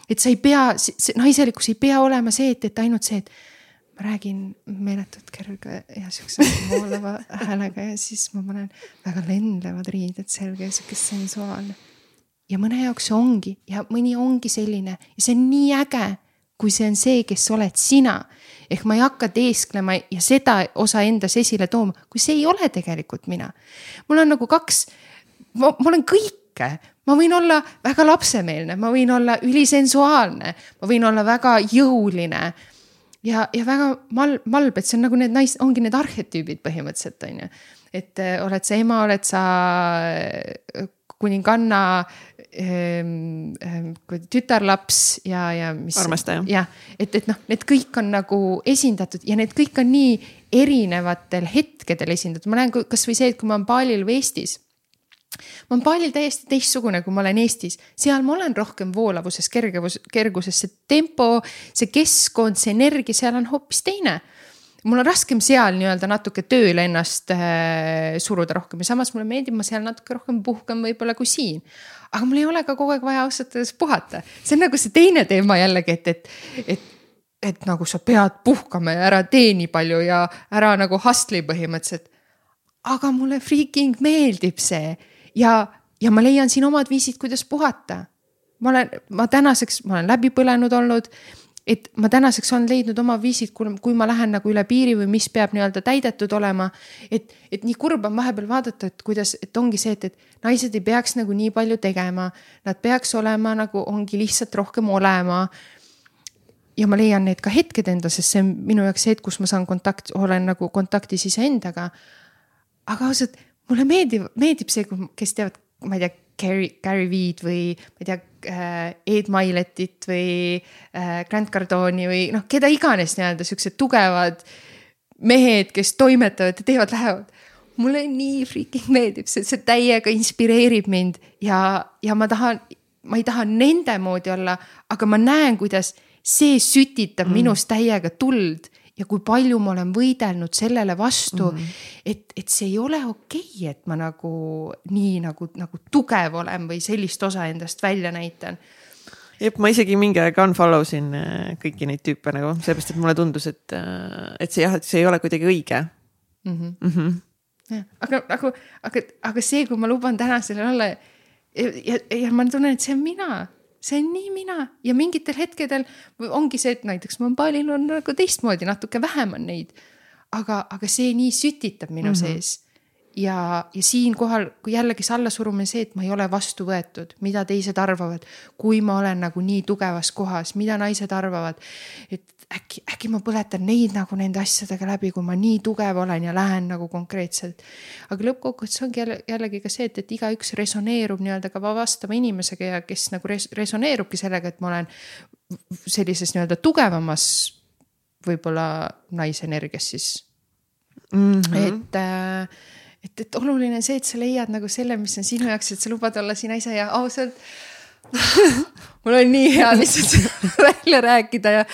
et sa ei pea, naiselikkus ei pea olema see, et, et ainult see, et ma räägin meeletult kerge ja siukse voolava häälega ja siis ma panen väga lendlevad riided selga ja sihuke sensuaalne. ja mõne jaoks see ongi ja mõni ongi selline ja see on nii äge, kui see on see, kes oled sina. Ehk ma ei hakka teesklema ja seda osa endas esile tooma, kui see ei ole tegelikult mina. mul on nagu kaks, ma, olen kõike, ma võin olla väga lapsemeelne, ma võin olla ülisensuaalne, ma võin olla väga jõuline ja, ja väga mal-, malb, et see on nagu need nais-, ongi need arhetüübid põhimõtteliselt on ju. et äh, oled sa ema, oled sa äh, kuninganna tütarlaps ja, ja mis. armastaja. jah, et, et noh, need kõik on nagu esindatud ja need kõik on nii erinevatel hetkedel esindatud, ma näen kasvõi see, et kui ma olen baalil või Eestis ma olen paalil täiesti teistsugune, kui ma olen Eestis, seal ma olen rohkem voolavuses, kergevus, kerguses, see tempo, see keskkond, see energia seal on hoopis teine. mul on raskem seal nii-öelda natuke tööle ennast äh, suruda rohkem ja samas mulle meeldib, ma seal natuke rohkem puhkan võib-olla kui siin. Aga mul ei ole ka kogu aeg vaja ausalt öeldes puhata, see on nagu see teine teema jällegi, et, et, et et nagu sa pead puhkama ja ära tee nii palju ja ära nagu hustle'i põhimõtteliselt. aga mulle freaking meeldib see ja, ja ma leian siin omad viisid, kuidas puhata. ma olen, ma tänaseks, ma olen läbi põlenud olnud et ma tänaseks olen leidnud oma viisid, kui ma lähen nagu üle piiri või mis peab nii-öelda täidetud olema. et, et nii kurb on vahepeal vaadata, et kuidas, et ongi see, et, et naised ei peaks nagu nii palju tegema. Nad peaks olema nagu ongi lihtsalt rohkem olema. ja ma leian need ka hetked endas, sest see on minu jaoks see hetk, kus ma saan kontakt, olen nagu kontaktis iseendaga. aga ausalt mulle meeldib, meeldib see, kes teavad, ma ei tea, Gary, Gary Veed või ma ei tea Ed Miletit või äh, Grant Cardoni või noh, keda iganes nii-öelda siuksed tugevad mehed, kes toimetavad ja teevad, lähevad. mulle nii freaking meeldib see, see täiega inspireerib mind ja, ja ma tahan, ma ei taha nende moodi olla, aga ma näen, kuidas see sütitab mm. minus täiega tuld ja kui palju ma olen võidelnud sellele vastu mm, -hmm. et, et see ei ole okei okay,, et ma nagu nii nagu, nagu tugev olen või sellist osa endast välja näitan jep, ma isegi mingi aeg unfollow sin äh, kõiki neid tüüpe nagu, sellepärast et mulle tundus, et, äh, et see jah, et see ei ole kuidagi õige mm. -hmm. Mm -hmm. Ja, aga, aga, aga, aga see, kui ma luban täna sellel olla ja, ja, ja ma tunnen, et see on mina see on nii mina ja mingitel hetkedel ongi see, et näiteks ma paalil on nagu teistmoodi, natuke vähem on neid. aga, aga see nii sütitab minu mm -hmm. sees. ja, ja siinkohal, kui jällegi see allasurumine, see, et ma ei ole vastu võetud, mida teised arvavad, kui ma olen nagu nii tugevas kohas, mida naised arvavad. et äkki, äkki ma põletan neid nagu nende asjadega läbi, kui ma nii tugev olen ja lähen nagu konkreetselt. aga lõppkokkuvõttes ongi jälle, jällegi ka see, et, et igaüks resoneerub nii-öelda ka vastava inimesega ja kes nagu res, resoneerubki sellega, et ma olen sellises nii-öelda tugevamas võib-olla naisenergias siis mm. -hmm. et äh, et, et oluline on see, et sa leiad nagu selle, mis on sinu jaoks, et sa lubad olla sina ise ja ausalt mul on nii hea lihtsalt välja rääkida ja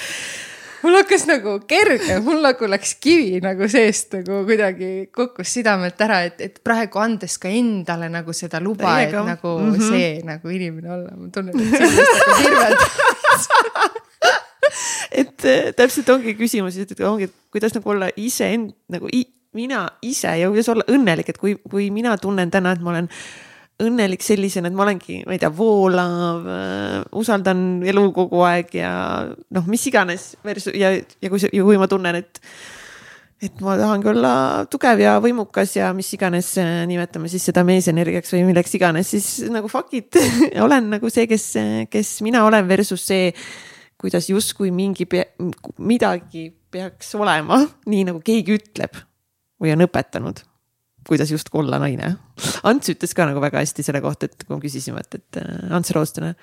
mul hakkas nagu kerge, mul nagu läks kivi nagu seest nagu kuidagi kukkus südamelt ära, et, et praegu andes ka endale nagu seda luba, et nagu mm -hmm. see nagu inimene olla, ma tunnen, et sellest nagu hirmelt et äh, täpselt ongi küsimus, et ongi, et kuidas nagu olla iseend nagu i, mina ise ja kuidas olla õnnelik, et kui, kui mina tunnen täna, et ma olen õnnelik sellisena, et ma olengi, ma ei tea, voolav äh,, usaldan elu kogu aeg ja noh, mis iganes versus ja, ja kui ja kui ma tunnen, et et ma tahangi olla tugev ja võimukas ja mis iganes äh, nimetame siis seda meesenergiaks või milleks iganes, siis nagu fuck it olen nagu see, kes, kes mina olen versus see, kuidas justkui mingi midagi peaks olema, nii nagu keegi ütleb või on õpetanud kuidas justkui olla naine. Ants ütles ka nagu väga hästi selle kohta, et kui me küsisime, et, et äh, Ants Roostone,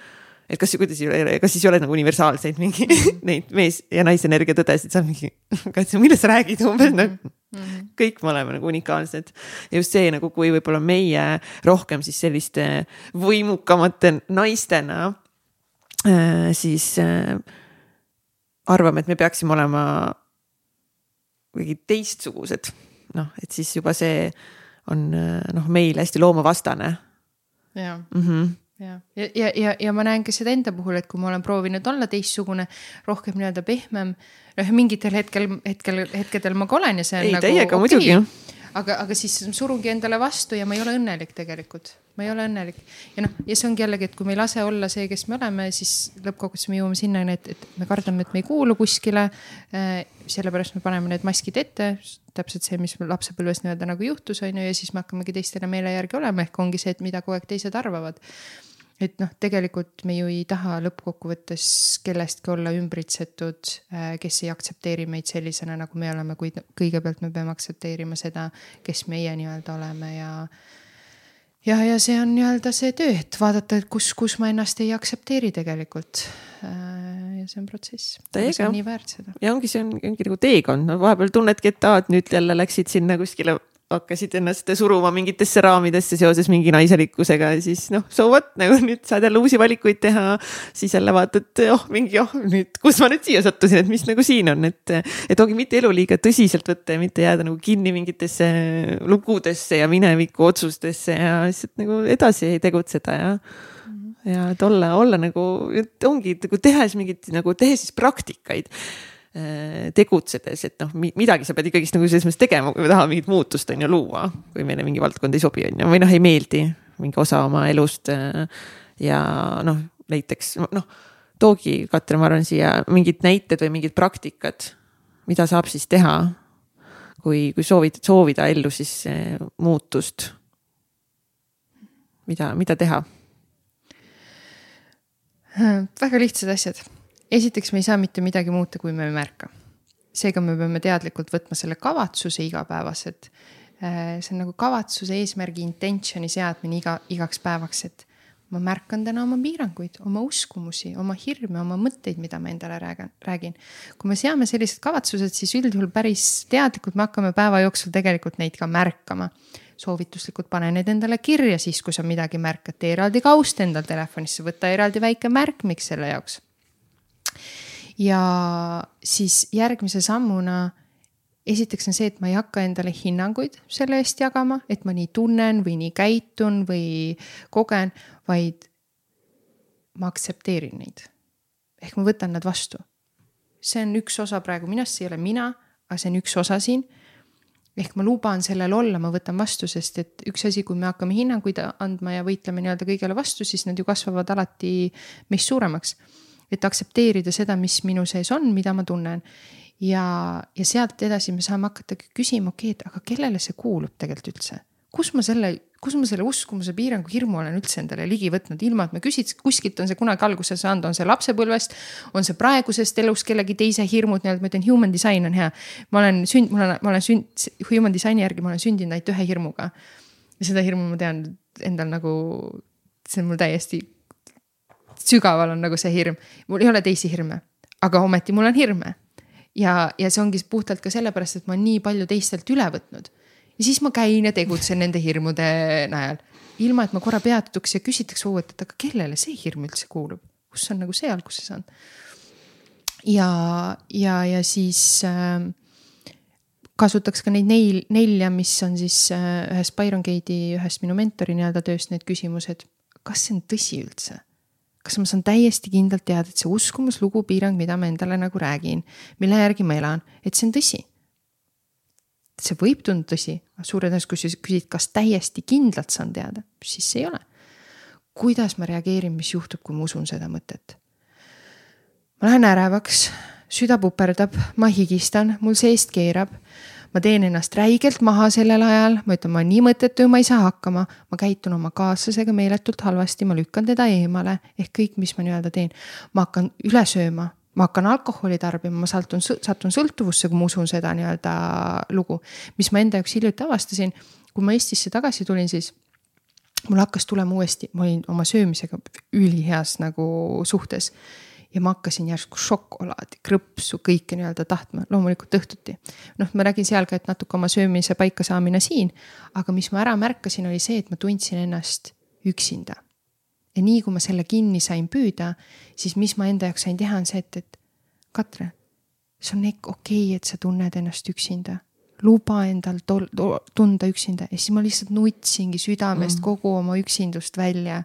et kas, kuidas, kas siis ei ole nagu universaalseid mingi neid mees ja naisenergia tõdesid, sa mingi, millest sa räägid umbes nagu mm -hmm. kõik me oleme nagu unikaalsed. ja just see nagu, kui võib-olla meie rohkem siis selliste võimukamate naistena äh, siis äh, arvame, et me peaksime olema kuidagi teistsugused noh, et siis juba see on noh, meil hästi loomavastane. jah mm -hmm ja, ja, ja, ja, ja ma näen ka seda enda puhul, et kui ma olen proovinud olla teistsugune, rohkem nii-öelda pehmem, noh mingitel hetkel, hetkel, hetkedel ma ka olen ja see on ei, nagu. täiega okay. Aga, aga siis surungi endale vastu ja ma ei ole õnnelik tegelikult ma ei ole õnnelik. ja noh, ja see ongi jällegi, et kui me ei lase olla see, kes me oleme, siis lõppkokkuvõttes me jõuame sinnani, et, et me kardame, et me ei kuulu kuskile. Äh, sellepärast me paneme need maskid ette, täpselt see, mis lapsepõlves nii-öelda nagu juhtus, on ju, ja siis me hakkamegi teistele meele järgi olema, ehk ongi see, et mida kogu aeg teised arvavad et noh, tegelikult me ju ei taha lõppkokkuvõttes kellestki olla ümbritsetud, äh, kes ei aktsepteeri meid sellisena, nagu me oleme, kuid kõigepealt me peame aktsepteerima seda, kes meie nii-öelda oleme ja ja, ja see on nii-öelda see töö, et vaadata, et kus, kus ma ennast ei aktsepteeri tegelikult. Äh, ja see on protsess. see on nii väärt seda. ja ongi, see on, ongi nagu teekond, no vahepeal tunnedki, et aa, et nüüd jälle läksid sinna kuskile hakkasid ennast suruma mingitesse raamidesse seoses mingi naiselikkusega ja siis noh, so what nagu nüüd saad jälle uusi valikuid teha. siis jälle vaatad, oh mingi, oh nüüd, kus ma nüüd siia sattusin, et mis nagu siin on, et, et ongi mitte elu liiga tõsiselt võtta ja mitte jääda nagu kinni mingitesse lugudesse ja mineviku otsustesse ja lihtsalt nagu edasi tegutseda ja ja et olla, olla nagu, et ongi nagu tehes mingit nagu tehes siis praktikaid tegutsedes, et noh, midagi sa pead ikkagist nagu selles mõttes tegema, kui me tahame mingit muutust on ju luua, kui meile mingi valdkond ei sobi, on ju, või noh, ei meeldi mingi osa oma elust. Äh, ja noh, näiteks noh, toogi Katrin, ma arvan siia mingid näited või mingid praktikad, mida saab siis teha. kui, kui soovid, soovida ellu siis äh, muutust. mida, mida teha? väga lihtsad asjad esiteks me ei saa mitte midagi muuta, kui me ei märka. seega me peame teadlikult võtma selle kavatsuse igapäevaselt. Äh, see on nagu kavatsuse eesmärgi intentioni seadmine iga, igaks päevaks, et ma märkan täna oma piiranguid, oma uskumusi, oma hirme, oma mõtteid, mida ma endale räägin, räägin. kui me seame sellised kavatsused, siis üldjuhul päris teadlikult me hakkame päeva jooksul tegelikult neid ka märkama. soovituslikult pane need endale kirja siis, kui sa midagi märkad, tee eraldi kaust endal telefonisse, võta eraldi väike märkmik selle jaoks ja siis järgmise sammuna esiteks on see, et ma ei hakka endale hinnanguid selle eest jagama, et ma nii tunnen või nii käitun või kogen, vaid ma aktsepteerin neid. ehk ma võtan nad vastu. see on üks osa praegu minust, see ei ole mina, aga see on üks osa siin. ehk ma luban sellel olla, ma võtan vastu, sest et üks asi, kui me hakkame hinnanguid andma ja võitleme nii-öelda kõigele vastu, siis nad ju kasvavad alati meist suuremaks et aktsepteerida seda, mis minu sees on, mida ma tunnen. ja, ja sealt edasi me saame hakata küsima, okei okay,, et aga kellele see kuulub tegelikult üldse? kus ma selle, kus ma selle uskumuse piirangu hirmu olen üldse endale ligi võtnud, ilma et ma küsiks, kuskilt on see kunagi alguse saanud, on see lapsepõlvest, on see praegusest elust kellegi teise hirmud, nii-öelda ma ütlen, human design on hea. ma olen sünd, mul on, ma olen sünd, human design'i järgi ma olen sündinud ainult ühe hirmuga. ja seda hirmu ma tean endal nagu, see on mul täiesti sügaval on nagu see hirm, mul ei ole teisi hirme, aga ometi mul on hirme. ja, ja see ongi puhtalt ka sellepärast, et ma olen nii palju teistelt üle võtnud. ja siis ma käin ja tegutsen nende hirmude najal, ilma et ma korra peatuks ja küsitaks uuesti, et aga kellele see hirm üldse kuulub, kus on nagu see alguse saanud. ja, ja, ja siis äh, kasutaks ka neid neil, nelja, mis on siis äh, ühest Byron Gate'i, ühest minu mentori nii-öelda tööst need küsimused. kas see on tõsi üldse? Kas ma saan täiesti kindlalt teada, et see uskumuslugu, piirang, mida ma endale nagu räägin, mille järgi ma elan, et see on tõsi. see võib tunduda tõsi, aga suure tõenäosusega, kui sa küsid, kas täiesti kindlalt saan teada, siis ei ole. kuidas ma reageerin, mis juhtub, kui ma usun seda mõtet? ma lähen ärevaks, süda puperdab, ma higistan, mul seest keerab ma teen ennast räigelt maha sellel ajal, ma ütlen, ma olen nii mõttetu ja ma ei saa hakkama. ma käitun oma kaaslasega meeletult halvasti, ma lükkan teda eemale ehk kõik, mis ma nii-öelda teen. ma hakkan üle sööma, ma hakkan alkoholi tarbima, ma satun, satun sõltuvusse, kui ma usun seda nii-öelda lugu. mis ma enda jaoks hiljuti avastasin, kui ma Eestisse tagasi tulin, siis mul hakkas tulema uuesti, ma olin oma söömisega üliheas nagu suhtes. Ja ma hakkasin järsku šokolaadi, krõpsu, kõike nii-öelda tahtma, loomulikult õhtuti. noh, ma räägin seal ka, et natuke oma söömise paika saamine siin, aga mis ma ära märkasin, oli see, et ma tundsin ennast üksinda ja nii kui ma selle kinni sain püüda, siis mis ma enda jaoks sain teha, on see, et, et Katre, see on okei okay,, et sa tunned ennast üksinda. luba endal tol, tunda üksinda ja siis ma lihtsalt nutsingi südamest mm. kogu oma üksindust välja.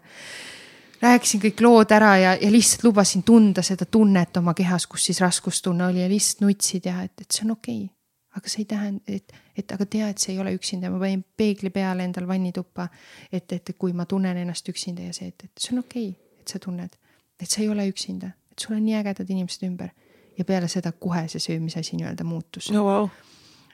Rääkisin kõik lood ära ja, ja lihtsalt lubasin tunda seda tunnet oma kehas, kus siis raskustunne oli ja lihtsalt nutsid ja et, et see on okei okay aga see ei tähenda, et, et aga tea, et see ei ole üksinda, ma panin peegli peale endal vannituppa. et, et kui ma tunnen ennast üksinda ja see, et, et see on okei okay,, et sa tunned, et sa ei ole üksinda, et sul on nii ägedad inimesed ümber. ja peale seda kohe see söömise asi nii-öelda muutus no,. Wow.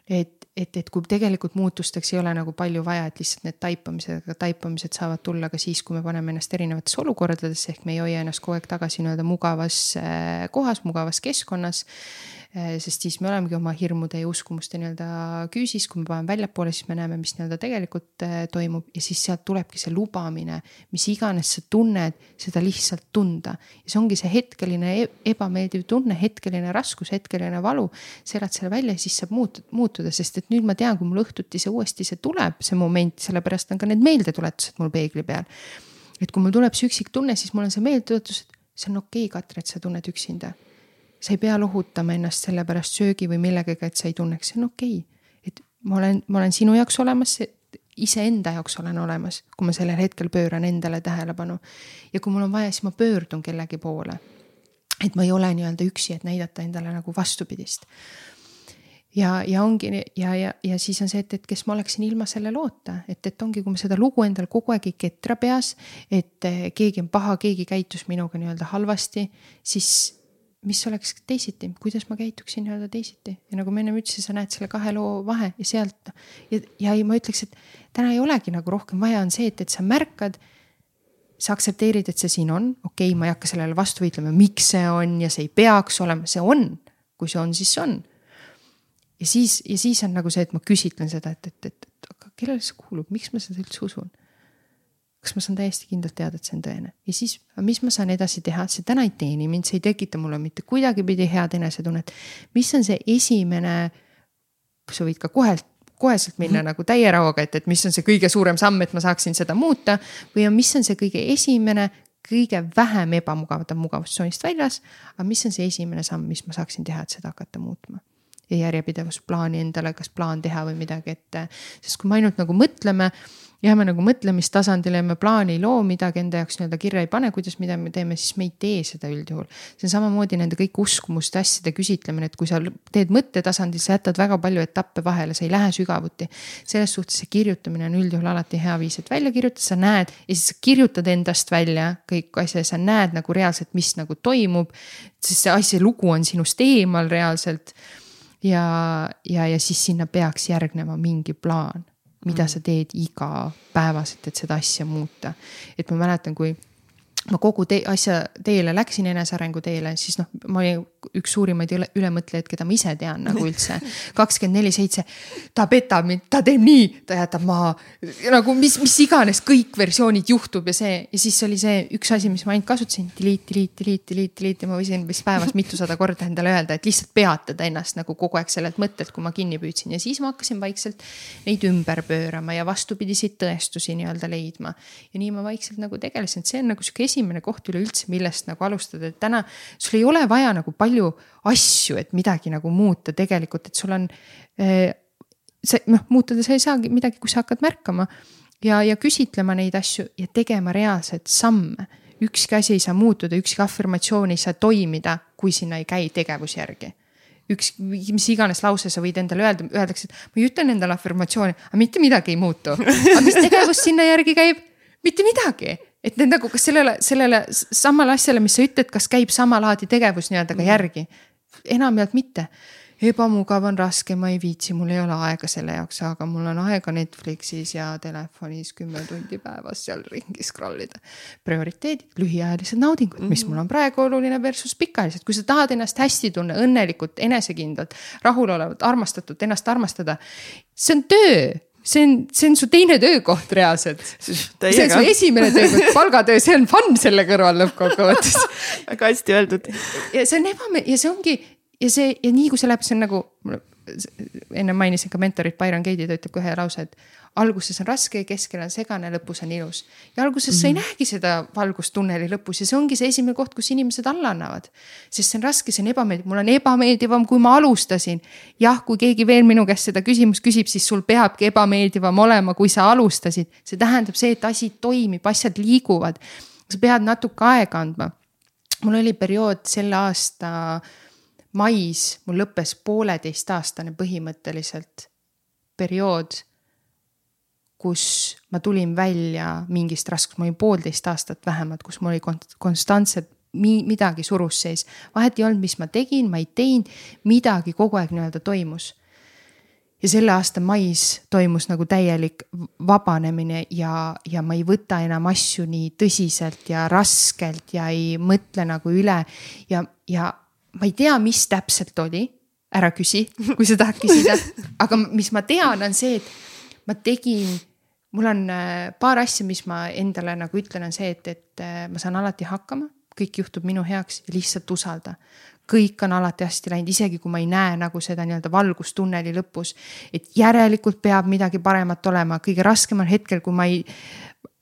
et, et, et kui tegelikult muutusteks ei ole nagu palju vaja, et lihtsalt need taipamised, taipamised saavad tulla ka siis, kui me paneme ennast erinevatesse olukordadesse, ehk me ei hoia ennast kogu aeg tagasi nii-öelda mugavas äh, kohas, mugavas keskkonnas sest siis me olemegi oma hirmude ja uskumuste nii-öelda küüsis, kui me paneme väljapoole, siis me näeme, mis nii-öelda tegelikult äh, toimub ja siis sealt tulebki see lubamine, mis iganes sa tunned, seda lihtsalt tunda. ja see ongi see hetkeline e-, ebameeldiv tunne, hetkeline raskus, hetkeline valu. sa elad selle välja ja siis saab muutuda, muutuda, sest et nüüd ma tean, kui mul õhtuti see uuesti see tuleb, see moment, sellepärast on ka need meeldetuletused mul peegli peal. et kui mul tuleb see üksiktunne, siis mul on see meeldetuletus, et see on okei okay,, Katre, et sa tunned üksinda sa ei pea lohutama ennast selle pärast söögi või millegagi, et sa ei tunneks, see on okei okay.. et ma olen, ma olen sinu jaoks olemas, iseenda jaoks olen olemas, kui ma sellel hetkel pööran endale tähelepanu. ja kui mul on vaja, siis ma pöördun kellegi poole. et ma ei ole nii-öelda üksi, et näidata endale nagu vastupidist. ja, ja ongi ja, ja, ja siis on see, et, et kes ma oleksin ilma selle loota, et, et ongi, kui ma seda lugu endal kogu aeg ei ketra peas, et eh, keegi on paha, keegi käitus minuga nii-öelda halvasti, siis mis oleks teisiti, kuidas ma käituksin nii-öelda teisiti ja nagu ma ennem ütlesin, sa näed selle kahe loo vahe ja sealt ja, ja ei, ma ütleks, et täna ei olegi nagu rohkem vaja, on see, et, et sa märkad. sa aktsepteerid, et see siin on, okei okay,, ma ei hakka sellele vastu võitlema, miks see on ja see ei peaks olema, see on. kui see on, siis see on. ja siis, ja siis on nagu see, et ma küsitlen seda, et, et, et, aga kellele see kuulub, miks ma seda üldse usun kas ma saan täiesti kindlalt teada, et see on tõene ja siis, mis ma saan edasi teha, see täna ei teeni mind, see ei tekita mulle mitte kuidagipidi head enesetunnet. mis on see esimene, sa võid ka kohe, koheselt minna -hmm. nagu täie rauaga, et, et mis on see kõige suurem samm, et ma saaksin seda muuta. või on, mis on see kõige esimene, kõige vähem ebamugav, ta on mugavustsoonist väljas. aga mis on see esimene samm, mis ma saaksin teha, et seda hakata muutma ja järjepidevusplaani endale, kas plaan teha või midagi ette, sest kui me ainult nagu mõtleme jääme nagu mõtlemistasandile ja me plaani ei loo midagi enda jaoks nii-öelda kirja ei pane, kuidas, mida me teeme, siis me ei tee seda üldjuhul. see on samamoodi nende kõik uskumuste asjade küsitlemine, et kui sa teed mõttetasandil, sa jätad väga palju etappe vahele, sa ei lähe sügavuti. selles suhtes see kirjutamine on üldjuhul alati hea viis, et välja kirjutada, sa näed ja siis sa kirjutad endast välja kõik asja ja sa näed nagu reaalselt, mis nagu toimub. sest see asi, lugu on sinust eemal reaalselt ja, ja, ja siis sinna peaks järgnema mingi plaan mida mm. sa teed igapäevaselt, et seda asja muuta. et ma mäletan, kui ma kogu te asja teele läksin, enesearengu teele, siis noh, ma olin üks suurimaid üle, ülemõtlejaid, keda ma ise tean nagu üldse. kakskümmend neli seitse, ta petab mind, ta teeb nii, ta jätab maha. nagu mis, mis iganes, kõik versioonid juhtub ja see ja siis oli see üks asi, mis ma ainult kasutasin, delete, delete, delete, delete, delete ja ma võisin vist päevas mitusada korda endale öelda, et lihtsalt peatada ennast nagu kogu aeg sellelt mõttelt, kui ma kinni püüdsin ja siis ma hakkasin vaikselt neid ümber pöörama ja vastupidiseid tõestusi nii-öelda leidma. ja nii ma vaikselt nagu tegelesin, et see on nagu sihuke esimene koht üleüldse, millest nagu alustada, et täna sul ei ole vaja nagu palju asju, et midagi nagu muuta tegelikult, et sul on eh,. see noh, muutuda sa ei saagi midagi, kui sa hakkad märkama ja, ja küsitlema neid asju ja tegema reaalseid samme. ükski asi ei saa muutuda, ükski afirmatsioon ei saa toimida, kui sinna ei käi tegevus järgi üks, mis iganes lause sa võid endale öelda, öeldakse, et ma ütlen endale afirmatsiooni, aga mitte midagi ei muutu. aga mis tegevus sinna järgi käib? mitte midagi et need nagu, kas sellele, sellele samale asjale, mis sa ütled, kas käib sama laadi tegevus nii-öelda ka mhm. järgi? enamjaolt mitte. ebamugav on raske, ma ei viitsi, mul ei ole aega selle jaoks, aga mul on aega Netflixis ja telefonis kümme tundi päevas seal ringi scroll ida. prioriteedid, lühiajalised naudingud mm, -hmm. mis mhm. mul on praegu oluline versus pikaajalised, kui sa tahad ennast hästi tunda, õnnelikult, enesekindlalt, rahulolevalt, armastatult, ennast armastada. see on töö see on, see on su teine töökoht reaalselt. see on su esimene töökoht, palgatöö, see on fun selle kõrval lõppkokkuvõttes väga hästi öeldud. ja see on ebameeldiv ja see ongi ja see ja nii kui see läheb, see on nagu. Enne mainisin ka mentorit Byron Kate'i, ta ütleb ka ühe lause, et alguses on raske, keskel on segane, lõpus on ilus. ja alguses mm -hmm. sa ei mhm. näegi seda valgust tunneli lõpus ja see ongi see esimene koht, kus inimesed alla annavad. sest see on raske, see on ebameeldiv, mul on ebameeldivam, kui ma alustasin. jah, kui keegi veel minu käest seda küsimust küsib, siis sul peabki ebameeldivam olema, kui sa alustasid. see tähendab see, et asi toimib, asjad liiguvad. sa pead natuke aega andma. mul oli periood selle aasta mais, mul lõppes pooleteistaastane põhimõtteliselt periood kus ma tulin välja mingist raskust, ma olin poolteist aastat vähemalt, kus mul oli konstantselt midagi surus sees. vahet ei olnud, mis ma tegin, ma ei teinud, midagi kogu aeg nii-öelda toimus. ja selle aasta mais toimus nagu täielik vabanemine ja, ja ma ei võta enam asju nii tõsiselt ja raskelt ja ei mõtle nagu üle. ja, ja ma ei tea, mis täpselt oli, ära küsi, kui sa tahad küsida, aga mis ma tean, on see, et ma tegin, mul on äh, paar asja, mis ma endale nagu ütlen, on see, et, et äh, ma saan alati hakkama, kõik juhtub minu heaks ja lihtsalt usalda. kõik on alati hästi läinud, isegi kui ma ei näe nagu seda nii-öelda valgust tunneli lõpus. et järelikult peab midagi paremat olema, kõige raskemal hetkel, kui ma ei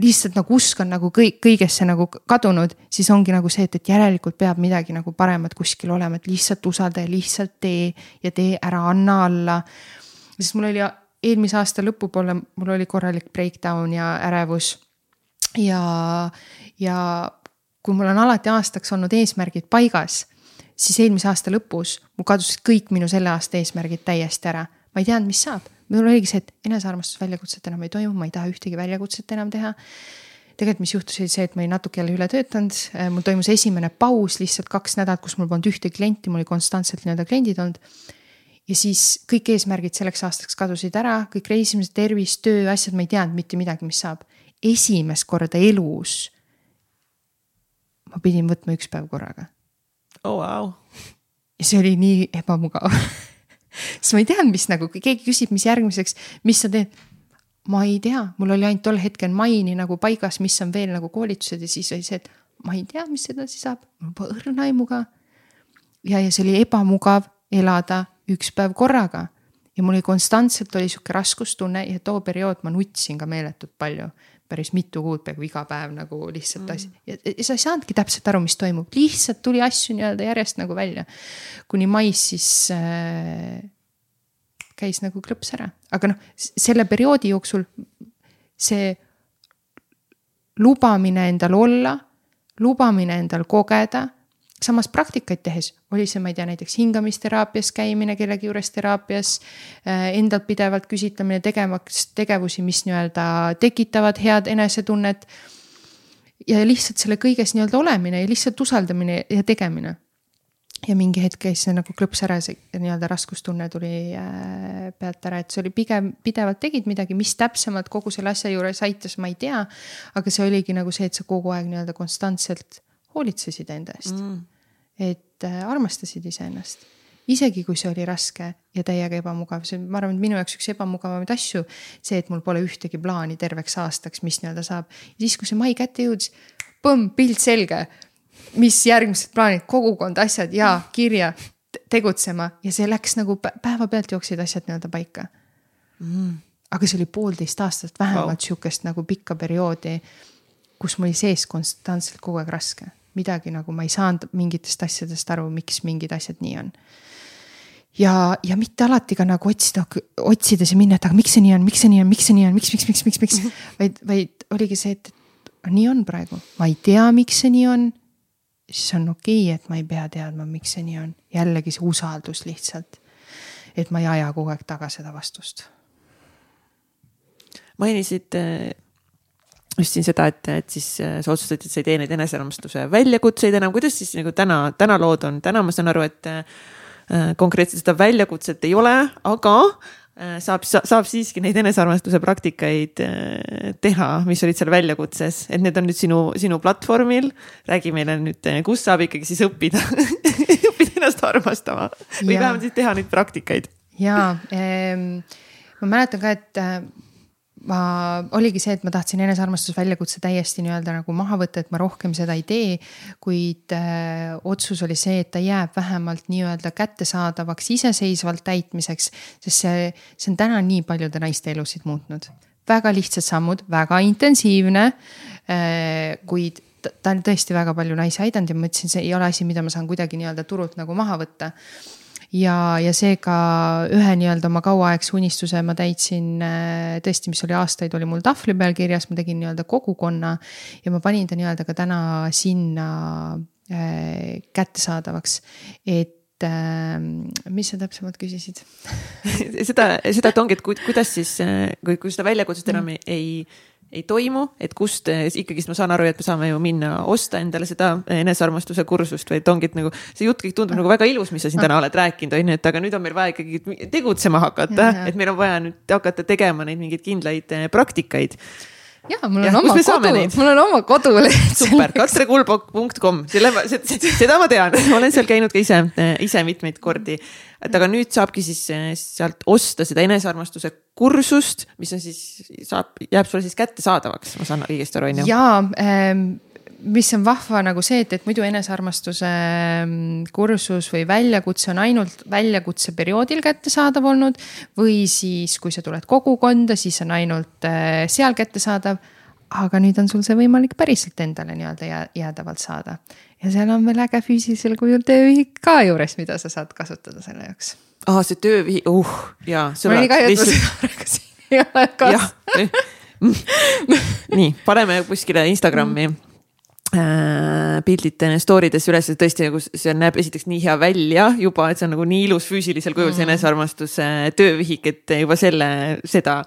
lihtsalt nagu usk on nagu kõik, kõigesse nagu kadunud, siis ongi nagu see, et, et järelikult peab midagi nagu paremat kuskil olema, et lihtsalt usalda ja lihtsalt tee ja tee ära, anna alla. sest mul oli eelmise aasta lõpupoole mul oli korralik breakdown ja ärevus. ja, ja kui mul on alati aastaks olnud eesmärgid paigas, siis eelmise aasta lõpus mul kadusid kõik minu selle aasta eesmärgid täiesti ära. ma ei teadnud, mis saab, mul oligi see, et enesearmastusväljakutset enam ei toimu, ma ei taha ühtegi väljakutset enam teha tegelikult, mis juhtus, oli see, et ma olin natuke jälle üle töötanud, mul toimus esimene paus lihtsalt kaks nädalat, kus mul polnud ühtegi klienti, mul oli konstantselt nii-öelda kliendid olnud ja siis kõik eesmärgid selleks aastaks kadusid ära, kõik reisimised, tervis, töö, asjad, ma ei teadnud mitte midagi, mis saab. esimest korda elus ma pidin võtma üks päev korraga. oh wow. ja see oli nii ebamugav sest ma ei teadnud, mis nagu, kui keegi küsib, mis järgmiseks, mis sa teed. ma ei tea, mul oli ainult tol hetkel maini nagu paigas, mis on veel nagu koolitused ja siis oli see, et ma ei tea, mis edasi saab, mul pole õrna aimu ka. ja, ja see oli ebamugav elada üks päev korraga. ja mul oli konstantselt oli sihuke raskustunne ja too periood ma nutsin ka meeletult palju. päris mitu kuud peaaegu iga päev nagu lihtsalt mm. asi ja, ja sa ei saanudki täpselt aru, mis toimub, lihtsalt tuli asju nii-öelda järjest nagu välja. kuni mais siis äh, käis nagu klõps ära, aga noh, selle perioodi jooksul see lubamine endal olla, lubamine endal kogeda samas praktikaid tehes oli see, ma ei tea, näiteks hingamisteraapias käimine kellegi juures teraapias. Äh, endalt pidevalt küsitlemine, tegemaks tegevusi, mis nii-öelda tekitavad head enesetunnet. ja lihtsalt selle kõiges nii-öelda olemine ja lihtsalt usaldamine ja tegemine. Ja mingi hetk käis see nagu klõps ära, see nii-öelda raskustunne tuli äh, pealt ära, et see oli pigem pidevalt tegid midagi, mis täpsemalt kogu selle asja juures aitas, ma ei tea. aga see oligi nagu see, et sa kogu aeg nii-öelda konstantselt hoolitsesid enda eest mm et äh, armastasid iseennast. isegi kui see oli raske ja täiega ebamugav, see on, ma arvan, et minu jaoks üks ebamugavamaid asju, see, et mul pole ühtegi plaani terveks aastaks, mis nii-öelda saab. siis, kui see mai kätte jõudis, põmm, pilt selge. Mis järgmised plaanid, kogukond, asjad ja kirja tegutsema ja see läks nagu päevapealt jooksid asjad nii-öelda paika mm.. aga see oli poolteist aastat vähemalt wow. sihukest nagu pikka perioodi, kus mul oli sees konstantselt kogu aeg raske midagi nagu ma ei saanud mingitest asjadest aru, miks mingid asjad nii on. ja, ja mitte alati ka nagu otsida, otsides ja minna, et aga miks see nii on, miks see nii on, miks see nii on, miks, miks, miks, miks, miks, vaid, vaid oligi see, et nii on praegu, ma ei tea, miks see nii on. Siis on okei okay,, et ma ei pea teadma, miks see nii on, jällegi see usaldus lihtsalt. et ma ei aja kogu aeg taga seda vastust. Mainisid just siin seda, et, et siis äh, sa otsustasid, et sa ei tee neid enesearmastuse väljakutseid enam, kuidas siis nagu täna, täna lood on, täna ma saan aru, et äh, konkreetselt seda väljakutset ei ole, aga Äh, saab, saab siiski neid enesearmastuse praktikaid äh, teha, mis olid seal väljakutses, et need on nüüd sinu, sinu platvormil. räägi meile nüüd, äh, kus saab ikkagi siis õppida õppida ennast armastama või vähemalt siis teha neid praktikaid. ja ähm, ma mäletan ka, et ma, oligi see, et ma tahtsin enesearmastusväljakutse täiesti nii-öelda nagu maha võtta, et ma rohkem seda ei tee. kuid äh, otsus oli see, et ta jääb vähemalt nii-öelda kättesaadavaks iseseisvalt täitmiseks, sest see, see on täna nii paljude naiste elusid muutnud. väga lihtsad sammud, väga intensiivne äh,, kuid ta on tõesti väga palju naisi aidanud ja ma mõtlesin, see ei ole asi, mida ma saan kuidagi nii-öelda turult nagu maha võtta ja, ja seega ühe nii-öelda oma kauaaegse unistuse ma täitsin äh, tõesti, mis oli aastaid, oli mul tahvli peal kirjas, ma tegin nii-öelda kogukonna ja ma panin ta nii-öelda ka täna sinna äh, kättesaadavaks, et äh, mis sa täpsemalt küsisid seda, seda, et ongi, et kuidas siis, äh, kui, kui seda väljakutset enam mm. ei, ei ei toimu, et kust eh, ikkagist ma saan aru, et me saame ju minna osta endale seda enesearmastuse kursust või et ongi, et nagu see jutt kõik tundub nagu väga ilus, mis sa siin täna oled rääkinud, on ju, et aga nüüd on meil vaja ikkagi tegutsema hakata, et meil on vaja nüüd hakata tegema neid mingeid kindlaid eh, praktikaid ja mul on ja, oma kodu, mul on oma koduleht. super, katrekulbok.com, selle, seda ma tean, olen seal käinud ka ise, ise mitmeid kordi. et aga nüüd saabki siis eh, sealt osta seda enesearmastuse kursust, mis on siis, saab, jääb sulle siis kättesaadavaks, ma saan õigesti aru, on ju? jaa ähm, mis on vahva nagu see, et, et muidu enesearmastuse mm, kursus või väljakutse on ainult väljakutseperioodil kättesaadav olnud. või siis, kui sa tuled kogukonda, siis on ainult äh, seal kättesaadav. aga nüüd on sul see võimalik päriselt endale nii-öelda jää, jäädavalt saada. ja seal on veel äge füüsilisel kujul tööühik ka juures, mida sa saad kasutada selle jaoks. aa, see töövihik, uh, jaa. mul oli ka juttu seda praegu siin ei ole kas. nii, paneme kuskile Instagrami mm Äh, pildid story des üles, tõesti nagu see näeb esiteks nii hea välja juba, et see on nagu nii ilus füüsilisel kujul see mm. enesearmastuse töövihik, et juba selle, seda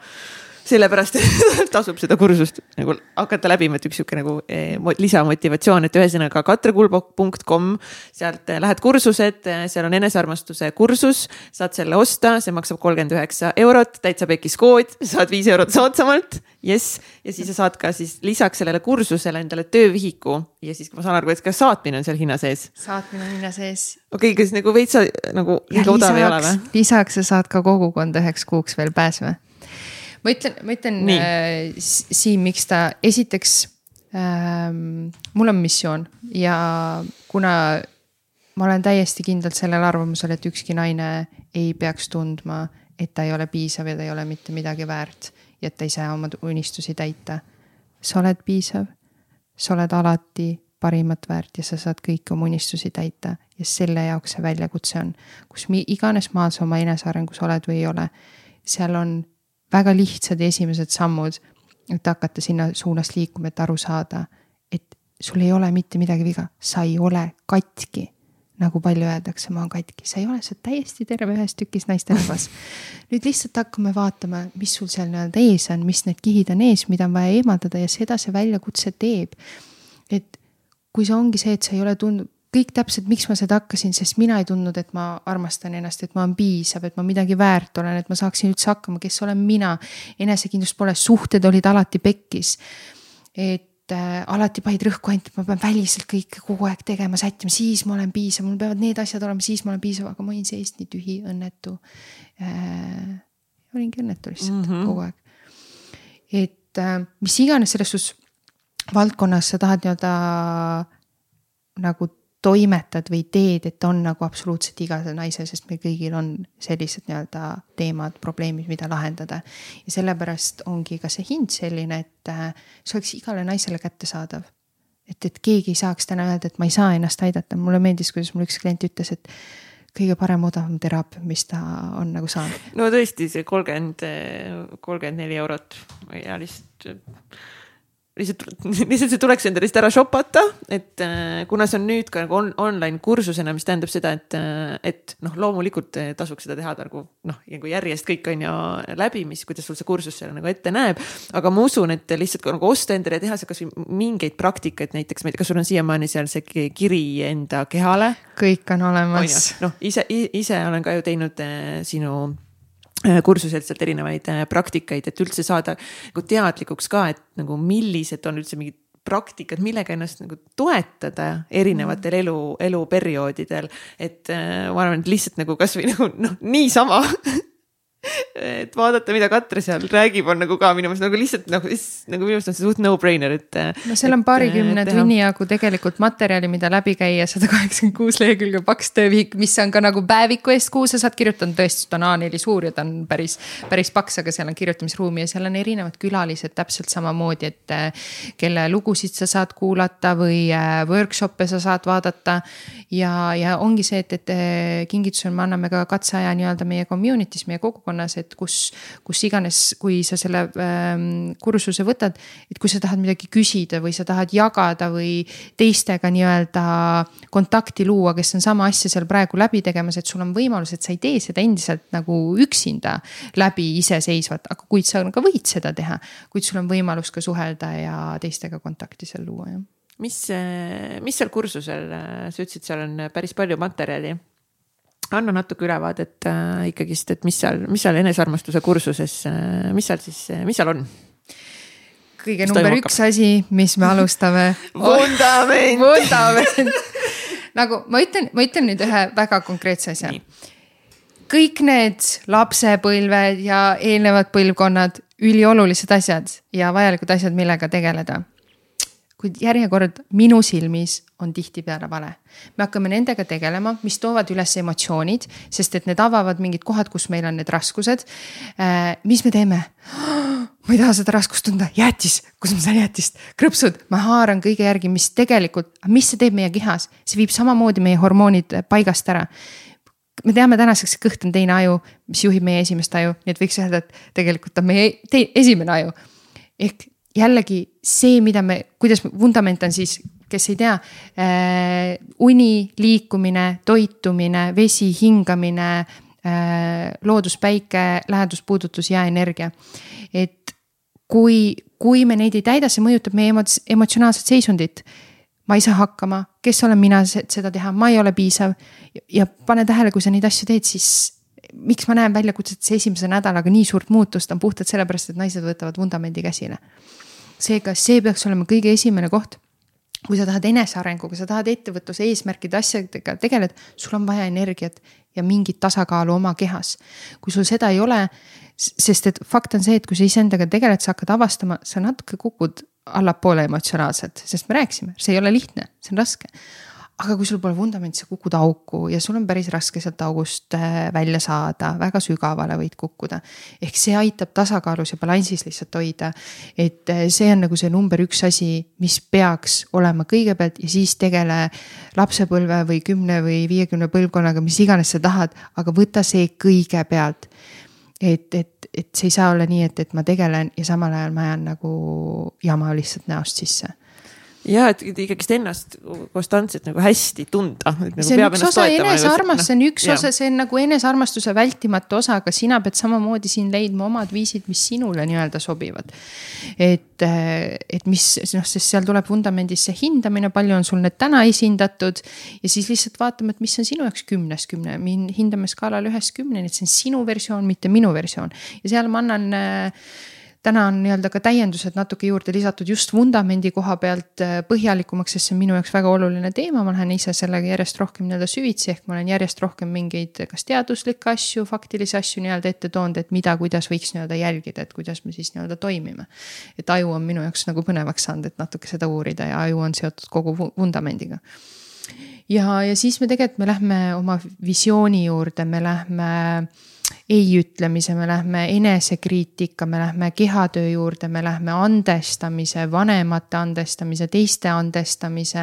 sellepärast tasub seda kursust nagu hakata läbima, et üks sihuke nagu eh, lisamotivatsioon, et ühesõnaga katrekulbok.com, sealt eh, lähed kursused, eh, seal on enesearmastuse kursus, saad selle osta, see maksab kolmkümmend üheksa eurot, täitsa pekis kood, saad viis eurot soodsamalt, jess. ja siis sa saad ka siis lisaks sellele kursusele endale töövihiku ja siis ma saan aru, et ka saatmine on seal hinna sees. saatmine on hinna sees. okei okay,, kas nagu veitsa nagu liiga odav ei ole või? lisaks sa saad ka kogukonda üheks kuuks veel pääsema ma ütlen, ma ütlen äh, Siim, miks ta, esiteks ähm,. mul on missioon ja kuna ma olen täiesti kindlalt sellel arvamusel, et ükski naine ei peaks tundma, et ta ei ole piisav ja ta ei ole mitte midagi väärt ja et ta ei saa oma unistusi täita. sa oled piisav, sa oled alati parimat väärt ja sa saad kõiki oma unistusi täita ja selle jaoks see väljakutse on, kus iganes maal sa oma enesearengus oled või ei ole, seal on väga lihtsad esimesed sammud, et hakata sinna suunas liikuma, et aru saada, et sul ei ole mitte midagi viga, sa ei ole katki. nagu palju öeldakse, ma olen katki, sa ei ole, sa oled täiesti terve ühes tükis naisterahvas. nüüd lihtsalt hakkame vaatama, mis sul seal nii-öelda ees on, mis need kihid on ees, mida on vaja eemaldada ja seda see väljakutse teeb. et kui see ongi see, et sa ei ole tundnud, kõik täpselt, miks ma seda hakkasin, sest mina ei tundnud, et ma armastan ennast, et ma olen piisav, et ma midagi väärt olen, et ma saaksin üldse hakkama, kes olen mina. enesekindlust pole, suhted olid alati pekkis. et äh, alati panid rõhku ainult, et ma pean väliselt kõike kogu aeg tegema, sättima, siis ma olen piisav, mul peavad need asjad olema, siis ma olen piisav, aga ma olin seest nii tühi, õnnetu äh,. olingi õnnetu lihtsalt mm -hmm. kogu aeg. et äh, mis iganes selles suhtes valdkonnas sa tahad nii-öelda nagu toimetad või teed, et on nagu absoluutselt iga naise, sest meil kõigil on sellised nii-öelda teemad, probleemid, mida lahendada. ja sellepärast ongi ka see hind selline, et äh, see oleks igale naisele kättesaadav. et, et keegi ei saaks täna öelda, et ma ei saa ennast aidata, mulle meeldis, kuidas mul üks klient ütles, et kõige parem odavam teraapia, mis ta on nagu saanud. no tõesti, see kolmkümmend, kolmkümmend neli eurot ja lihtsalt lihtsalt, lihtsalt see tuleks endale lihtsalt ära shopata, et äh, kuna see on nüüd ka nagu on, online kursusena, mis tähendab seda, et, äh, et noh, loomulikult tasuks seda teha nagu noh, nagu järjest kõik on ju läbi, mis, kuidas sul see kursus seal nagu ette näeb. aga ma usun, et lihtsalt nagu osta endale ja teha seal kasvõi mingeid praktikaid, näiteks ma ei tea, kas sul on siiamaani seal see kiri enda kehale? kõik on olemas. noh, ise, ise olen ka ju teinud äh, sinu Äh, kursuselt sealt erinevaid äh, praktikaid, et üldse saada nagu teadlikuks ka, et nagu millised on üldse mingid praktikad, millega ennast nagu toetada erinevatel mm. elu, eluperioodidel. et äh, ma arvan, et lihtsalt nagu kasvõi nagu noh, niisama et vaadata, mida Katre seal räägib, on nagu ka minu meelest nagu lihtsalt nagu, nagu minu meelest on see suht no-brainer, et. no seal on paarikümne tunni jagu tegelikult materjali, mida läbi käia, sada kaheksakümmend kuus lehekülge paks töövihik, mis on ka nagu päeviku eest, kuhu sa saad kirjutada, tõesti, ta on A4 suur ja ta on päris, päris paks, aga seal on kirjutamisruumi ja seal on erinevad külalised täpselt samamoodi, et. kelle lugusid sa saad kuulata või äh, workshop'e sa saad vaadata. ja, ja ongi see, et, et kingitusena me anname ka katseaja nii-öelda meie community's, meie kogukonnas, et kus kus iganes, kui sa selle ähm, kursuse võtad, et kui sa tahad midagi küsida või sa tahad jagada või teistega nii-öelda kontakti luua, kes on sama asja seal praegu läbi tegemas, et sul on võimalus, et sa ei tee seda endiselt nagu üksinda läbi iseseisvalt, aga kuid sa ka võid seda teha. kuid sul on võimalus ka suhelda ja teistega kontakti seal luua, jah mis, mis seal kursusel, sa ütlesid, seal on päris palju materjali anna natuke ülevaadet äh, ikkagist, et mis seal, mis seal enesearmastuse kursuses äh,, mis seal siis, mis seal on? kõige mis number üks asi, mis me alustame vundament! Vundament. Nagu ma ütlen, ma ütlen nüüd ühe väga konkreetse asja. kõik need lapsepõlved ja eelnevad põlvkonnad, üliolulised asjad ja vajalikud asjad, millega tegeleda kuid järjekord minu silmis on tihtipeale vale. me hakkame nendega tegelema, mis toovad üles emotsioonid, sest et need avavad mingid kohad, kus meil on need raskused. Äh, mis me teeme? ma ei taha seda raskust tunda, jäätis, kus ma saan jäätist, krõpsud, ma haaran kõige järgi, mis tegelikult, mis see teeb meie kehas, see viib samamoodi meie hormoonid paigast ära me teame tänaseks, et kõht on teine aju, mis juhib meie esimest aju, nii et võiks öelda, et tegelikult on meie esimene aju. ehk jällegi see, mida me, kuidas vundament on siis, kes ei tea äh,, uni, liikumine, toitumine, vesi, hingamine äh,, loodus, päike, läheduspuudutus ja energia. et kui, kui me neid ei täida, see mõjutab meie emots-, emotsionaalset seisundit. ma ei saa hakkama, kes olen mina seda teha, ma ei ole piisav ja pane tähele, kui sa neid asju teed, siis miks ma näen väljakutsetes esimese nädalaga nii suurt muutust, on puhtalt sellepärast, et naised võtavad vundamendi käsile seega see peaks olema kõige esimene koht kui sa tahad enesearenguga, sa tahad ettevõtluse eesmärkide asjadega tegeleda, sul on vaja energiat ja mingit tasakaalu oma kehas. kui sul seda ei ole, sest et fakt on see, et kui sa iseendaga tegeled, sa hakkad avastama, sa natuke kukud allapoole emotsionaalselt, sest me rääkisime, see ei ole lihtne, see on raske aga kui sul pole vundamenti, sa kukud auku ja sul on päris raske sealt august äh, välja saada, väga sügavale võid kukkuda. ehk see aitab tasakaalus ja balansis lihtsalt hoida. et äh, see on nagu see number üks asi, mis peaks olema kõigepealt ja siis tegele lapsepõlve või kümne või viiekümne põlvkonnaga, mis iganes sa tahad, aga võta see kõigepealt et, et, et see ei saa olla nii, et, et ma tegelen ja samal ajal ma ajan nagu jama lihtsalt näost sisse ja et ikkagist ennast konstantselt nagu hästi tunda. Nagu see on üks osa enesearmast, see on üks ja. osa, see on nagu enesearmastuse vältimatu osa, aga sina pead samamoodi siin leidma omad viisid, mis sinule nii-öelda sobivad. et, et mis noh, sest seal tuleb vundamendis see hindamine, palju on sul need täna esindatud. ja siis lihtsalt vaatame, et mis on sinu jaoks kümnest kümne, hindame skaalal ühest kümneni, et see on sinu versioon, mitte minu versioon ja seal ma annan äh, täna on nii-öelda ka täiendused natuke juurde lisatud just vundamendi koha pealt äh, põhjalikumaks, sest see on minu jaoks väga oluline teema, ma lähen ise sellega järjest rohkem nii-öelda süvitsi, ehk ma olen järjest rohkem mingeid kas teaduslikke asju, faktilisi asju nii-öelda ette toonud, et mida, kuidas võiks nii-öelda jälgida, et kuidas me siis nii-öelda toimime. et aju on minu jaoks nagu põnevaks saanud, et natuke seda uurida ja aju on seotud kogu vundamendiga ja, ja siis me tegelikult, me lähme oma visiooni juurde, me lähme ei ütlemise, me lähme enesekriitika, me lähme kehatöö juurde, me lähme andestamise, vanemate andestamise, teiste andestamise.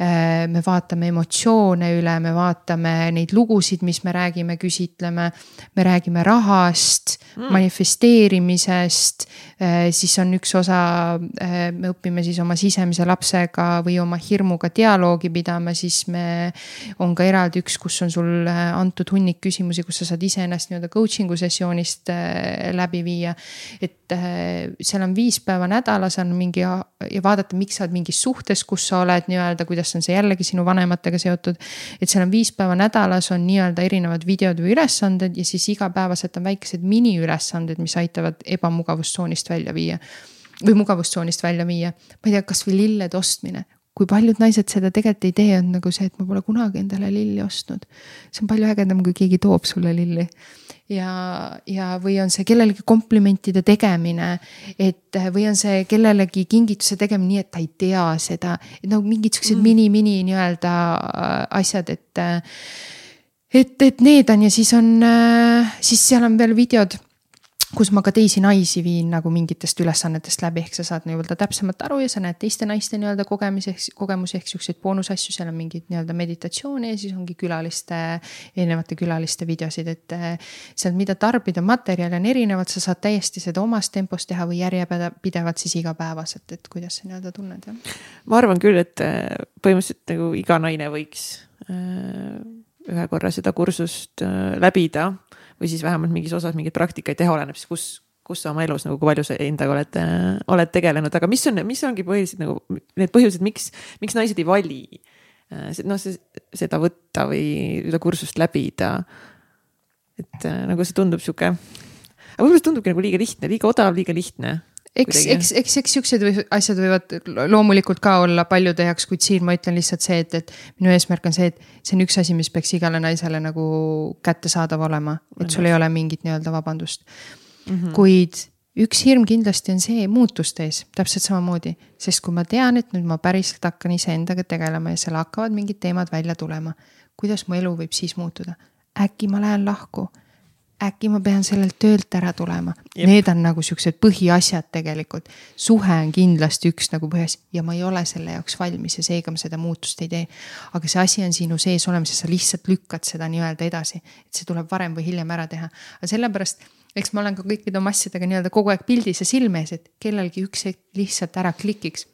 Äh, me vaatame emotsioone üle, me vaatame neid lugusid, mis me räägime, küsitleme. me räägime rahast mm., manifesteerimisest, äh, siis on üks osa, äh, me õpime siis oma sisemise lapsega või oma hirmuga dialoogi pidama, siis me, on ka eraldi üks, kus on sul antud hunnik küsimusi, kus sa saad iseennast nii-öelda coaching'u sessioonist äh, läbi viia. et äh, seal on viis päeva nädalas on mingi ja vaadata, miks sa oled mingis suhtes, kus sa oled nii-öelda, kuidas on see jällegi sinu vanematega seotud. et seal on viis päeva nädalas on nii-öelda erinevad videod või ülesanded ja siis igapäevaselt on väikesed miniülesanded, mis aitavad ebamugavustsoonist välja viia või mugavustsoonist välja viia. ma ei tea, kasvõi lillede ostmine, kui paljud naised seda tegelikult ei tee, on nagu see, et ma pole kunagi endale lilli ostnud. see on palju ägedam, kui keegi toob sulle lilli. ja, ja, või on see kellelegi komplimentide tegemine, et või on see kellelegi kingituse tegemine nii, et ta ei tea seda, et nagu mingid siuksed mm. mini-mini nii-öelda äh, asjad, et. et, et need on ja siis on, äh, siis seal on veel videod kus ma ka teisi naisi viin nagu mingitest ülesannetest läbi, ehk sa saad nii-öelda täpsemalt aru ja sa näed teiste naiste nii-öelda kogemusi, kogemusi ehk siukseid boonusasju, seal on mingeid nii-öelda meditatsioone ja siis ongi külaliste, erinevate külaliste videosid, et. Eh, sealt, mida tarbida, materjali on erinevad, sa saad täiesti seda omas tempos teha või järjepidevalt siis igapäevaselt, et kuidas sa nii-öelda tunned, jah. ma arvan küll, et eh, põhimõtteliselt nagu iga naine võiks äh, ühe korra seda kursust läbida või siis vähemalt mingis osas mingeid praktikaid teha, oleneb siis, kus, kus sa oma elus nagu, kui palju sa endaga oled, äh, oled tegelenud, aga mis on, mis ongi põhiliselt nagu need põhjused, miks, miks naised ei vali äh, noh, seda võtta või seda kursust läbida. et äh, nagu see tundub sihuke, aga võib-olla see tundubki nagu liiga lihtne, liiga odav, liiga lihtne eks, eks, eks, eks siuksed või asjad võivad loomulikult ka olla paljude jaoks, kuid siin ma ütlen lihtsalt see, et, et minu eesmärk on see, et see on üks asi, mis peaks igale naisele nagu kättesaadav olema, et sul ei ole mingit nii-öelda vabandust mm. -hmm. kuid üks hirm kindlasti on see muutuste ees, täpselt samamoodi, sest kui ma tean, et nüüd ma päriselt hakkan iseendaga tegelema ja seal hakkavad mingid teemad välja tulema, kuidas mu elu võib siis muutuda? äkki ma lähen lahku äkki ma pean sellelt töölt ära tulema. Need on nagu siuksed põhiasjad tegelikult. suhe on kindlasti üks nagu põhiasi ja ma ei ole selle jaoks valmis ja seega ma seda muutust ei tee. aga see asi on sinu sees olemas ja sa lihtsalt lükkad seda nii-öelda edasi, et see tuleb varem või hiljem ära teha. aga sellepärast, eks ma olen ka kõikide oma asjadega nii-öelda kogu aeg pildis ja silme ees, et kellelgi üks hetk lihtsalt ära klikiks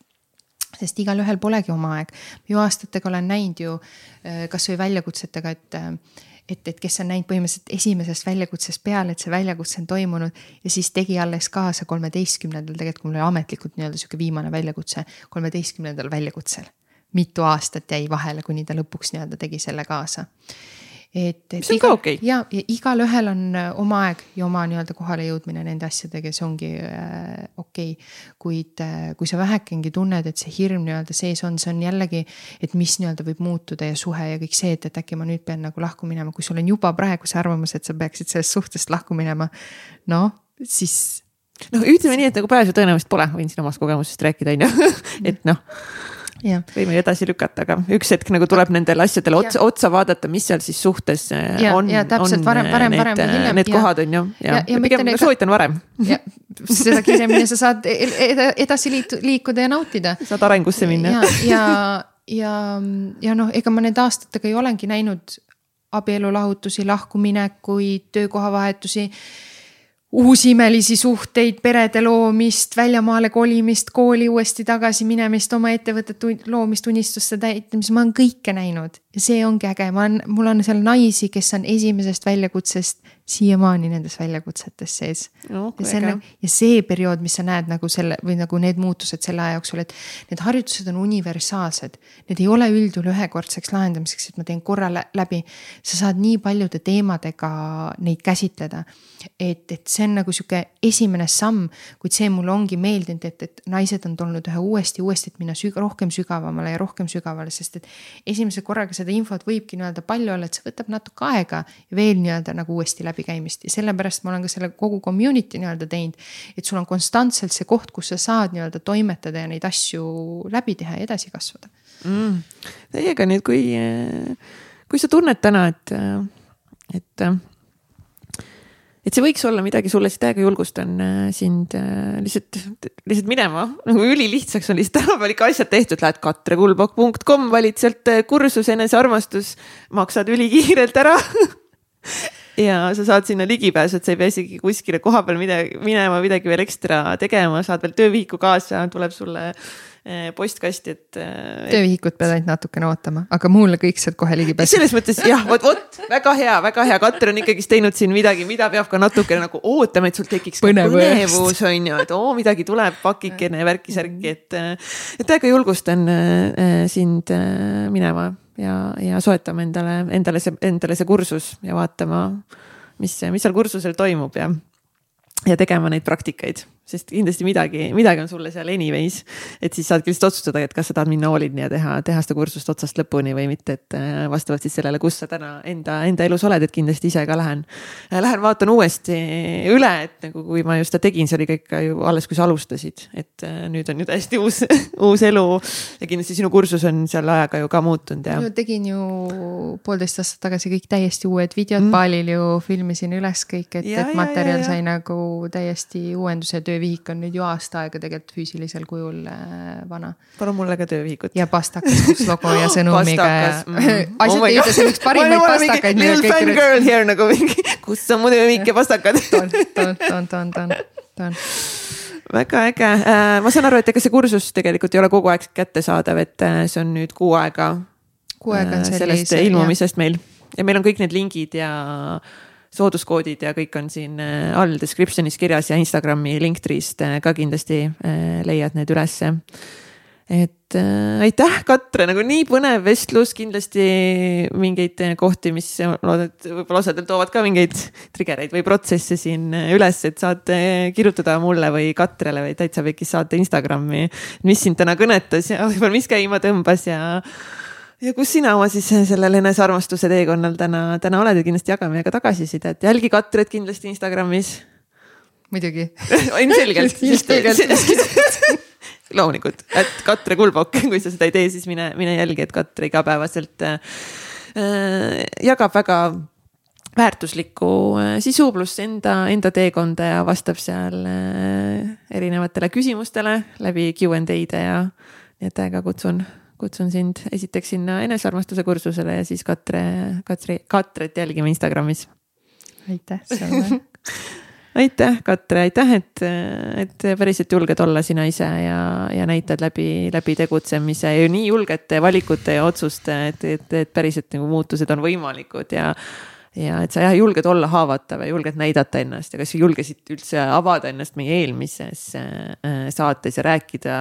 sest igalühel polegi oma aeg. ju aastatega olen näinud ju äh, kasvõi väljakutsetega, et äh, et, et kes on näinud põhimõtteliselt esimesest väljakutsest peale, et see väljakutse on toimunud ja siis tegi alles kaasa kolmeteistkümnendal, tegelikult mul oli ametlikult nii-öelda sihuke viimane väljakutse, kolmeteistkümnendal väljakutsel. mitu aastat jäi vahele, kuni ta lõpuks nii-öelda tegi selle kaasa et, et. mis on iga, ka okei okay.. ja, ja igalühel on äh, oma aeg ja oma nii-öelda kohale jõudmine nende asjadega, see ongi äh, okei okay.. kuid äh, kui sa vähekengi tunned, et see hirm nii-öelda sees on, see on jällegi, et mis nii-öelda võib muutuda ja suhe ja kõik see, et, et äkki ma nüüd pean nagu lahku minema, kui sul on juba praegu see arvamus, et sa peaksid sellest suhtest lahku minema. noh, siis. noh, ütleme nii, et nagu pääsu tõenäoliselt pole, võin siin omast kogemusest rääkida, on ju, et noh võime ju edasi lükata, aga üks hetk nagu tuleb nendele asjadele otsa, otsa vaadata, mis seal siis suhtes äh, ja, on. ja täpselt varem, varem, varem või hiljem. Need ja, kohad on ju, ja, ja, ja pigem ega... soovitan varem. seda kiiremini sa saad edasi liitu, liikuda ja nautida. saad arengusse minna. ja, ja, ja, ja noh, ega ma nende aastatega ei olengi näinud abielulahutusi, lahkuminekuid, töökohavahetusi uusi imelisi suhteid, perede loomist, väljamaale kolimist, kooli uuesti tagasi minemist, oma ettevõtet loomist, unistuste täitmist, ma olen kõike näinud ja see ongi äge, ma olen, mul on seal naisi, kes on esimesest väljakutsest siiamaani nendes väljakutsetes sees no,. ja see on, ja see periood, mis sa näed nagu selle või nagu need muutused selle aja jooksul, et need harjutused on universaalsed. Need ei ole üldjuhul ühekordseks lahendamiseks, et ma teen korra läbi. sa saad nii paljude teemadega neid käsitleda. et, et see on nagu sihuke esimene samm, kuid see mulle ongi meeldinud, et, et naised on tulnud ühe uuesti, uuesti, et minna süg rohkem sügavamale ja rohkem sügavale, sest et esimese korraga seda infot võibki nii-öelda palju olla, et see võtab natuke aega veel nii-öelda nagu uuesti läbi läbikäimist ja sellepärast ma olen ka selle kogu community nii-öelda teinud. et sul on konstantselt see koht, kus sa saad nii-öelda toimetada ja neid asju läbi teha ja edasi kasvada mm.. Teiega nüüd, kui, kui sa tunned täna, et, et et see võiks olla midagi sulle, siis täiega julgustan äh, sind äh, lihtsalt, lihtsalt minema, nagu ülilihtsaks on lihtsalt tänapäeval ikka asjad tehtud, lähed katrekulbok.com, valid sealt äh, kursuse enesearmastus, maksad ülikiirelt ära. Ja sa saad sinna ligipääsu, et sa ei pea isegi kuskile koha peal midagi minema, midagi veel ekstra tegema, saad veel töövihiku kaasa, tuleb sulle postkasti, et. Eh, töövihikut pead ainult natukene ootama, aga mulle kõik sealt kohe ligi pääseb. selles mõttes jah, vot, vot väga hea, väga hea, Katri on ikkagist teinud siin midagi, mida peab ka natukene nagu ootama, et sul tekiks põnevus on ju, et oo midagi tuleb, pakikene, värki-särki, et. Eh, et täiega julgustan sind minema ja, ja soetama endale, endale see, endale see kursus ja vaatama, mis, mis seal kursusel toimub ja ja tegema neid praktikaid, sest kindlasti midagi, midagi on sulle seal anyways. et siis saadki lihtsalt otsustada, et kas sa tahad minna all in'i ja teha, teha seda kursust otsast lõpuni või mitte, et äh, vastavalt siis sellele, kus sa täna enda, enda elus oled, et kindlasti ise ka lähen. Äh, lähen vaatan uuesti üle, et nagu kui ma just seda tegin, see oli ka ikka ju alles, kui sa alustasid, et äh, nüüd on ju täiesti uus, uus elu. ja kindlasti sinu kursus on seal ajaga ju ka muutunud ja. tegin ju poolteist aastat tagasi kõik täiesti uued videod mm., Balil ju filmisin üles kõik, et, et materjal ja, ja, sai nagu täiesti uuenduse töövihik on nüüd ju aasta aega tegelikult füüsilisel kujul äh, vana. palun mulle ka töövihikut. ja pastakas, kus logo ja sõnumiga ja mm. asjad ei ütle, see on üks parimaid pastakaid. Little fan girl here nagu mingi, kus on mu töövihik ja pastakad. toon, toon, toon, toon, toon väga äge, äh, ma saan aru, et ega see kursus tegelikult ei ole kogu aeg kättesaadav, et äh, see on nüüd kuu aega. kuu aega on sellest ilmumisest meil ja meil on kõik need lingid ja sooduskoodid ja kõik on siin äh, all description'is kirjas ja Instagrami linktree'st äh, ka kindlasti äh, leiad need ülesse. et äh, aitäh, Katre, nagu nii põnev vestlus, kindlasti mingeid kohti, mis loodan, et võib-olla osadel toovad ka mingeid triggereid või protsesse siin üles, et saad kirjutada mulle või Katrele või täitsa Pekis saate Instagrami, mis sind täna kõnetas ja võib-olla mis käima tõmbas ja ja kus sina oma siis sellel enesearmastuse teekonnal täna, täna oled? Ja kindlasti jaga meiega tagasisidet, jälgi Katrit kindlasti Instagramis. muidugi. Ilmselgelt. Loomulikult, et Katre Kulbok, kui sa seda ei tee, siis mine, mine jälgi, et Katre igapäevaselt äh, jagab väga väärtuslikku äh, sisu pluss enda, enda teekonda ja vastab seal äh, erinevatele küsimustele läbi Q and A-de ja nii et täiega kutsun kutsun sind esiteks sinna enesearmastuse kursusele ja siis Katre, Katri, Katret jälgima Instagramis. aitäh sulle aitäh, Katre, aitäh, et, et päriselt julged olla sina ise ja, ja näitad läbi, läbi tegutsemise ja nii julgete valikute ja otsuste, et, et, et päriselt nagu muutused on võimalikud ja ja et sa jah julged olla haavatav ja julged näidata ennast ja kas sa julgesid üldse avada ennast meie eelmises äh, saates ja rääkida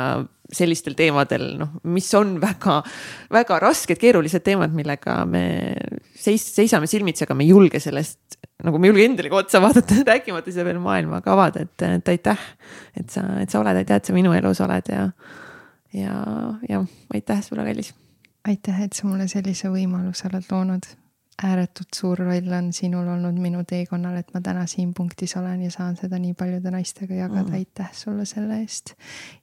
sellistel teemadel, noh, mis on väga, väga rasked, keerulised teemad, millega me seis-, seisame silmitsi, aga me ei julge sellest, nagu me ei julge endale ka otsa vaadata, rääkimata seda veel maailmaga avada, et, et aitäh. et sa, et sa oled, aitäh, et sa minu elus oled ja, ja, ja aitäh sulle, kallis. aitäh, et sa mulle sellise võimaluse oled loonud ääretult suur roll on sinul olnud minu teekonnal, et ma täna siin punktis olen ja saan seda nii paljude naistega jagada mm., aitäh sulle selle eest.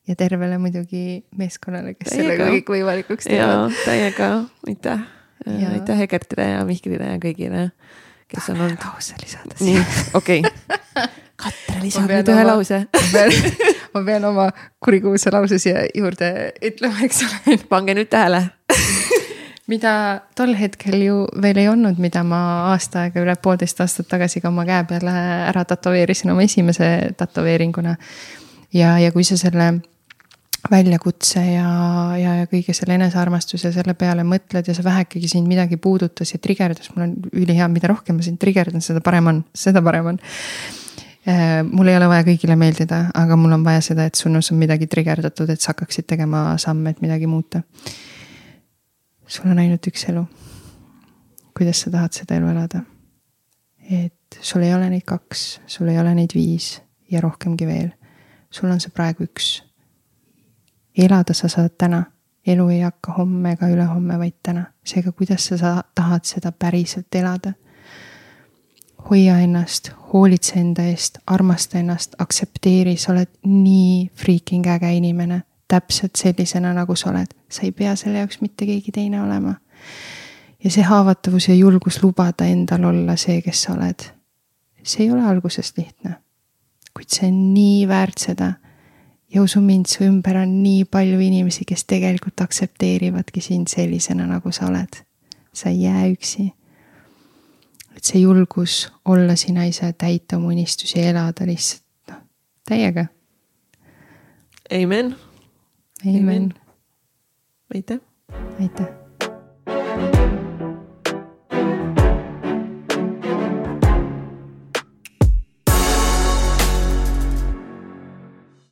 ja tervele muidugi meeskonnale, kes täiega. sellega kõik võimalikuks teevad. täiega, aitäh ja.. aitäh Egertile ja Mihklile ja kõigile, kes on olnud. lause lisada siia. okei okay. Katre lisab nüüd ühe oma, lause ma pean oma kurikuulsa lause siia juurde ütlema, eks ole. pange nüüd tähele mida tol hetkel ju veel ei olnud, mida ma aasta aega, üle poolteist aastat tagasi ka oma käe peale ära tätoveerisin oma esimese tätoveeringuna. ja, ja kui sa selle väljakutse ja, ja, ja kõige selle enesearmastuse selle peale mõtled ja sa vähekegi sind midagi puudutas ja trigerdas, mul on ülihea, mida rohkem ma sind trigerdan, seda parem on, seda parem on äh, mul ei ole vaja kõigile meeldida, aga mul on vaja seda, et sinus on midagi trigerdatud, et sa hakkaksid tegema samme, et midagi muuta sul on ainult üks elu. kuidas sa tahad seda elu elada? et sul ei ole neid kaks, sul ei ole neid viis ja rohkemgi veel. sul on see praegu üks. elada sa saad täna, elu ei hakka homme ega ülehomme, vaid täna. seega, kuidas sa, sa tahad seda päriselt elada? hoia ennast, hoolitse enda eest, armasta ennast, aktsepteeri, sa oled nii freaking äge inimene täpselt sellisena, nagu sa oled. sa ei pea selle jaoks mitte keegi teine olema. ja see haavatavus ja julgus lubada endal olla see, kes sa oled. see ei ole algusest lihtne. kuid see on nii väärt seda. ja usu mind, su ümber on nii palju inimesi, kes tegelikult aktsepteerivadki sind sellisena, nagu sa oled. sa ei jää üksi. et see julgus olla sina ise, täita oma unistusi, elada lihtsalt noh, täiega. Amen. Amen. aitäh. aitäh.